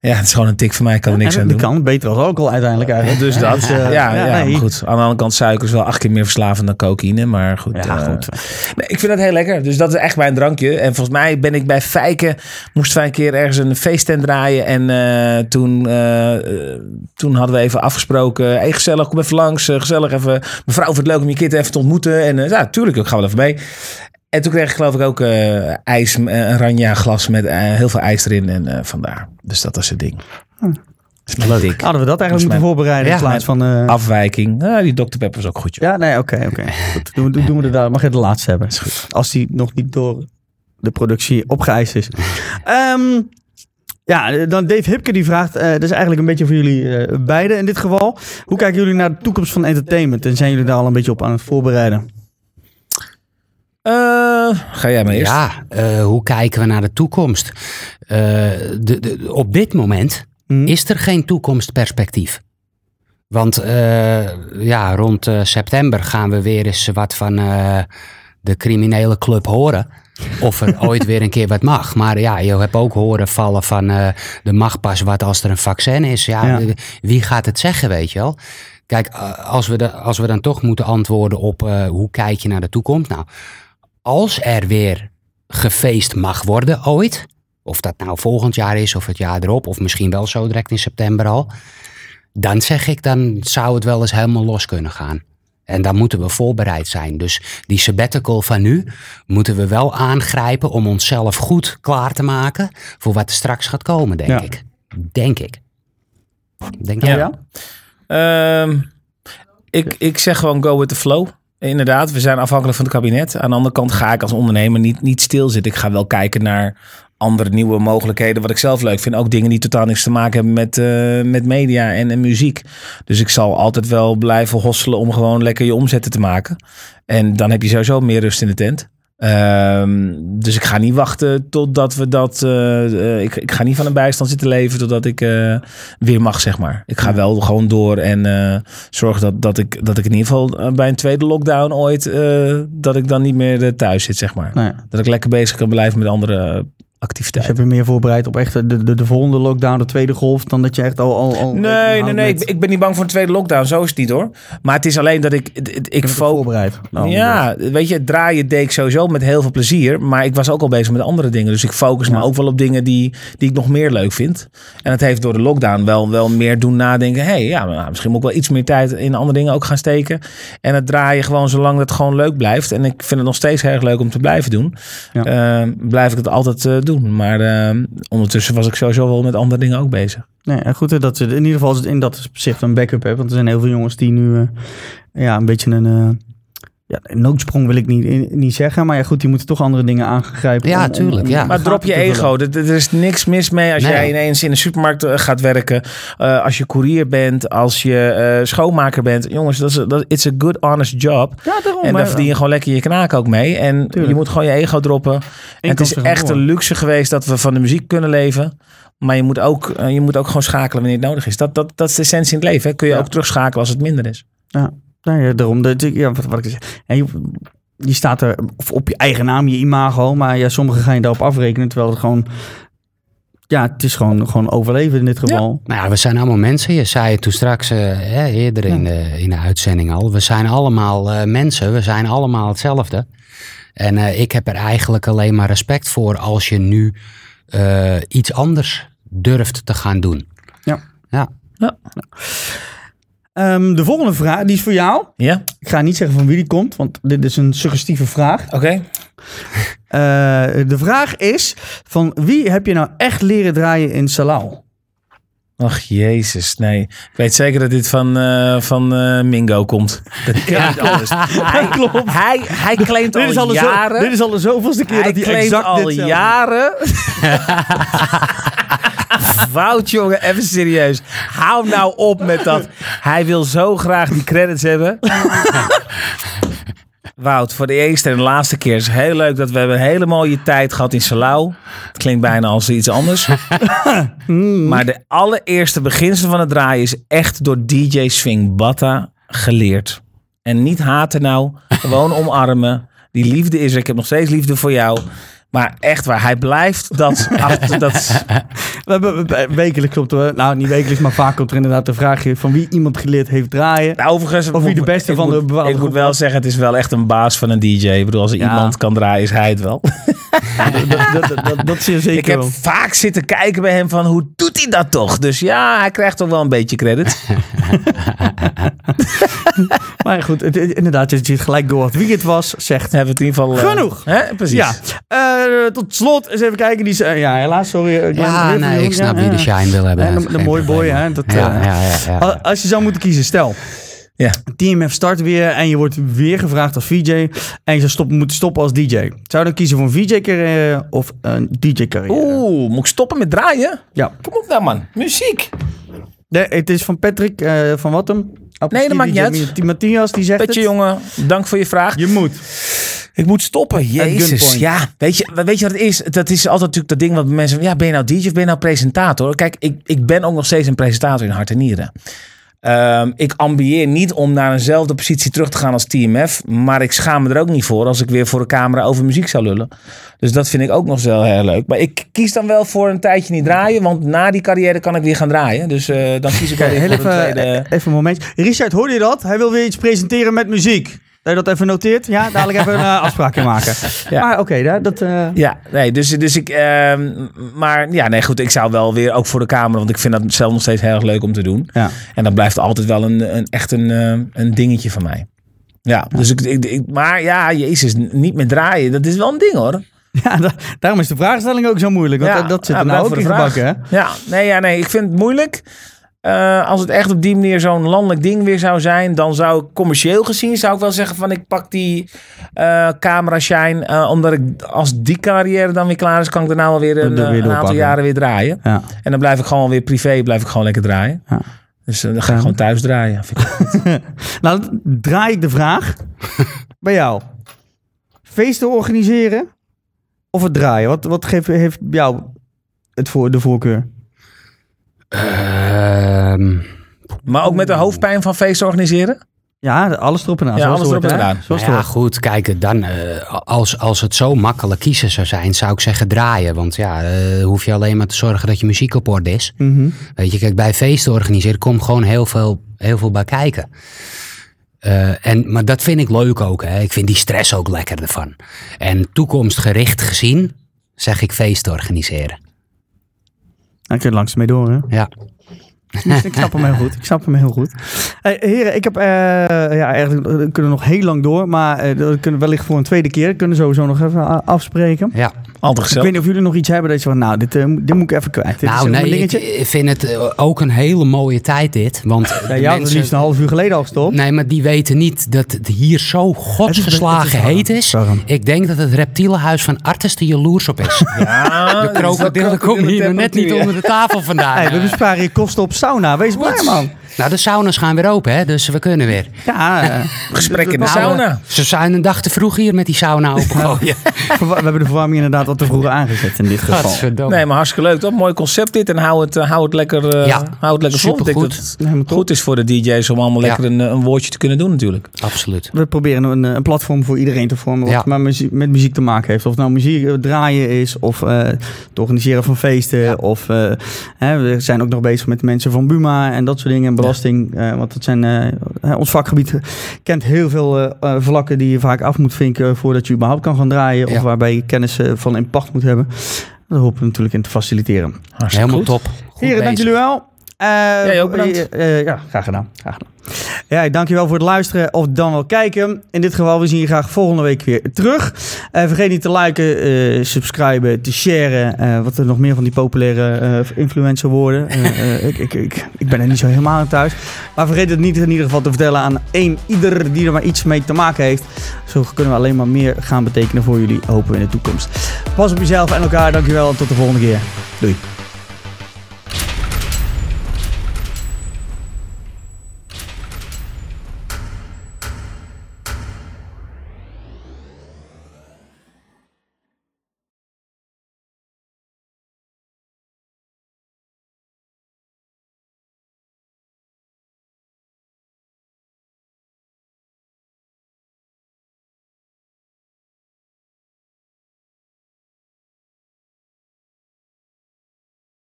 Ja, het is gewoon een tik van mij, ik kan er niks Ja, aan die doen. kan beter als alcohol uiteindelijk eigenlijk. Dus dat, eh, ja, ja, nee. goed. Aan de andere kant, suiker is wel acht keer meer verslavend dan cocaïne. Maar goed. Ja, eh, goed. nee, ik vind dat heel lekker. Dus dat is echt mijn drankje. En volgens mij ben ik bij Fijken, moesten wij een keer ergens een feesttent draaien. En eh, toen, toen hadden we even afgesproken. Hey, gezellig, kom even langs. gezellig even. Mevrouw, vindt het leuk om je kind even te ontmoeten. En ja, tuurlijk, ik ga wel even mee. En toen kreeg ik geloof ik ook eh, ijs, eh, een ranja glas met eh, heel veel ijs erin. En eh, vandaar. Dus dat was het ding. Hm. Is dik. Hadden we dat eigenlijk is moeten voorbereiden in Ja. plaats van... eh, Afwijking. Ah, die Dr. Pepper was ook goed. joh. Ja, nee, oké, oké. Goed, doen, we- doen we de, daar. mag je de laatste hebben. Is goed. Als die nog niet door de productie opgeëist is. Ehm, ja, dan Dave Hipke die vraagt, eh dat is eigenlijk een beetje voor jullie eh, beiden in dit geval. Hoe kijken jullie naar de toekomst van entertainment? En zijn jullie daar al een beetje op aan het voorbereiden? Eh, ga jij maar eerst. Ja, eh, hoe kijken we naar de toekomst? Eh, de, de, op dit moment Hm? is er geen toekomstperspectief. Want ja, rond september gaan we weer eens wat van de criminele club horen. Of er ooit weer een keer wat mag. Maar ja, je hebt ook horen vallen van er mag pas wat als er een vaccin is. Ja, Ja. wie gaat het zeggen, weet je wel? Kijk, als we, de, als we dan toch moeten antwoorden op hoe kijk je naar de toekomst. Nou, als er weer gefeest mag worden ooit, of dat nou volgend jaar is of het jaar erop, of misschien wel zo direct in september al, dan zeg ik, dan zou het wel eens helemaal los kunnen gaan. En dan moeten we voorbereid zijn. Dus die sabbatical van nu moeten we wel aangrijpen om onszelf goed klaar te maken voor wat er straks gaat komen, denk Ja. ik. Denk ik. Denk Ja. ik. Ja? Ehm, ik, ik zeg gewoon go with the flow. Inderdaad, we zijn afhankelijk van het kabinet. Aan de andere kant ga ik als ondernemer niet, niet stilzitten. Ik ga wel kijken naar andere nieuwe mogelijkheden. Wat ik zelf leuk vind. Ook dingen die totaal niks te maken hebben met, eh, met media en, en muziek. Dus ik zal altijd wel blijven hosselen om gewoon lekker je omzetten te maken. En dan heb je sowieso meer rust in de tent. Ehm, dus ik ga niet wachten totdat we dat. eh, eh, ik, ik ga niet van een bijstand zitten leven totdat ik eh, weer mag, zeg maar. Ik ga wel gewoon door en zorgen dat, dat, ik, dat ik in ieder geval bij een tweede lockdown ooit. dat ik dan niet meer thuis zit, zeg maar. Nee. Dat ik lekker bezig kan blijven met andere Dus heb je meer voorbereid op echt de, de, de volgende lockdown, de tweede golf, dan dat je echt al... al, al Nee, nee, nee. Ik, ik ben niet bang voor een tweede lockdown. Zo is het niet hoor. Maar het is alleen dat ik. Ik, ik, ik met- fo- voorbereid. Nou, ja, weet je, draaien deed ik sowieso met heel veel plezier. Maar ik was ook al bezig met andere dingen. Dus ik focus me Ja. ook wel op dingen die, die ik nog meer leuk vind. En het heeft door de lockdown wel, wel meer doen nadenken. Hé, hey, ja, nou, misschien moet ik wel iets meer tijd in andere dingen ook gaan steken. En het draaien gewoon zolang het gewoon leuk blijft. En ik vind het nog steeds heel erg leuk om te blijven doen. Ja. Eh, blijf ik het altijd eh, Maar eh, ondertussen was ik sowieso wel met andere dingen ook bezig. Nee, goed dat ze in ieder geval in dat opzicht een backup hebben. Want er zijn heel veel jongens die nu eh, ja, een beetje een, eh, ja, een noodsprong wil ik niet, niet zeggen. Maar ja, goed, die moeten toch andere dingen aangrijpen. Ja, om- tuurlijk, om ja. Maar drop je ego. Er, er is niks mis mee als Nee. jij ineens in de supermarkt eh, gaat werken. Eh, als je koerier bent, als je eh, schoonmaker bent. Jongens, dat is, dat, it's a good, honest job. Ja, daarom. En daar verdien je gewoon lekker je knaak ook mee. En Tuurlijk. je moet gewoon je ego droppen. En het is echt een luxe geweest dat we van de muziek kunnen leven. Maar je moet ook, je moet ook gewoon schakelen wanneer het nodig is. Dat, dat, dat is de essentie in het leven. Hè. Kun je Ja. ook terugschakelen als het minder is. Ja, nou ja, daarom. Ja, wat, wat ik zeg. En je, je staat er of op je eigen naam, je imago. Maar ja, sommigen gaan je daarop afrekenen. Terwijl het gewoon... Ja, het is gewoon, gewoon overleven in dit geval. Nou ja, we zijn allemaal mensen. Je zei het toen straks eh, hè, eerder in, de, in de uitzending al. We zijn allemaal eh, mensen. We zijn allemaal hetzelfde. En eh, ik heb er eigenlijk alleen maar respect voor als je nu eh, iets anders durft te gaan doen. Ja. Ja. Ehm, de volgende vraag, die is voor jou. Ja? Ik ga niet zeggen van wie die komt, want dit is een suggestieve vraag. Oké. Eh, de vraag is, van wie heb je nou echt leren draaien in Salau? Ach, jezus, nee. Ik weet zeker dat dit van, eh, van eh, Mingo komt. Dat niet anders. Hij, klopt. Hij, hij claimt al Dit is, al jaren... zo, dit is al de zoveelste keer hij dat hij exact al dit jaren... Wout, jongen, even serieus. Hou nou op met dat. Hij wil zo graag die credits hebben. Wout, voor de eerste en de laatste keer is het heel leuk dat we hebben een hele mooie tijd gehad in Salau. Het klinkt bijna als iets anders. maar de allereerste beginsel van het draaien is echt door DJ Swing Batta geleerd. En niet haten nou, gewoon omarmen. Die liefde is er. Ik heb nog steeds liefde voor jou. Maar echt waar, hij blijft dat... achter, dat We hebben we- wekelijks op de, nou niet wekelijks, maar vaak komt er inderdaad een vraagje van wie iemand geleerd heeft draaien. Nou, overigens, Of wie de beste ik van de bepaalde Ik moet wel was. zeggen, het is wel echt een baas van een DJ. Ik bedoel, als er Ja. iemand kan draaien, is hij het wel. dat, dat, dat, dat, dat zeer zeker ik heb wel. vaak zitten kijken bij hem van, hoe doet hij dat toch? Dus ja, hij krijgt toch wel een beetje credit. Maar goed, het, inderdaad, je ziet gelijk door wie het was, zegt. Hebben we het in ieder geval... eh, Genoeg. Hè? Precies. Ja, Eh, tot slot eens even kijken. Die, eh, ja, helaas, sorry. Glenn, Ja, nee, ik snap ja, wie de shine wil hebben. En de, mooie boy, hè. Dat, Ja, eh, ja, ja, ja. Al- Als je zou moeten kiezen, stel, Ja. TMF start weer en je wordt weer gevraagd als VJ en je zou stoppen, moeten stoppen als DJ. Zou je dan kiezen voor een VJ-carrière of een DJ-carrière? Oeh, moet ik stoppen met draaien? Ja. Kom op nou, man. Muziek. Nee, het is van Patrick eh, van Wattem. Nee, dat maakt niet uit. Matthias, die zegt Petje, het. jongen. Dank voor je vraag. Je moet. Ik moet stoppen, jezus. Ja, weet je, weet je wat het is? Dat is altijd natuurlijk dat ding wat mensen... Ja, ben je nou DJ of ben je nou presentator? Kijk, ik, ik ben ook nog steeds een presentator in hart en nieren. Ehm, ik ambieer niet om naar eenzelfde positie terug te gaan als TMF. Maar ik schaam me er ook niet voor als ik weer voor de camera over muziek zou lullen. Dus dat vind ik ook nog wel heel leuk. Maar ik kies dan wel voor een tijdje niet draaien. Want na die carrière kan ik weer gaan draaien. Dus eh, dan kies ik wel een even, tweede... even een momentje. Richard, hoorde je dat? Hij wil weer iets presenteren met muziek. Dat je dat even noteert? Ja, dadelijk even een eh, afspraak in maken. Ja. Maar oké, dat... dat eh, Ja, nee, dus, dus ik. ehm, maar ja, nee, goed. Ik zou wel weer ook voor de camera, want ik vind dat zelf nog steeds heel erg leuk om te doen. ja. En dat blijft altijd wel een, een echt een, eh, een dingetje van mij. Ja, dus ik, ik, ik- Maar ja, Jezus, niet meer draaien, dat is wel een ding hoor. Ja, da- daarom is de vraagstelling ook zo moeilijk. Want Ja, dat zit er nou ook in gebakken, hè? Ja, nee, ja, nee, ik vind het moeilijk. Eh, als het echt op die manier zo'n landelijk ding weer zou zijn, dan zou ik commercieel gezien zou ik wel zeggen van ik pak die eh camera shine, eh, omdat ik als die carrière dan weer klaar is, kan ik daarna wel weer een, Er weer een aantal jaren weer draaien. Ja. En dan blijf ik gewoon weer privé, blijf ik gewoon lekker draaien. Ja. Dus dan ga ik gewoon thuis draaien. Nou, dan draai ik de vraag bij jou. Feesten organiseren of het draaien? Wat, wat geeft, heeft jou het voor, de voorkeur? Ehm, Maar ook met de hoofdpijn van feesten organiseren? Ja, alles erop en aan. Ja, alles het erop en. Zoals nou het ja, goed, kijk, dan, eh, als, als het zo makkelijk kiezen zou zijn, zou ik zeggen draaien. Want ja, eh, hoef je alleen maar te zorgen dat je muziek op orde is. Mhm. Weet je, kijk, bij feesten organiseren komt gewoon heel veel, heel veel bij kijken. Eh, en, maar dat vind ik leuk ook. Hè. Ik vind die stress ook lekker ervan. En toekomstgericht gezien zeg ik feesten organiseren. Dan kun je langs mee door, hè? Ja. ik snap hem heel goed. Ik snap hem heel goed. Hey, heren, ik heb... eh, ja, eigenlijk eh, we kunnen nog heel lang door. Maar dat kunnen we wellicht voor een tweede keer. Dat kunnen we sowieso nog even afspreken. ja. Altijd Ik weet niet of jullie nog iets hebben dat je van... Nou, dit, eh, moet- dit moet ik even kwijt. Dit Nou, nee, ik, dingetje. ik vind het eh, ook een hele mooie tijd dit. Want Ja, de jij mensen- liefst een half uur geleden al gestopt. Nee, maar die weten niet dat het hier zo godsgeslagen het is warm. heet is. Ik denk dat het reptielenhuis van Artes er jaloers op is. Ja, De krokodillen komen hier nog net niet onder de tafel vandaan. Hey, we besparen je kosten op sauna. Wees blij, man. Nou, de saunas gaan weer open, hè, dus we kunnen weer. Ja, eh, Gesprek in de Nou, sauna. Ze zijn een dag te vroeg hier met die sauna opengooien. we hebben de verwarming inderdaad wat te vroeg aangezet in dit geval. Nee, maar hartstikke leuk. toch? mooi concept dit. En hou het, eh, hou het lekker, eh, Ja, hou het lekker vol. Ik denk supergoed. dat het goed is voor de DJ's om allemaal Ja. lekker een, een woordje te kunnen doen natuurlijk. Absoluut. We proberen een, een platform voor iedereen te vormen wat Ja. maar muziek, met muziek te maken heeft. Of het nou muziek draaien is, of eh, het organiseren van feesten. Of eh, hè, we zijn ook nog bezig met mensen van Buma en dat soort dingen. Belasting. eh, want dat zijn, eh, hè, ons vakgebied kent heel veel eh, eh, vlakken die je vaak af moet vinken voordat je überhaupt kan gaan draaien. Of waarbij je kennis eh, van in pacht moet hebben. Daar hopen we natuurlijk in te faciliteren. Hartstikke Helemaal goed. top. Goed Heren, dank jullie wel. Eh, Jij ook bedankt. eh, eh, ja, graag gedaan. Graag gedaan. Ja, dankjewel voor het luisteren of dan wel kijken. In dit geval, we zien je graag volgende week weer terug. Vergeet niet te liken, eh subscriben, te sharen. wat er nog meer van die populaire influencer worden. Ik, ik, ik, ik ben er niet zo helemaal aan thuis. Maar vergeet het niet in ieder geval te vertellen aan één ieder die er maar iets mee te maken heeft. Zo kunnen we alleen maar meer gaan betekenen voor jullie, hopen we in de toekomst. Pas op jezelf en elkaar. Dankjewel en tot de volgende keer. Doei.